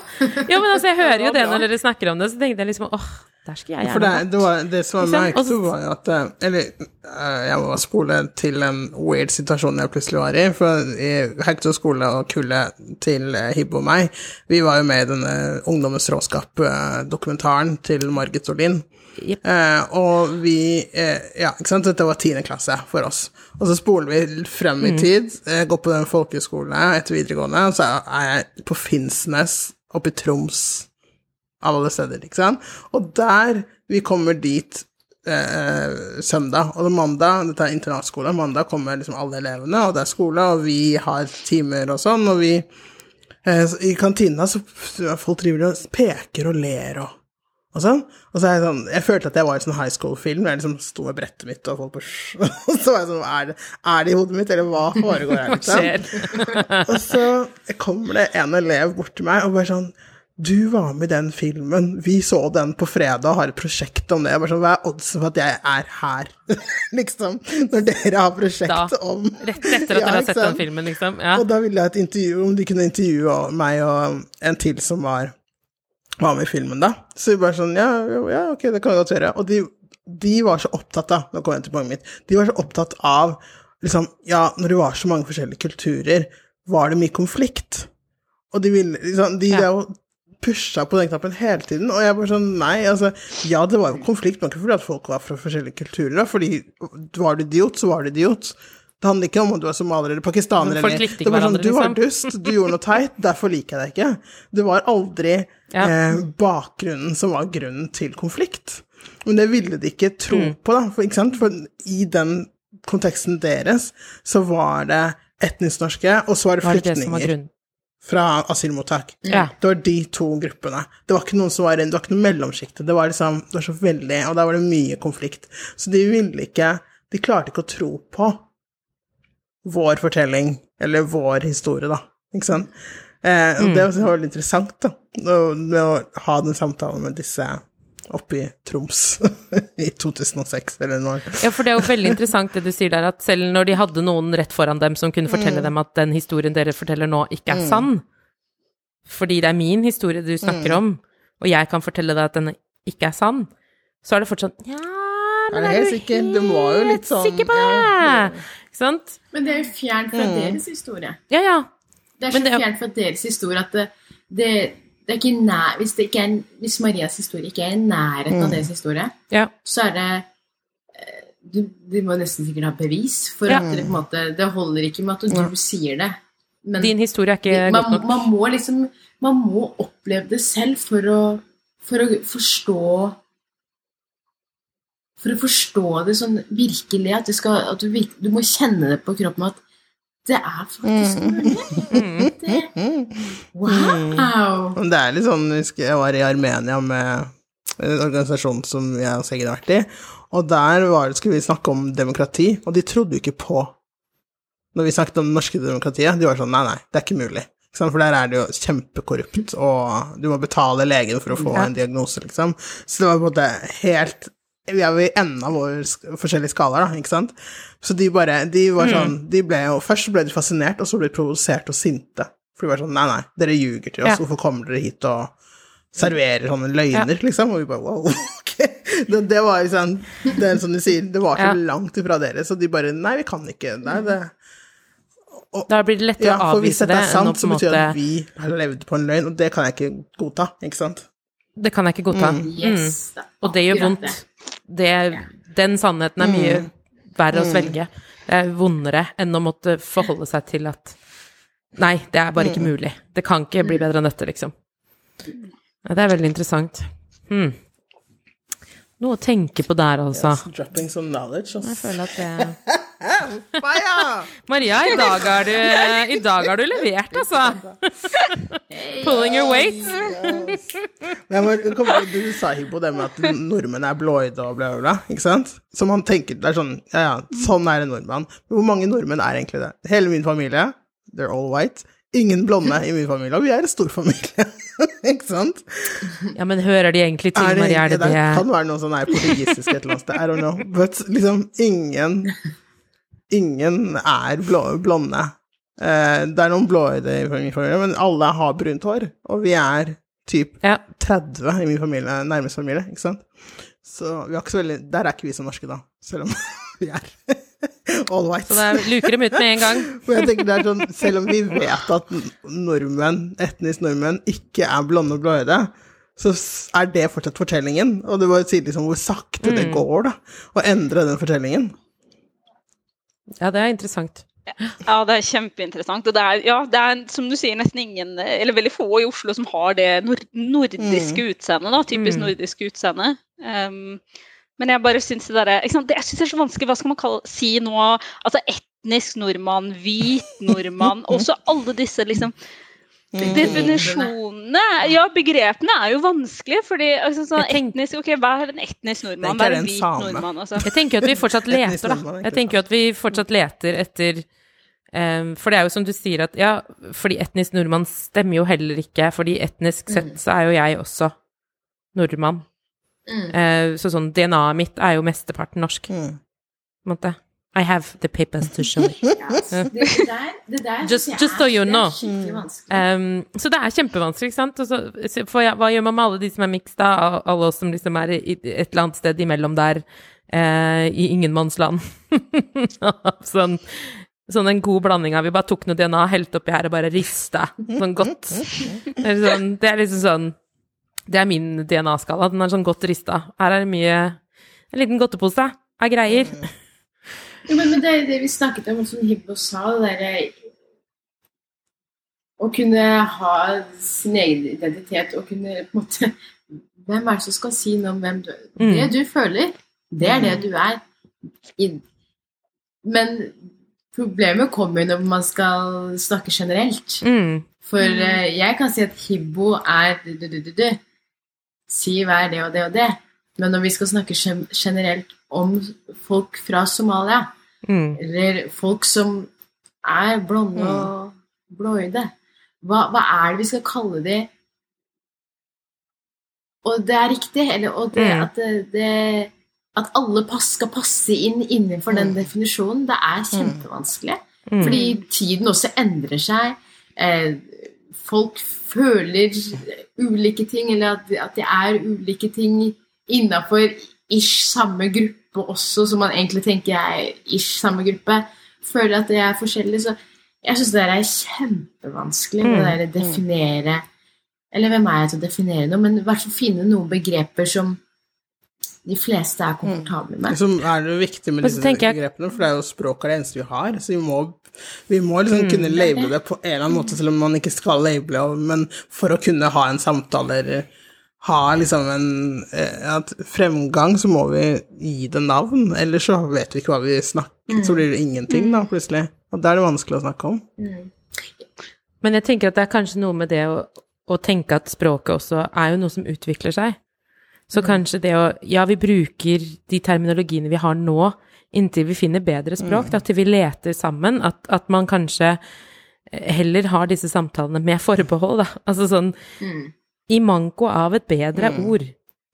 [SPEAKER 1] ja, men altså, jeg hører jo det når dere snakker om det, så tenkte jeg liksom åh, der skal jeg gjerne
[SPEAKER 2] det, var, det som var Hector, var jo at eh, Eller eh, jeg må spole til en weird situasjon jeg plutselig var i. For Hector skole og kullet til eh, Hibbo og meg, vi var jo med i denne Ungdommens råskap-dokumentaren til Margit Olin.
[SPEAKER 1] Yep.
[SPEAKER 2] Eh, og vi eh, Ja, ikke sant, dette var tiende klasse for oss. Og så spoler vi frem
[SPEAKER 1] Mm.
[SPEAKER 2] i tid, eh, går på den folkehøyskolen etter videregående, og så er jeg på Finnsnes oppe i Troms alle steder, ikke sant? Og der vi kommer dit eh, søndag, og mandag, dette er internatskole, mandag kommer liksom alle elevene, og det er skole, og vi har timer og sånn, og vi eh, I kantina så er folk driver og peker og ler og og sånn. Og så er jeg sånn Jeg følte at jeg var i en sånn high school-film. Jeg liksom sto med brettet mitt, og folk på Og [laughs] så var jeg sånn Er det, er det i hodet mitt, eller hva foregår her, [laughs] liksom? Og så kommer det en elev bort til meg og bare sånn Du var med i den filmen. Vi så den på fredag og har et prosjekt om det. Jeg bare sånn, Hva er oddsen for at jeg er her, [laughs] liksom? Når dere har prosjekt
[SPEAKER 1] Da.
[SPEAKER 2] om
[SPEAKER 1] Rett etter at
[SPEAKER 2] Ja,
[SPEAKER 1] dere har sett den filmen, liksom. Ja.
[SPEAKER 2] Og da ville jeg et intervju, om de kunne intervjue meg og en til som var, var med i filmen, da. Så vi bare sånn, ja, ja, ok, det kan vi godt gjøre. Og de, de var så opptatt av, nå kommer jeg til poenget mitt, de var så opptatt av, liksom, ja, når det var så mange forskjellige kulturer, var det mye konflikt. Og de ville, liksom, de
[SPEAKER 1] Ja.
[SPEAKER 2] der jo pusha på den knappen hele tiden, og jeg bare sånn, nei, altså, ja, det var jo konflikt, men ikke fordi at folk var fra forskjellige kulturer, fordi var du idiot, så var du idiot. Det handler ikke om om du er somalier eller pakistaner. Eller- det var sånn, Du var
[SPEAKER 1] liksom.
[SPEAKER 2] dust, du gjorde noe teit, derfor liker jeg deg ikke. Det var aldri
[SPEAKER 1] Ja.
[SPEAKER 2] eh, bakgrunnen som var grunnen til konflikt. Men det ville de ikke tro
[SPEAKER 1] Mm.
[SPEAKER 2] på, da. For, ikke sant? for i den konteksten deres så var det etnisk norske, og så var det
[SPEAKER 1] Var
[SPEAKER 2] flyktninger? Fra asylmottak.
[SPEAKER 1] Ja.
[SPEAKER 2] Det var de to gruppene. Det var ikke noen som var, det var ikke noe mellomsjikte. Det var liksom, det var så veldig, og der var det mye konflikt. Så de ville ikke, de klarte ikke å tro på vår fortelling, eller vår historie, da. Ikke sant? Eh, og det var veldig interessant, da, å, å ha den samtalen med disse oppe i Troms [laughs] i 2006, eller noe.
[SPEAKER 1] Ja, for det er jo veldig interessant det du sier der, at selv når de hadde noen rett foran dem som kunne
[SPEAKER 2] Mm.
[SPEAKER 1] fortelle dem at den historien dere forteller nå, ikke er sann, fordi det er min historie du snakker
[SPEAKER 2] Mm.
[SPEAKER 1] om, og jeg kan fortelle deg at den ikke er sann, så er det fortsatt Ja, men
[SPEAKER 2] Er du helt sikker? Det var jo litt sånn,
[SPEAKER 1] Sikker på det!
[SPEAKER 2] ja.
[SPEAKER 1] Ikke sant?
[SPEAKER 3] Men det er jo fjernt fra deres historie.
[SPEAKER 1] Ja, ja.
[SPEAKER 3] Det er så
[SPEAKER 1] Men det er-
[SPEAKER 3] fjernt fra deres historie at det, det, det er ikke nær, hvis, det ikke er, hvis Marias historie ikke er i nærheten av deres historie,
[SPEAKER 1] ja.
[SPEAKER 3] så er det eh, du, du må nesten sikkert ha bevis for
[SPEAKER 1] Ja.
[SPEAKER 3] at det på en måte Det holder ikke med at du sier det. Men
[SPEAKER 1] Din historie er ikke
[SPEAKER 3] man,
[SPEAKER 1] godt nok.
[SPEAKER 3] man må liksom Man må oppleve det selv for å for å forstå For å forstå det sånn virkelig, at, det skal, at du, du må kjenne det på kroppen at det er faktisk mulig. Det, wow!
[SPEAKER 2] Det er litt sånn, jeg var i Armenia med en organisasjon som jeg og Seggen har vært i, og der var det, skulle vi snakke om demokrati, og de trodde jo ikke på Når vi snakket om det norske demokratiet, de var sånn nei, nei, det er ikke mulig. For der er det jo kjempekorrupt, og du må betale legen for å få en diagnose, liksom. Så det var på en måte helt Vi er jo i enden av våre sk- forskjellige skalaer, da, ikke sant. Så de bare De var sånn De ble jo Først ble de fascinert, og så ble de provosert og sinte. For de var sånn Nei, nei, dere ljuger til oss.
[SPEAKER 1] Ja.
[SPEAKER 2] Hvorfor kommer dere hit og serverer sånne løgner, liksom? Og vi bare wow, [laughs] ok. Det, det var sånn Det er som du sier, det var så
[SPEAKER 1] Ja.
[SPEAKER 2] langt ifra dere, så de bare Nei, vi kan ikke. Nei, det
[SPEAKER 1] Da blir det lettere
[SPEAKER 2] Ja,
[SPEAKER 1] å
[SPEAKER 2] for hvis dette er sant, så betyr det at vi har levd på en løgn, og det kan jeg ikke godta, ikke sant?
[SPEAKER 1] Det kan jeg ikke godta.
[SPEAKER 3] Yes, det er
[SPEAKER 1] Og det gjør vondt. Det, den sannheten er mye verre å svelge. Det er vondere enn å måtte forholde seg til at Nei, det er bare ikke mulig. Det kan ikke bli bedre enn dette, liksom. Det er veldig interessant. Hmm. Noe å tenke på der, altså.
[SPEAKER 2] Dropping some knowledge,
[SPEAKER 1] Jeg føler at det [laughs] Maria, i dag har du, i dag har du levert, altså. Pulling your weight.
[SPEAKER 2] Men jeg må du sa Hibbo det med at nordmenn er blåøyde og bla, bla, bla, ikke sant? Så man tenker, det er sånn, ja, ja, sånn er en nordmann. Hvor mange nordmenn er egentlig det? Hele min familie, they're all white. Ingen blonde i min familie, og vi er en stor familie, [laughs] ikke sant?
[SPEAKER 1] Ja, men hører de egentlig til,
[SPEAKER 2] Er det,
[SPEAKER 1] Marie? Er det
[SPEAKER 2] det
[SPEAKER 1] det
[SPEAKER 2] kan være noe sånn er portugisisk et eller annet sted, I don't know. But liksom, ingen Ingen er blå, blonde. Uh, det er noen blåøyde i min familie, men alle har brunt hår. Og vi er typ
[SPEAKER 1] Ja.
[SPEAKER 2] 30 i min familie, nærmeste familie, ikke sant? Så vi har ikke så veldig Der er ikke vi så norske, da, selv om [laughs] vi er [laughs] all right.
[SPEAKER 1] Så det luker dem ut med en gang. [laughs]
[SPEAKER 2] Jeg tenker det er sånn, Selv om vi vet at nordmenn, etnisk nordmenn ikke er blonde og blåøyde, så er det fortsatt fortellingen. Og du bare sier liksom hvor sakte det går, da, å endre den fortellingen.
[SPEAKER 1] Ja, det er interessant.
[SPEAKER 4] Ja, det er kjempeinteressant. Og det er, ja, det er som du sier, nesten ingen, eller veldig få i Oslo som har det nor nordiske utseendet, da. Typisk nordisk utseende. Um, men jeg bare syns det derre det, Jeg syns det er så vanskelig, hva skal man kalle, si nå? Altså etnisk nordmann, hvit [laughs] nordmann, også alle disse liksom Definisjonene Ja, begrepene er jo vanskelige, fordi altså, sånn etnisk Ok, hva er en etnisk nordmann? Hva er
[SPEAKER 2] det
[SPEAKER 4] en hvit
[SPEAKER 2] same.
[SPEAKER 4] nordmann? Altså?
[SPEAKER 1] Jeg tenker jo at vi fortsatt [laughs] leter, da. Jeg tenker jo at vi fortsatt leter etter um, For det er jo som du sier at ja, fordi etnisk nordmann stemmer jo heller ikke, fordi etnisk sett så er jo jeg også nordmann. Eh, så sånn DNA-et mitt er jo mesteparten norsk, på
[SPEAKER 2] Mm.
[SPEAKER 1] en måte. I have the papers to show it. [laughs]
[SPEAKER 3] Yes. det, det der, det der
[SPEAKER 1] Just- just so you know. Um, så det er kjempevanskelig, ikke sant? Og så- for ja, hva gjør man med alle de som er mixed, da? Alle oss som liksom er i et eller annet sted imellom der, uh, i ingenmannsland. [laughs] sånn, sånn en god blanding av Vi bare tok noe DNA, helte oppi her og bare rista sånn godt. [laughs] Det er, sånn, det er liksom sånn Det er min DNA-skala. Den er sånn godt rista. Her er det mye En liten godtepose av greier.
[SPEAKER 3] Jo, men, men det er det vi snakket om, som Hibbo sa, det derre Å kunne ha sin egen identitet og kunne på en måte Hvem er det som skal si noe om hvem du
[SPEAKER 1] Mm.
[SPEAKER 3] Det du føler, det er det du er. Men problemet kommer jo når man skal snakke generelt.
[SPEAKER 1] Mm.
[SPEAKER 3] For eh, jeg kan si at Hibbo er du, du, du, du. Si hva er det og det og det. Men når vi skal snakke generelt om folk fra Somalia,
[SPEAKER 1] Mm.
[SPEAKER 3] eller folk som er blonde og blåøyde, hva, hva er det vi skal kalle de? Og det er riktig, eller, og det,
[SPEAKER 1] Mm.
[SPEAKER 3] at, det, det, at alle pass skal passe inn innenfor den definisjonen, det er kjempevanskelig.
[SPEAKER 1] Mm.
[SPEAKER 3] Fordi tiden også endrer seg. Eh, folk føler ulike ting, eller at, at det er ulike ting innafor ish samme gruppe også, som man egentlig tenker er ish samme gruppe. Føler at det er forskjellig. Så jeg syns det der er kjempevanskelig, det der å definere Eller hvem er jeg til å definere noe, men i hvert fall finne noen begreper som de fleste er komfortable med.
[SPEAKER 2] Som er det viktig med disse
[SPEAKER 1] jeg-
[SPEAKER 2] begrepene, for det er jo språk er det eneste vi har, så vi må, vi må liksom kunne labele det på en eller annen måte, selv om man ikke skal labele, men for å kunne ha en samtale eller ha liksom en eh, at fremgang, så må vi gi det navn, ellers så vet vi ikke hva vi snakker, så blir det ingenting da, plutselig. Og da er det vanskelig å snakke om.
[SPEAKER 1] Men jeg tenker at det er kanskje noe med det å, å tenke at språket også er jo noe som utvikler seg. Så kanskje det å Ja, vi bruker de terminologiene vi har nå, inntil vi finner bedre språk, da, til vi leter sammen. At, at man kanskje heller har disse samtalene med forbehold, da. [laughs] Altså sånn I manko av et bedre ord,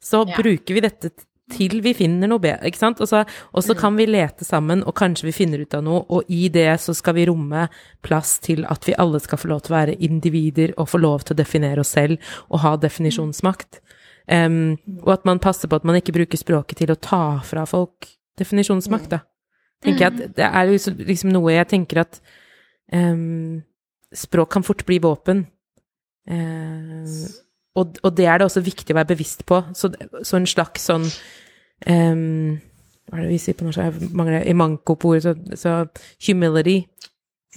[SPEAKER 1] så
[SPEAKER 3] Ja.
[SPEAKER 1] bruker vi dette til vi finner noe bedre, ikke sant? Og så, og så kan vi lete sammen, og kanskje vi finner ut av noe, og i det så skal vi romme plass til at vi alle skal få lov til å være individer og få lov til å definere oss selv og ha definisjonsmakt. Em, og at man passer på at man ikke bruker språket til å ta fra folk definisjonsmakt, da. Tenker jeg at det er liksom- liksom noe jeg tenker at um, språk kan fort bli våpen. Uh, og, og det er det også viktig å være bevisst på. Så, så en slags sånn um, Hva er det vi sier på norsk? Jeg mangler i manko på ordet, så, så humility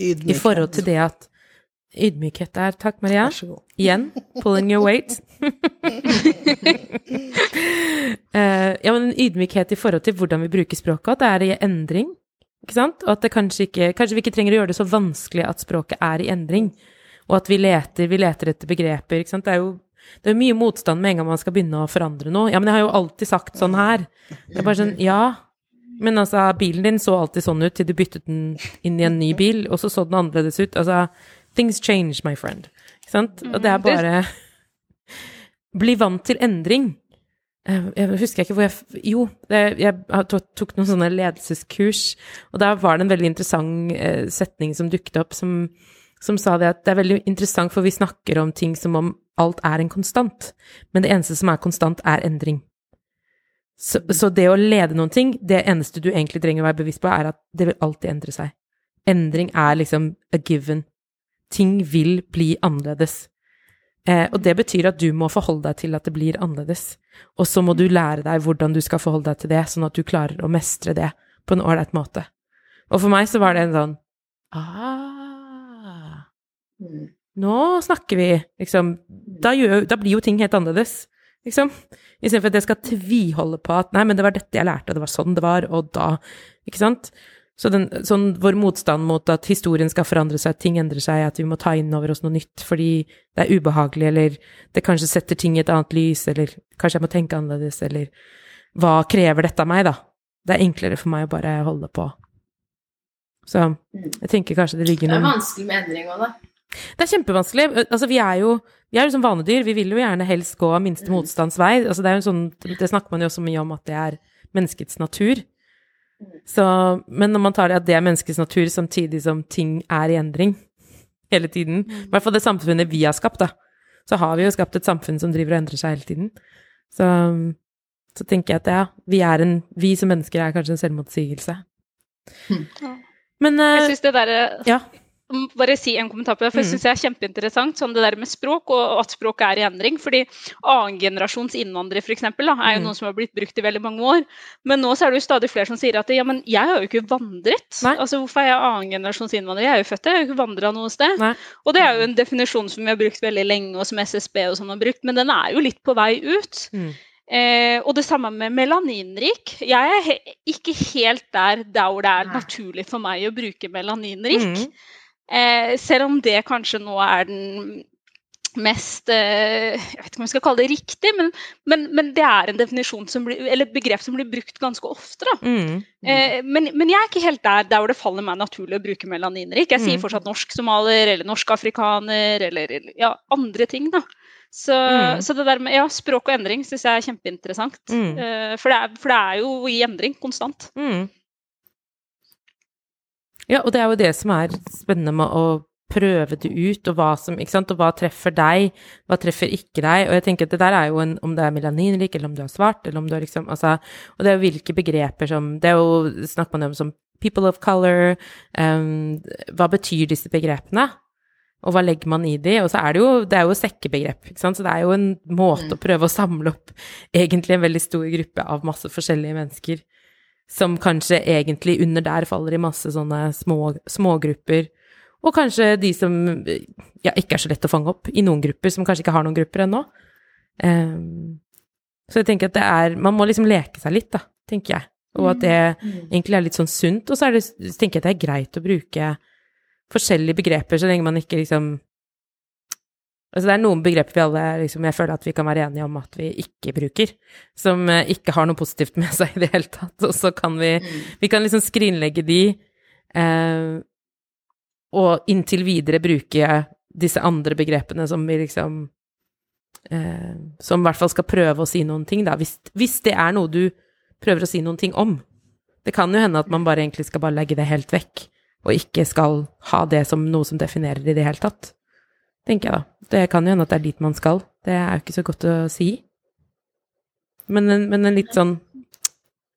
[SPEAKER 1] i forhold til det at Ydmykhet der. Takk, Maria.
[SPEAKER 2] Vær så god.
[SPEAKER 1] Igjen, pulling your weight. uh, [laughs] ja, men en ydmykhet i forhold til hvordan vi bruker språket, at det er i endring. Ikke sant? Og at det kanskje ikke Kanskje vi ikke trenger å gjøre det så vanskelig at språket er i endring. Og at vi leter, vi leter etter begreper, ikke sant. Det er jo det er mye motstand med en gang man skal begynne å forandre noe. Ja, men jeg har jo alltid sagt sånn her. Det er bare sånn, ja. Men altså, bilen din så alltid sånn ut til du byttet den inn i en ny bil, og så så den annerledes ut. Altså, things change, my friend. Ikke sant? Og det er bare [laughs] Bli vant til endring. Eh, Jeg husker ikke hvor jeg Jo, jeg tok noen sånne ledelseskurs, og da var det en veldig interessant eh, setning som dukket opp, som, som sa det at det er veldig interessant, for vi snakker om ting som om alt er en konstant, men det eneste som er konstant, er endring. Så, så det å lede noen ting, det eneste du egentlig trenger å være bevisst på, er at det vil alltid endre seg. Endring er liksom a given. Ting vil bli annerledes. Eh, og det betyr at du må forholde deg til at det blir annerledes. Og så må du lære deg hvordan du skal forholde deg til det, sånn at du klarer å mestre det på en ålreit måte. Og for meg så var det en sånn ah,
[SPEAKER 3] Mm.
[SPEAKER 1] nå snakker vi, liksom. Da, gjør, da blir jo ting helt annerledes, liksom. Istedenfor at jeg skal tviholde på at nei, men det var dette jeg lærte, og det var sånn det var, og da Ikke sant? Så den, sånn vår motstand mot at historien skal forandre seg, at ting endrer seg, at vi må ta inn over oss noe nytt fordi det er ubehagelig, eller det kanskje setter ting i et annet lys, eller kanskje jeg må tenke annerledes, eller hva krever dette av meg, da? Det er enklere for meg å bare holde på. Så jeg tenker kanskje det ligger
[SPEAKER 3] Det er vanskelig med endring òg, da.
[SPEAKER 1] det er kjempevanskelig. Altså, vi er jo vi er jo som vanedyr. Vi vil jo gjerne helst gå minste motstands vei. Altså, det, er jo sånn, det snakker man jo også mye om at det er menneskets natur. Så, men når man tar det at det er menneskets natur samtidig som ting er i endring hele tiden, i hvert fall det samfunnet vi har skapt, da, så har vi jo skapt et samfunn som driver og endrer seg hele tiden. Så, så tenker jeg at ja, vi, er en, vi som mennesker er kanskje en selvmotsigelse. Men
[SPEAKER 4] Jeg
[SPEAKER 1] syns
[SPEAKER 4] synes det der,
[SPEAKER 1] Ja.
[SPEAKER 4] Bare si en kommentar på det, for jeg
[SPEAKER 1] syns
[SPEAKER 4] synes det er kjempeinteressant sånn det der med språk, og at språket er i endring. fordi annengenerasjons innvandrere for eksempel, da, er jo
[SPEAKER 1] noen
[SPEAKER 4] noe som har blitt brukt i veldig mange år. Men nå så er det jo stadig flere som sier at ja, men jeg har jo ikke vandret.
[SPEAKER 1] Nei.
[SPEAKER 4] Altså Hvorfor er jeg annengenerasjons innvandrer? Jeg er jo født her, jeg har jo ikke vandra noe sted.
[SPEAKER 1] Nei.
[SPEAKER 4] Og det er jo en definisjon som vi har brukt veldig lenge, og som SSB og sånn har brukt, men den er jo litt på vei ut.
[SPEAKER 1] Mm.
[SPEAKER 4] Eh, og det samme med melaninrik. Jeg er he ikke helt der, der hvor det er
[SPEAKER 3] Nei.
[SPEAKER 4] naturlig for meg å bruke melaninrik.
[SPEAKER 1] Mm.
[SPEAKER 4] Eh, selv om det kanskje nå er den mest eh, Jeg vet ikke om vi skal kalle det riktig, men, men, men det er en definisjon som blir, eller begrep som blir brukt ganske ofte. da.
[SPEAKER 1] Mm.
[SPEAKER 4] Eh, men, men jeg er ikke helt der, der hvor det faller meg naturlig å bruke melaninrik. Jeg sier
[SPEAKER 1] Mm.
[SPEAKER 4] fortsatt norsk-somalier eller norsk-afrikaner eller eller, ja, andre ting. da. Så,
[SPEAKER 1] Mm.
[SPEAKER 4] så det der med ja, språk og endring syns jeg er kjempeinteressant.
[SPEAKER 1] Mm.
[SPEAKER 4] Eh, for, det er, for det er jo i endring konstant.
[SPEAKER 1] Mm. Ja, og det er jo det som er spennende med å prøve det ut, og hva som, ikke sant, og hva treffer deg, hva treffer ikke deg, og jeg tenker at det der er jo en, om det er melaninrik, eller om du er svart, eller om du er liksom, altså, og det er jo hvilke begreper som, det er jo, snakker man om som people of color, um, hva betyr disse begrepene? Og hva legger man i de? Og så er det jo, det er jo sekkebegrep, ikke sant, så det er jo en måte å prøve å samle opp [laughs] egentlig en veldig stor gruppe av masse forskjellige mennesker som kanskje egentlig under der faller i masse sånne små, smågrupper. Og kanskje de som ja, ikke er så lett å fange opp i noen grupper, som kanskje ikke har noen grupper ennå. Um, så jeg tenker at det er Man må liksom leke seg litt, da, tenker jeg. Og at det egentlig er litt sånn sunt. Og så det, så tenker jeg at det er greit å bruke forskjellige begreper så lenge man ikke liksom Altså det er noen begreper vi alle liksom, jeg føler at vi kan være enige om at vi ikke bruker, som eh, ikke har noe positivt med [laughs] seg i det hele tatt, og så kan vi Vi kan liksom skrinlegge de, eh, og inntil videre bruke disse andre begrepene som vi liksom eh, Som i hvert fall skal prøve å si noen ting, da, hvis, hvis det er noe du prøver å si noen ting om. Det kan jo hende at man bare egentlig skal bare legge det helt vekk, og ikke skal ha det som noe som definerer det i det hele tatt tenker jeg da. Det kan jo hende at det er dit man skal. Det er jo ikke så godt å si. Men en, men en litt sånn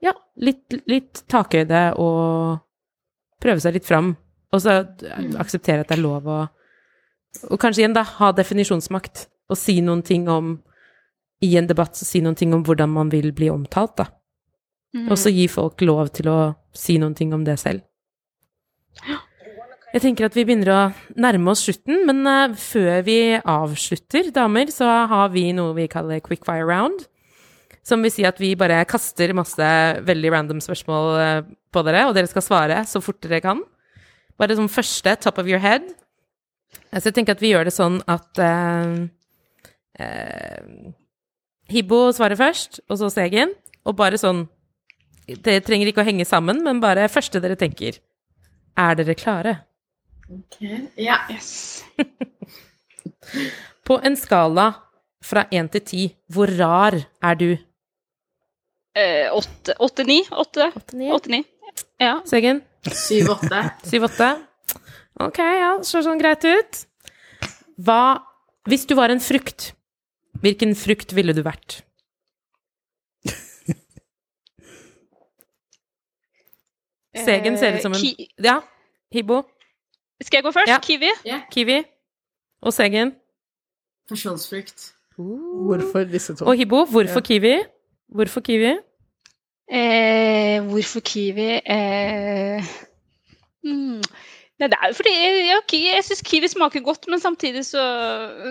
[SPEAKER 1] Ja, litt, litt takhøyde og prøve seg litt fram. Og så akseptere at det er lov å Og kanskje igjen, da, ha definisjonsmakt. Og si noen ting om I en debatt så si noen ting om hvordan man vil bli omtalt, da.
[SPEAKER 4] Mm.
[SPEAKER 1] Og så gi folk lov til å si noen ting om det selv. Jeg tenker at vi begynner å nærme oss slutten, men uh, før vi avslutter, damer, så har vi noe vi kaller quickfire round. Som vil si at vi bare kaster masse veldig random spørsmål uh, på dere, og dere skal svare så fort dere kan. Bare som første, top of your head. Så jeg tenker at vi gjør det sånn at uh, Hibbo svarer først, og så Segen. Og bare sånn Det trenger ikke å henge sammen, men bare første dere tenker. Er dere klare?
[SPEAKER 3] Ok, Ja.
[SPEAKER 4] Yes. [laughs]
[SPEAKER 1] På en skala fra én til ti, hvor rar er du?
[SPEAKER 4] Eh, åtte, åtte, ni? Åtte, åtte, ni. Ja.
[SPEAKER 1] Segen?
[SPEAKER 3] Syv-åtte. [laughs]
[SPEAKER 1] Syv-åtte? Ok, ja, det ser sånn greit ut. Hva Hvis du var en frukt, hvilken frukt ville du vært? [laughs] Segen ser ut som en
[SPEAKER 4] Eh,
[SPEAKER 1] Ja, Hibbo,
[SPEAKER 4] Skal jeg gå først?
[SPEAKER 1] Ja.
[SPEAKER 4] Kiwi?
[SPEAKER 1] Kiwi og Segen.
[SPEAKER 3] Pasjonsfrukt.
[SPEAKER 2] Hvorfor disse to?
[SPEAKER 1] Og Hibo, hvorfor Kiwi? Hvorfor Kiwi?
[SPEAKER 4] Eh, hvorfor kiwi? Eh, mm. Nei, det er jo fordi ja, jeg syns kiwi smaker godt, men samtidig så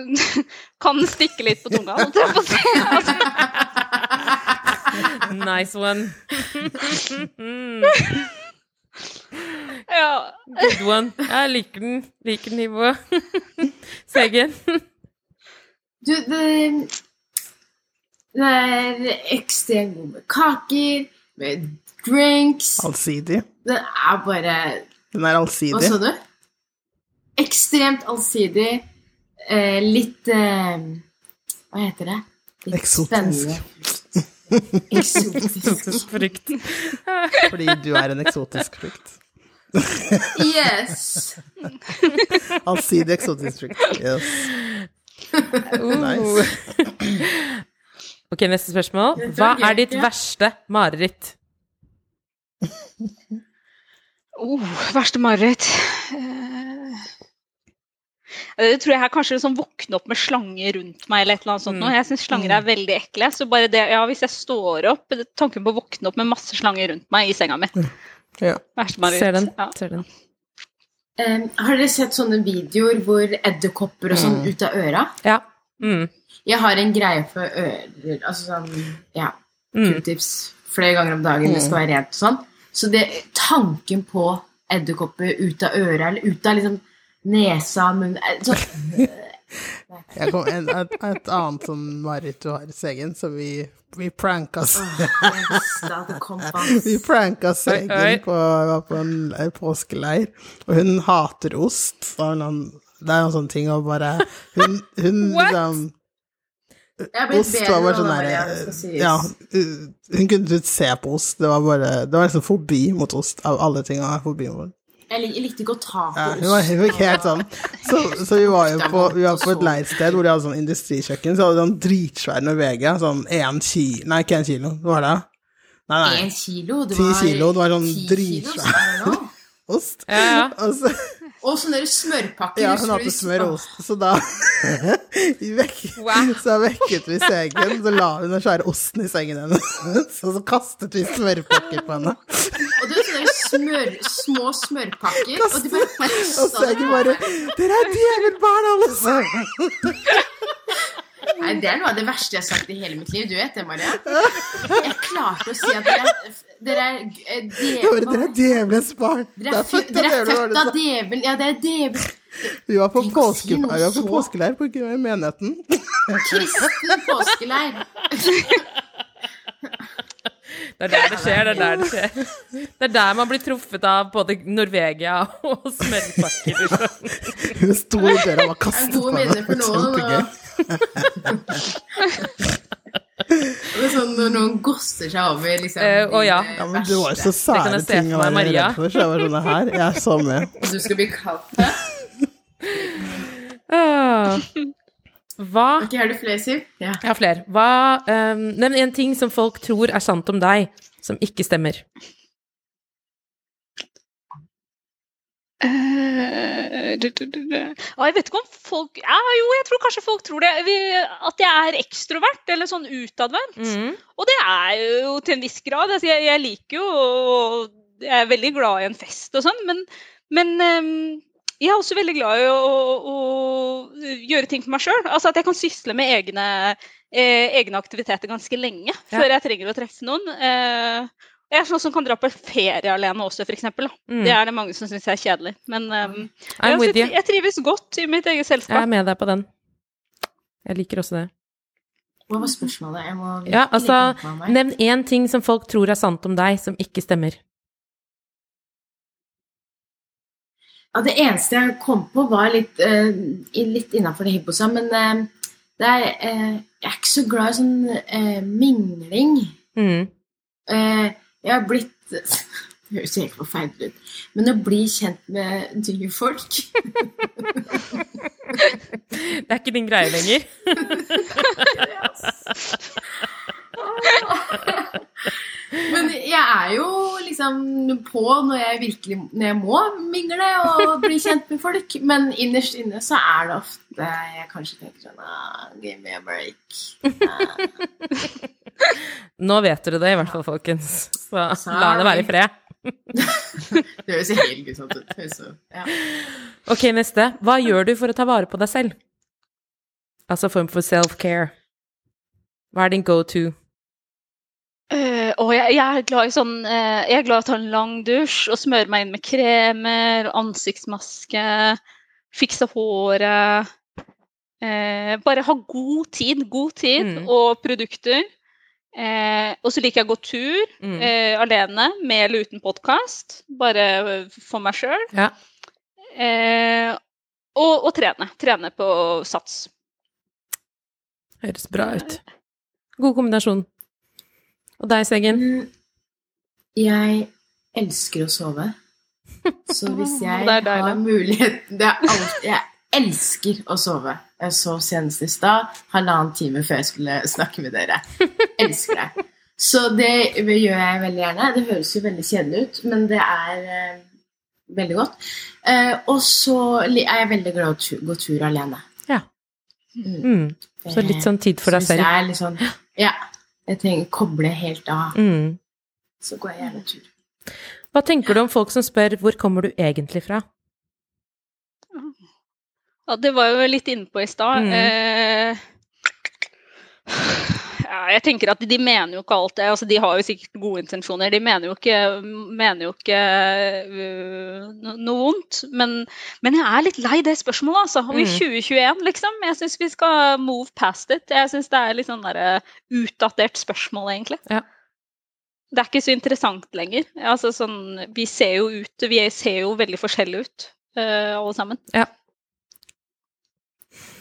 [SPEAKER 4] [laughs] kan den stikke litt på tunga. holdt jeg på å si. Altså, [laughs]
[SPEAKER 1] Nice one. [laughs]
[SPEAKER 4] ja.
[SPEAKER 1] Good one. Jeg liker den. Liker den, Hibbo. [laughs] Segen.
[SPEAKER 3] Du, det, det er ekstremt god med kaker, med drinks
[SPEAKER 2] Allsidig.
[SPEAKER 3] Den er bare
[SPEAKER 2] Den er allsidig.
[SPEAKER 3] Hva sa du? Ekstremt allsidig. Eh, litt eh, Hva heter det? Litt
[SPEAKER 2] Eksotisk.
[SPEAKER 3] spennende. Eksotisk. [laughs]
[SPEAKER 1] Frukt.
[SPEAKER 2] Fordi du er en eksotisk frukt.
[SPEAKER 3] Yes! [laughs]
[SPEAKER 2] Allsidig eksotisk. Yes.
[SPEAKER 1] Uh.
[SPEAKER 2] Nice.
[SPEAKER 1] Ok, neste spørsmål. Hva er ditt verste mareritt?
[SPEAKER 4] Oh, verste mareritt Eh, Det tror jeg er kanskje liksom våkne opp med slanger rundt meg eller et eller annet sånt. nå.
[SPEAKER 1] Mm.
[SPEAKER 4] Jeg syns slanger er veldig ekle. Så bare det, ja, hvis jeg står opp Tanken på å våkne opp med masse slanger rundt meg i senga mi. [laughs]
[SPEAKER 2] Ja.
[SPEAKER 1] Ser den.
[SPEAKER 4] Ja.
[SPEAKER 1] Ser den.
[SPEAKER 3] Um, har dere sett sånne videoer hvor edderkopper og sånn ut av øra?
[SPEAKER 1] Ja. Mm.
[SPEAKER 3] Jeg har en greie for ører Altså sånn Ja.
[SPEAKER 1] Mm.
[SPEAKER 3] Q-tips flere ganger om dagen. Det skal være rent og sånn. Så det, tanken på edderkopper ut av øra, eller ut av liksom nesa, munnen eh, så,
[SPEAKER 2] Jeg kom, en, et, et annet sånn mareritt du har i Segen, så vi, vi pranka. Vi pranka. Segen på, på en, påskeleir, og hun hater ost. Og hun, det er en sånn ting å bare Hun, hun liksom Ost var bare sånn
[SPEAKER 3] Maria,
[SPEAKER 2] der
[SPEAKER 3] det skal sies.
[SPEAKER 2] Ja, hun kunne ikke se på ost. Det var bare Det var liksom fobi mot ost, av alle ting fobi mot.
[SPEAKER 3] Jeg, likte ikke å ta på
[SPEAKER 2] Ja,
[SPEAKER 3] ost.
[SPEAKER 2] hun var helt sånn. Så, så vi var jo på, vi var på et leirsted hvor de hadde sånn industrikjøkken. Så hadde de sånn dritsvær Norvegia, sånn én kilo Nei, ikke én kilo, hva var det? Nei, nei.
[SPEAKER 3] En kilo? Det
[SPEAKER 2] Ti
[SPEAKER 3] var
[SPEAKER 2] kilo, det var sånn dritsvær. [laughs] Ost.
[SPEAKER 1] Ja, ja.
[SPEAKER 2] Og så,
[SPEAKER 3] Og sånne smørpakker.
[SPEAKER 2] ja, hun hadde
[SPEAKER 3] smørost,
[SPEAKER 2] smør og ost. Så da [laughs]
[SPEAKER 1] Wow.
[SPEAKER 2] Så vekket vi sengen, så la hun den svære osten i sengen hennes. [laughs] Så, så kastet vi smørpakker på henne.
[SPEAKER 3] Og det var sånne smør, små smørpakker, og de bare
[SPEAKER 2] Og sengen bare 'Dere er djevelbarn, alle sammen!' [laughs]
[SPEAKER 3] Nei, det er noe av det verste jeg har sagt i hele mitt liv. Du vet det, Maria. Jeg klarte å si at dere, dere er eh,
[SPEAKER 2] Dere er djevelens barn.
[SPEAKER 3] Dere er, født av djevelen. Ja, det er djevel.
[SPEAKER 2] Vi var på, påske,
[SPEAKER 3] si
[SPEAKER 2] var på påskeleir på menigheten.
[SPEAKER 3] Kristen påskeleir. [laughs]
[SPEAKER 1] Det er der det skjer, det er der det skjer. Det er der man blir truffet av både Norvegia og smellpakker. Liksom.
[SPEAKER 2] Hun sto i døra og var kastet på
[SPEAKER 3] noen,
[SPEAKER 2] Kjempegøy.
[SPEAKER 3] Det er sånn når noen gosser seg over liksom
[SPEAKER 1] uh, å ja.
[SPEAKER 2] Ja, men det var jo så. Sære ting å være
[SPEAKER 1] Maria.
[SPEAKER 2] redd for, så jeg var sånn her, jeg er så med.
[SPEAKER 3] Du skal bli kalt det.
[SPEAKER 1] Ah. Hva
[SPEAKER 3] Ok, har du flere, Siv? Ja.
[SPEAKER 1] Jeg har flere. Hva um, Nevn en ting som folk tror er sant om deg, som ikke stemmer.
[SPEAKER 4] Uh, du, du, du, du. Jeg vet ikke om folk ja, Jo, jeg tror kanskje folk tror det. At jeg er ekstrovert, eller sånn utadvendt.
[SPEAKER 1] Mm.
[SPEAKER 4] Og det er jo til en viss grad. Altså, jeg, jeg liker jo Jeg er veldig glad i en fest og sånn, men, men ehm, jeg er også veldig glad i å, å, å gjøre ting for meg sjøl. Altså at jeg kan sysle med egne, eh, egne aktiviteter ganske lenge
[SPEAKER 1] Ja.
[SPEAKER 4] før jeg trenger å treffe noen. Eh, jeg er sånn som kan dra på ferie alene også, f.eks.
[SPEAKER 1] Mm.
[SPEAKER 4] Det er det mange som syns er kjedelig. Men
[SPEAKER 1] um,
[SPEAKER 4] jeg,
[SPEAKER 1] også,
[SPEAKER 4] jeg trives godt i mitt eget selskap.
[SPEAKER 1] Jeg er med deg på den. Jeg liker også det.
[SPEAKER 3] Hva var spørsmålet? Jeg må
[SPEAKER 1] Ja, altså. Nevn én ting som folk tror er sant om deg, som ikke stemmer.
[SPEAKER 3] Ja, det eneste jeg kom på, var litt, uh, litt innafor det Hibbo men uh, det er, uh, jeg er ikke så glad i sånn mingling.
[SPEAKER 1] Mm.
[SPEAKER 3] Jeg har blitt Det [laughs] høres helt forferdelig ut, men å bli kjent med nye folk [laughs]
[SPEAKER 1] Det er ikke din greie lenger. [laughs] [laughs]
[SPEAKER 3] Men jeg er jo liksom på når jeg virkelig Når jeg må mingle og bli kjent med folk. Men innerst inne så er det ofte jeg kanskje tenker sånn ah, Give me a break. Ah. [laughs]
[SPEAKER 1] Nå vet dere det i hvert fall, folkens. Så la det være i fred. [laughs]
[SPEAKER 3] Det høres helt guttete ut. Ja.
[SPEAKER 1] Ok, neste. Hva gjør du for å ta vare på deg selv? Altså form for self-care. Hva er din go to?
[SPEAKER 4] Eh, og jeg, jeg er glad i sånn uh, Jeg er glad i å ta en lang dusj og smøre meg inn med kremer, ansiktsmaske, fikse håret. Uh, bare ha god tid, god tid
[SPEAKER 1] Mm.
[SPEAKER 4] og produkter. Og så liker jeg å gå tur
[SPEAKER 1] Mm.
[SPEAKER 4] alene, med eller uten podkast. Bare for meg sjøl.
[SPEAKER 1] Ja.
[SPEAKER 4] Og, og trene. Trene på sats.
[SPEAKER 1] Høres bra ut. God kombinasjon. Og deg, Seggen?
[SPEAKER 3] Mm, Jeg elsker å sove. Så hvis [laughs] jeg har mulighet det er alt, Jeg elsker å sove. Jeg sov senest i stad, halvannen time før jeg skulle snakke med dere. Elsker det. Så det gjør jeg veldig gjerne. Det høres jo veldig kjedelig ut, men det er eh, veldig godt. Eh, og så er jeg veldig glad i å gå tur alene.
[SPEAKER 1] Ja.
[SPEAKER 3] Mm.
[SPEAKER 1] Mm. Så litt sånn tid for deg selv.
[SPEAKER 3] jeg er litt sånn Ja. Jeg trenger å koble helt av.
[SPEAKER 1] Mm.
[SPEAKER 3] Så går jeg gjerne tur.
[SPEAKER 1] Hva tenker du om folk som spør 'hvor kommer du egentlig fra'?
[SPEAKER 4] Ja, det var jo litt innpå i stad.
[SPEAKER 1] Mm.
[SPEAKER 4] Eh, jeg tenker at de mener jo ikke alt det. Altså, de har jo sikkert gode intensjoner. De mener jo ikke, mener jo ikke uh, noe vondt. Men, men jeg er litt lei det spørsmålet, altså. Og i
[SPEAKER 1] Mhm.
[SPEAKER 4] 2021, liksom. Jeg syns vi skal move past it. Jeg syns det er litt sånn derre utdatert spørsmål, egentlig.
[SPEAKER 1] Ja.
[SPEAKER 4] Det er ikke så interessant lenger. Altså, sånn, vi ser jo ut Vi ser jo veldig forskjellige ut, uh, alle sammen.
[SPEAKER 1] Ja.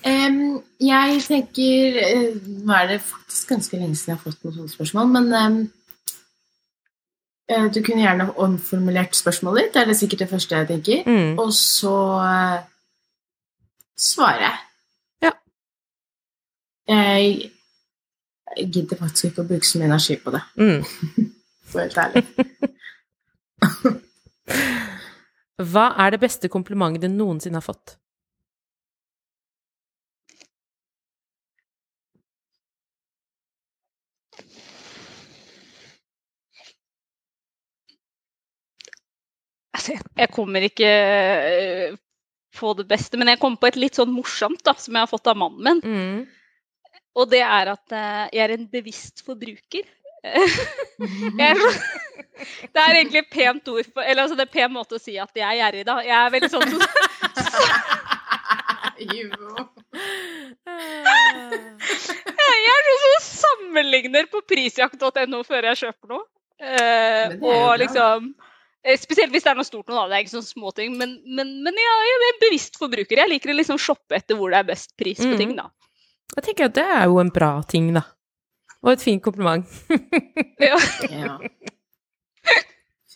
[SPEAKER 3] Em, jeg tenker eh, Nå er det faktisk ganske lenge siden jeg har fått noen sånne spørsmål, men um, du kunne gjerne omformulert spørsmålet ditt. Det er det sikkert det første jeg tenker.
[SPEAKER 1] Mm.
[SPEAKER 3] Og så uh, svarer jeg.
[SPEAKER 1] Ja.
[SPEAKER 3] Jeg jeg gidder faktisk ikke å bruke så mye energi på det,
[SPEAKER 1] Mm. [laughs]
[SPEAKER 3] for helt ærlig. [laughs]
[SPEAKER 1] Hva er det beste komplimentet du noensinne har fått?
[SPEAKER 4] Altså, jeg- kommer ikke øh, på det beste, men jeg kommer på et litt sånn morsomt da, som jeg har fått av mannen min.
[SPEAKER 1] Mm.
[SPEAKER 4] Og det er at eh, jeg er en bevisst forbruker. [laughs] er det er egentlig et pent ord for, eller altså det er en pen måte å si at jeg er gjerrig, da. Jeg er veldig sånn. [laughs] Jeg er sånn som sammenligner på prisjakt.no før jeg kjøper noe. Eh, og liksom eh, Spesielt hvis det er noe stort noe, da. Det er ikke sånne småting. Men, men, men ja, jeg er en bevisst forbruker. Jeg liker å liksom shoppe etter hvor det er best pris på
[SPEAKER 1] Mm.
[SPEAKER 4] ting, da.
[SPEAKER 1] Jeg tenker at det er jo en bra ting, da. Og et fint kompliment. [laughs]
[SPEAKER 4] Ja.
[SPEAKER 3] Ja.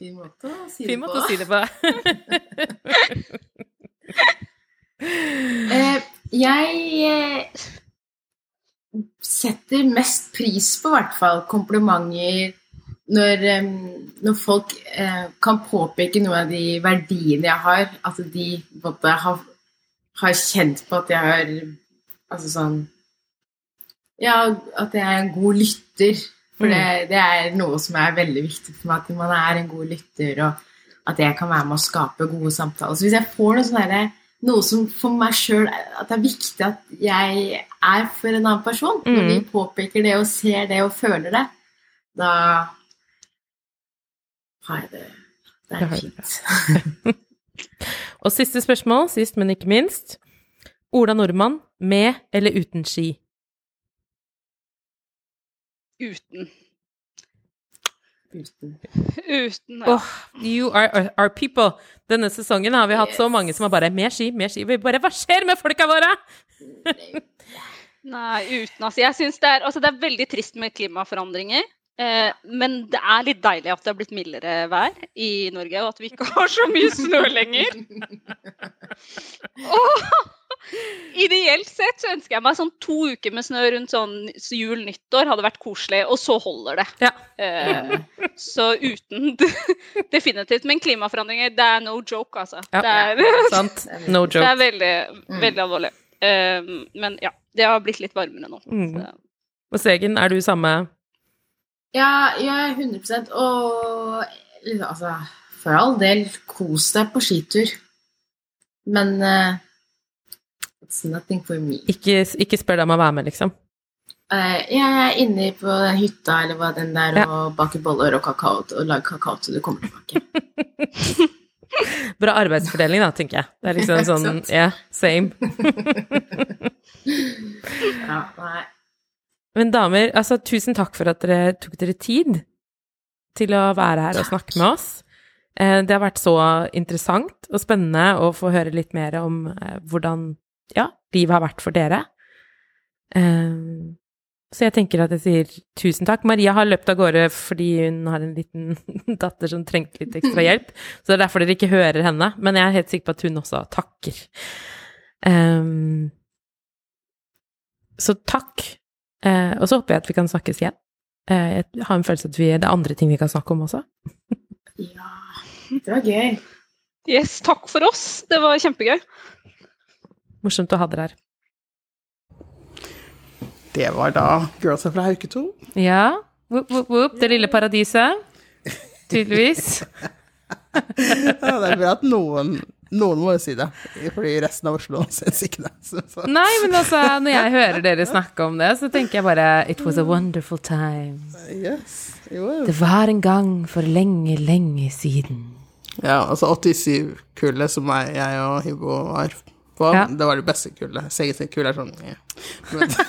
[SPEAKER 3] Fin måte å si
[SPEAKER 1] Fin
[SPEAKER 3] det
[SPEAKER 1] måte
[SPEAKER 3] på.
[SPEAKER 1] å si det på.
[SPEAKER 3] uh, [laughs] jeg eh, setter mest pris på, i hvert fall, komplimenter når, eh, når folk eh, kan påpeke noen av de verdiene jeg har. At de måte, har, har kjent på at jeg har Altså sånn Ja, at jeg er en god lytter. For det, det er noe som er veldig viktig for meg, at man er en god lytter, og at jeg kan være med å skape gode samtaler. Så hvis jeg får noe sånn noe som for meg sjøl At det er viktig at jeg er for en annen person. Når de påpeker det og ser det og føler det, da har jeg det Det er fint. [laughs]
[SPEAKER 1] Og siste spørsmål, sist, men ikke minst. Ola Nordmann, med eller uten ski?
[SPEAKER 4] Uten.
[SPEAKER 3] Uten.
[SPEAKER 4] Uten, ja.
[SPEAKER 1] oh, you are our, people. Denne sesongen har vi hatt så mange som har bare Mer ski, mer ski. Vi bare Hva skjer med folka våre?
[SPEAKER 4] Nei, uten altså. Jeg synes det er, altså det er veldig trist med klimaforandringer. Eh, men det er litt deilig at det har blitt mildere vær i Norge, og at vi ikke har så mye snø lenger. Og ideelt sett så ønsker jeg meg sånn to uker med snø rundt sånn jul-nyttår hadde vært koselig, og så holder det.
[SPEAKER 1] Ja.
[SPEAKER 4] Eh, så uten [laughs] Definitivt. Men klimaforandringer, det er no joke, altså.
[SPEAKER 1] Ja.
[SPEAKER 4] Det, er,
[SPEAKER 1] Sant? No
[SPEAKER 4] det er veldig, veldig alvorlig. Eh, men ja, det har blitt litt varmere nå.
[SPEAKER 1] Mm.
[SPEAKER 4] Så.
[SPEAKER 1] Og Segen, er du samme
[SPEAKER 3] Ja, ja, 100 Og altså, for all del, kos deg på skitur. Men uh, it's nothing for me.
[SPEAKER 1] Ikke, ikke spør deg om å være med, liksom.
[SPEAKER 3] Uh, jeg er inne på den hytta eller hva den der
[SPEAKER 1] Ja.
[SPEAKER 3] og baker boller og kakao og lager kakao til du kommer tilbake. [laughs]
[SPEAKER 1] Bra arbeidsfordeling, da, tenker jeg. Det er liksom [laughs] sånn. Ja, same. [laughs]
[SPEAKER 3] Ja, nei.
[SPEAKER 1] Men damer, altså tusen takk for at dere tok dere tid til å være her og snakke med oss. Eh, Det har vært så interessant og spennende å få høre litt mer om eh, hvordan ja, livet har vært for dere. Eh, Så jeg tenker at jeg sier tusen takk. Maria har løpt av gårde fordi hun har en liten [laughs] datter som trengte litt ekstra hjelp, så det er derfor dere ikke hører henne, men jeg er helt sikker på at hun også takker. Så takk. Eh, og så håper jeg at vi kan snakkes igjen. Eh, jeg har en følelse at vi, det er andre ting vi kan snakke om også. [laughs]
[SPEAKER 3] Ja, det var gøy.
[SPEAKER 4] Yes, takk for oss. Det var kjempegøy.
[SPEAKER 1] Morsomt å ha dere her.
[SPEAKER 2] Det var da Girlsa fra Hauke 2.
[SPEAKER 1] Ja. Whoop, whoop, whoop. Det lille paradiset. Tydeligvis. [laughs]
[SPEAKER 2] Ja, det er bra at noen, noen må jo si det, fordi resten av Oslo syns ikke det. Så, så.
[SPEAKER 1] Nei, men altså, når jeg hører dere snakke om det, så tenker jeg bare It was a wonderful time.
[SPEAKER 2] Yes.
[SPEAKER 1] Det var en gang for lenge, lenge siden.
[SPEAKER 2] Ja, altså 87-kullet som jeg, jeg og Hibbo var på,
[SPEAKER 1] Ja.
[SPEAKER 2] det var det beste kullet. Sitt er sånn ja. Men [laughs]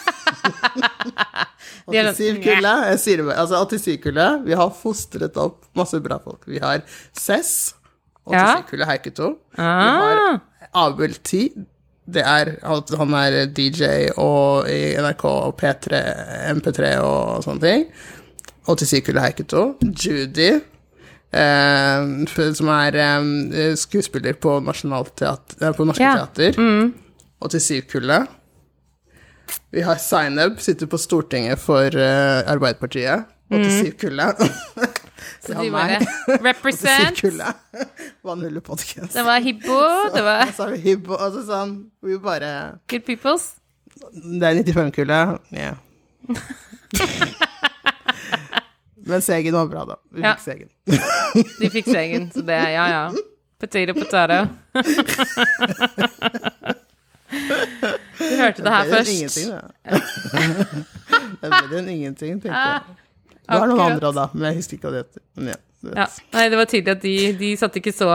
[SPEAKER 1] De er sånn,
[SPEAKER 2] 87-kullet, jeg sier det bare, altså 87-kullet, vi har fostret opp masse bra folk. Vi har Cess,
[SPEAKER 1] Ja.
[SPEAKER 2] 87-kullet Ah. Vi har
[SPEAKER 1] Ah,
[SPEAKER 2] Abel T. Det er, han er DJ og i NRK og P3, MP3 og sånne ting. 87-kullet heiketo Judy, eh, som er eh, skuespiller på Nationalteater, på Norske
[SPEAKER 1] Ja.
[SPEAKER 2] Teater. 87-kullet. Vi har Zainab, sitter på Stortinget for eh, Arbeiderpartiet. 87-kullet. [laughs]
[SPEAKER 1] så de bare [laughs] Represent.
[SPEAKER 2] 87-kullet. [laughs] Vannhullepodkast.
[SPEAKER 1] Det var Hibbo, det var [laughs]
[SPEAKER 2] Og så har vi Hibbo, sa sånn Vi bare
[SPEAKER 1] Good Peoples.
[SPEAKER 2] Det er 95-kullet. Ja. Men Segen var bra, da. Vi
[SPEAKER 1] Ja.
[SPEAKER 2] fikk Segen.
[SPEAKER 1] De fikk segen, så det Ja, ja. Potato, potato. Du hørte det her først.
[SPEAKER 2] Det ble
[SPEAKER 1] først.
[SPEAKER 2] Ingenting, da. det ble en ingenting, tenkte jeg. Det var noen andre da, men jeg husker ikke hva det heter. Men ja.
[SPEAKER 1] Ja. Nei, det var tydelig at de, de satte ikke så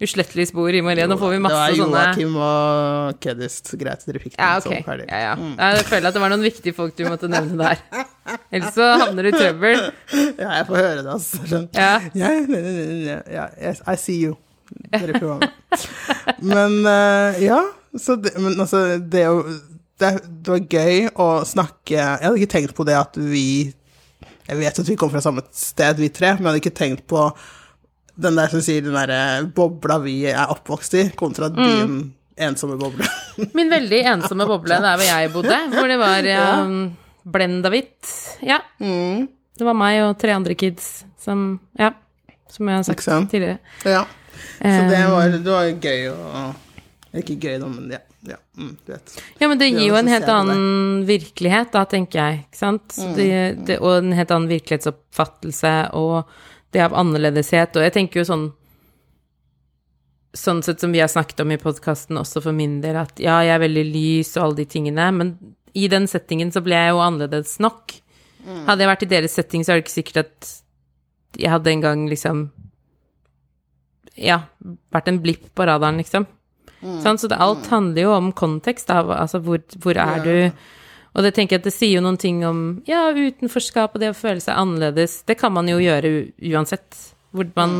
[SPEAKER 1] uslettelig spor i Marie. Nå får vi masse
[SPEAKER 2] det var
[SPEAKER 1] sånne
[SPEAKER 2] Joakim og Keddist. Greit, dere fikk den
[SPEAKER 1] Ja,
[SPEAKER 2] okay. ferdig.
[SPEAKER 1] Ja, ja. Mm. Jeg føler at det var noen viktige folk du måtte nevne der. Ellers så havner du i trøbbel. [laughs]
[SPEAKER 2] Ja, jeg får høre det, altså. Sånn.
[SPEAKER 1] Ja.
[SPEAKER 2] Ja, ne, ne, ne, ja, yes, I see you. Dere være med. Men uh, ja, så det, men altså, det, er jo- det, det var gøy å snakke Jeg hadde ikke tenkt på det at vi Jeg vet at vi kom fra samme sted, vi tre, men jeg hadde ikke tenkt på den der som sier den derre bobla vi er oppvokst i, kontra
[SPEAKER 1] Mm.
[SPEAKER 2] din ensomme boble. [laughs]
[SPEAKER 1] Min veldig ensomme boble der hvor jeg bodde, hvor det var um, blenda hvitt. Ja.
[SPEAKER 2] Mm.
[SPEAKER 1] Det var meg og tre andre kids som Ja, som jeg har sagt tidligere.
[SPEAKER 2] Ja. Så det
[SPEAKER 1] Um,
[SPEAKER 2] var, det var gøy å Ikke gøy, da, men ja. Ja mm.
[SPEAKER 1] Ja, men det gir jo en helt annen virkelighet, da, tenker jeg. Ikke sant?
[SPEAKER 2] Mm,
[SPEAKER 1] Det, det, og en helt annen virkelighetsoppfattelse, og det av annerledeshet. Og jeg tenker jo sånn Sånn sett som vi har snakket om i podkasten også for min del, at ja, jeg er veldig lys og alle de tingene, men i den settingen så ble jeg jo annerledes nok.
[SPEAKER 2] Mm.
[SPEAKER 1] Hadde jeg vært i deres setting, så er det ikke sikkert at jeg hadde en gang liksom Ja, vært en blipp på radaren, liksom. Sånn, så det, alt handler jo om kontekst, av, Altså hvor, hvor er du? Og det tenker jeg at det sier jo noen ting om ja, utenforskap og det å føle seg annerledes. Det kan man jo gjøre uansett hvor man,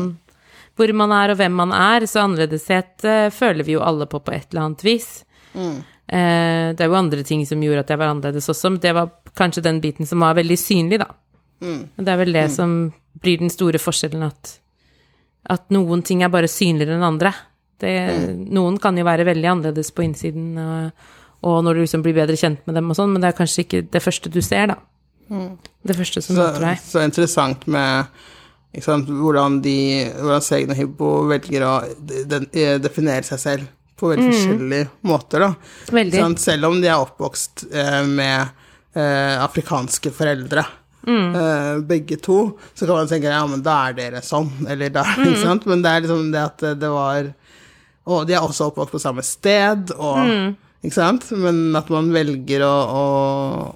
[SPEAKER 1] hvor man er og hvem man er. Så annerledeshet uh, føler vi jo alle på på et eller annet vis. Eh, det er jo andre ting som gjorde at jeg var annerledes også, men det var kanskje den biten som var veldig synlig, da. Og det er vel det som blir den store forskjellen, at, at noen ting er bare synligere enn andre. Det, Noen kan jo være veldig annerledes på innsiden, og, og når du liksom blir bedre kjent med dem og sånn, men det er kanskje ikke det første du ser, da. Det første som møter deg.
[SPEAKER 2] så interessant med sant, hvordan, de, hvordan Segen og Hibbo velger å de, de, definere seg selv på veldig forskjellige måter. Da.
[SPEAKER 1] Mm. Veldig.
[SPEAKER 2] Sant, selv om de er oppvokst eh, med eh, afrikanske foreldre,
[SPEAKER 1] Mm.
[SPEAKER 2] eh, begge to, så kan man tenke ja, men da er dere sånn, eller da, [laughs]
[SPEAKER 1] Mm.
[SPEAKER 2] Men det er liksom det at det var Og de er også oppvokst på samme sted, og
[SPEAKER 1] Mm.
[SPEAKER 2] Ikke sant? Men at man velger å, å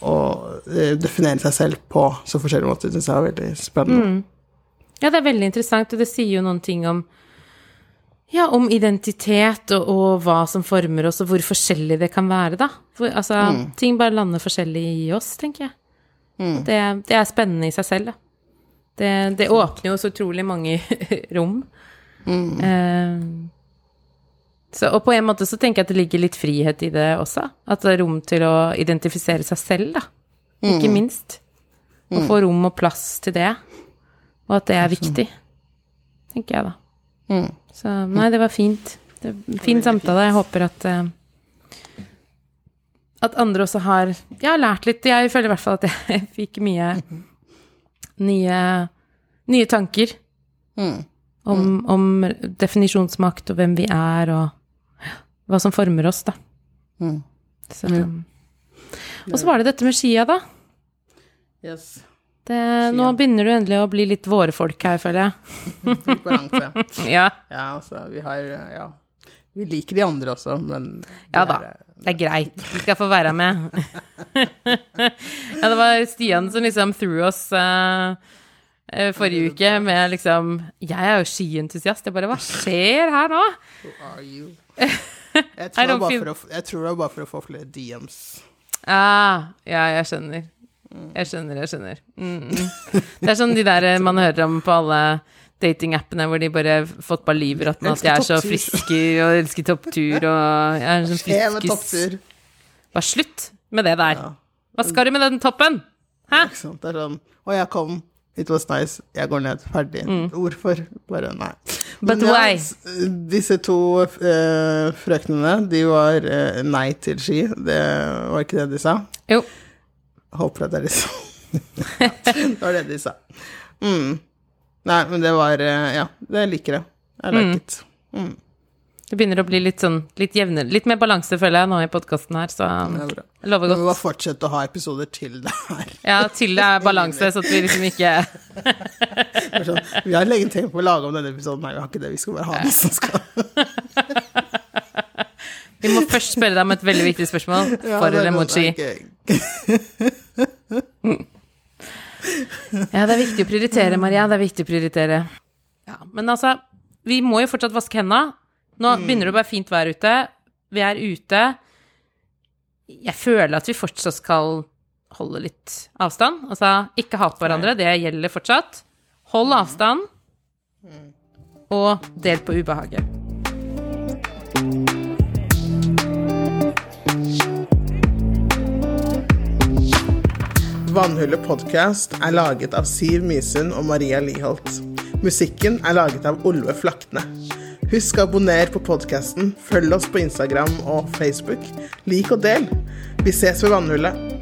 [SPEAKER 2] å eh, definere seg selv på så forskjellige måter, syns jeg er veldig spennende.
[SPEAKER 1] Ja, det er veldig interessant, og det sier jo noen ting om ja, om identitet og, og hva som former oss, og hvor forskjellig det kan være, da. For, altså, ting bare lander forskjellig i oss, tenker jeg. Det, det er spennende i seg selv, da. Det, det åpner jo så utrolig mange [laughs] rom. Eh, så, og på en måte så tenker jeg at det ligger litt frihet i det også. At det er rom til å identifisere seg selv, da. Ikke minst. Å få rom og plass til det. Og at det er viktig, tenker jeg da. Så nei, det var fint. Det var fin samtale. Jeg håper at uh, at andre også har Jeg har lært litt. Jeg føler i hvert fall at jeg [laughs] fikk mye nye, nye tanker om, om definisjonsmakt og hvem vi er, og hva som former oss, da. Så, og så var det dette med skia, da.
[SPEAKER 2] Yes.
[SPEAKER 1] Det, nå begynner du endelig å bli litt våre folk her, føler jeg. [laughs]
[SPEAKER 2] Balanse. [laughs]
[SPEAKER 1] Ja,
[SPEAKER 2] Ja, altså, vi har Ja. Vi liker de andre også, men
[SPEAKER 1] ja da.
[SPEAKER 2] er-
[SPEAKER 1] Det er greit. Vi skal få være med. [laughs] ja, det var Stian som liksom threw oss eh, eh, forrige uke med liksom Jeg er jo skientusiast. Jeg bare Hva skjer her nå? [laughs]
[SPEAKER 2] Jeg tror, det var bare for å, bare for få flere DMs.
[SPEAKER 1] Ah, ja, jeg skjønner. Jeg skjønner, jeg skjønner. Mm. Det er sånn de der eh, man hører om på alle datingappene hvor de bare fått bare råtne at de er så friske og elsker topptur og jeg er sånn friskis. Bare slutt med det der. Hva skal du med den toppen? Hæ?
[SPEAKER 2] Det er sånn Å, jeg kom. It was nice. Jeg går ned. Ferdig. Hvorfor? Bare nei.
[SPEAKER 1] Mm. But
[SPEAKER 2] Men,
[SPEAKER 1] why?
[SPEAKER 2] Ja, disse to uh, frøknene, de var uh, nei til ski. Det var ikke det de sa.
[SPEAKER 1] Jo.
[SPEAKER 2] Håper at det er litt de sa. [laughs] det var det de sa. Mm. Nei, men det var eh, Ja, det liker jeg. I like
[SPEAKER 1] Mm.
[SPEAKER 2] it.
[SPEAKER 1] Det begynner å bli litt sånn litt jevnere. Litt mer balanse, føler jeg, nå i podkasten her, så
[SPEAKER 2] Det er
[SPEAKER 1] lover
[SPEAKER 2] godt. vi må
[SPEAKER 1] bare
[SPEAKER 2] fortsette å ha episoder til det her.
[SPEAKER 1] Ja, til det er balanse, så at vi liksom ikke [laughs]
[SPEAKER 2] Sånn, vi har lenge tenkt på å lage om denne episoden, nei, vi har ikke det. Vi skal bare ha den som skal [laughs]
[SPEAKER 1] Vi må først spørre deg om et veldig viktig spørsmål. [laughs]
[SPEAKER 2] Ja,
[SPEAKER 1] For
[SPEAKER 2] er
[SPEAKER 1] eller mot
[SPEAKER 2] ski?
[SPEAKER 1] Ja, det er viktig å prioritere, Maria. Det er viktig å prioritere. Ja, men altså, vi må jo fortsatt vaske hendene. Nå begynner det å være fint vær ute. Vi er ute. Jeg føler at vi fortsatt skal holde litt avstand. Altså, ikke hat på hverandre. Det gjelder fortsatt. Hold avstand. Og del på ubehaget.
[SPEAKER 2] Vannhullet podcast er laget av Siv Mysund og Maria Liholt. Musikken er laget av Olve Flakne. Husk å abonnere på podkasten, følg oss på Instagram og Facebook. Lik og del. Vi ses ved Vannhullet.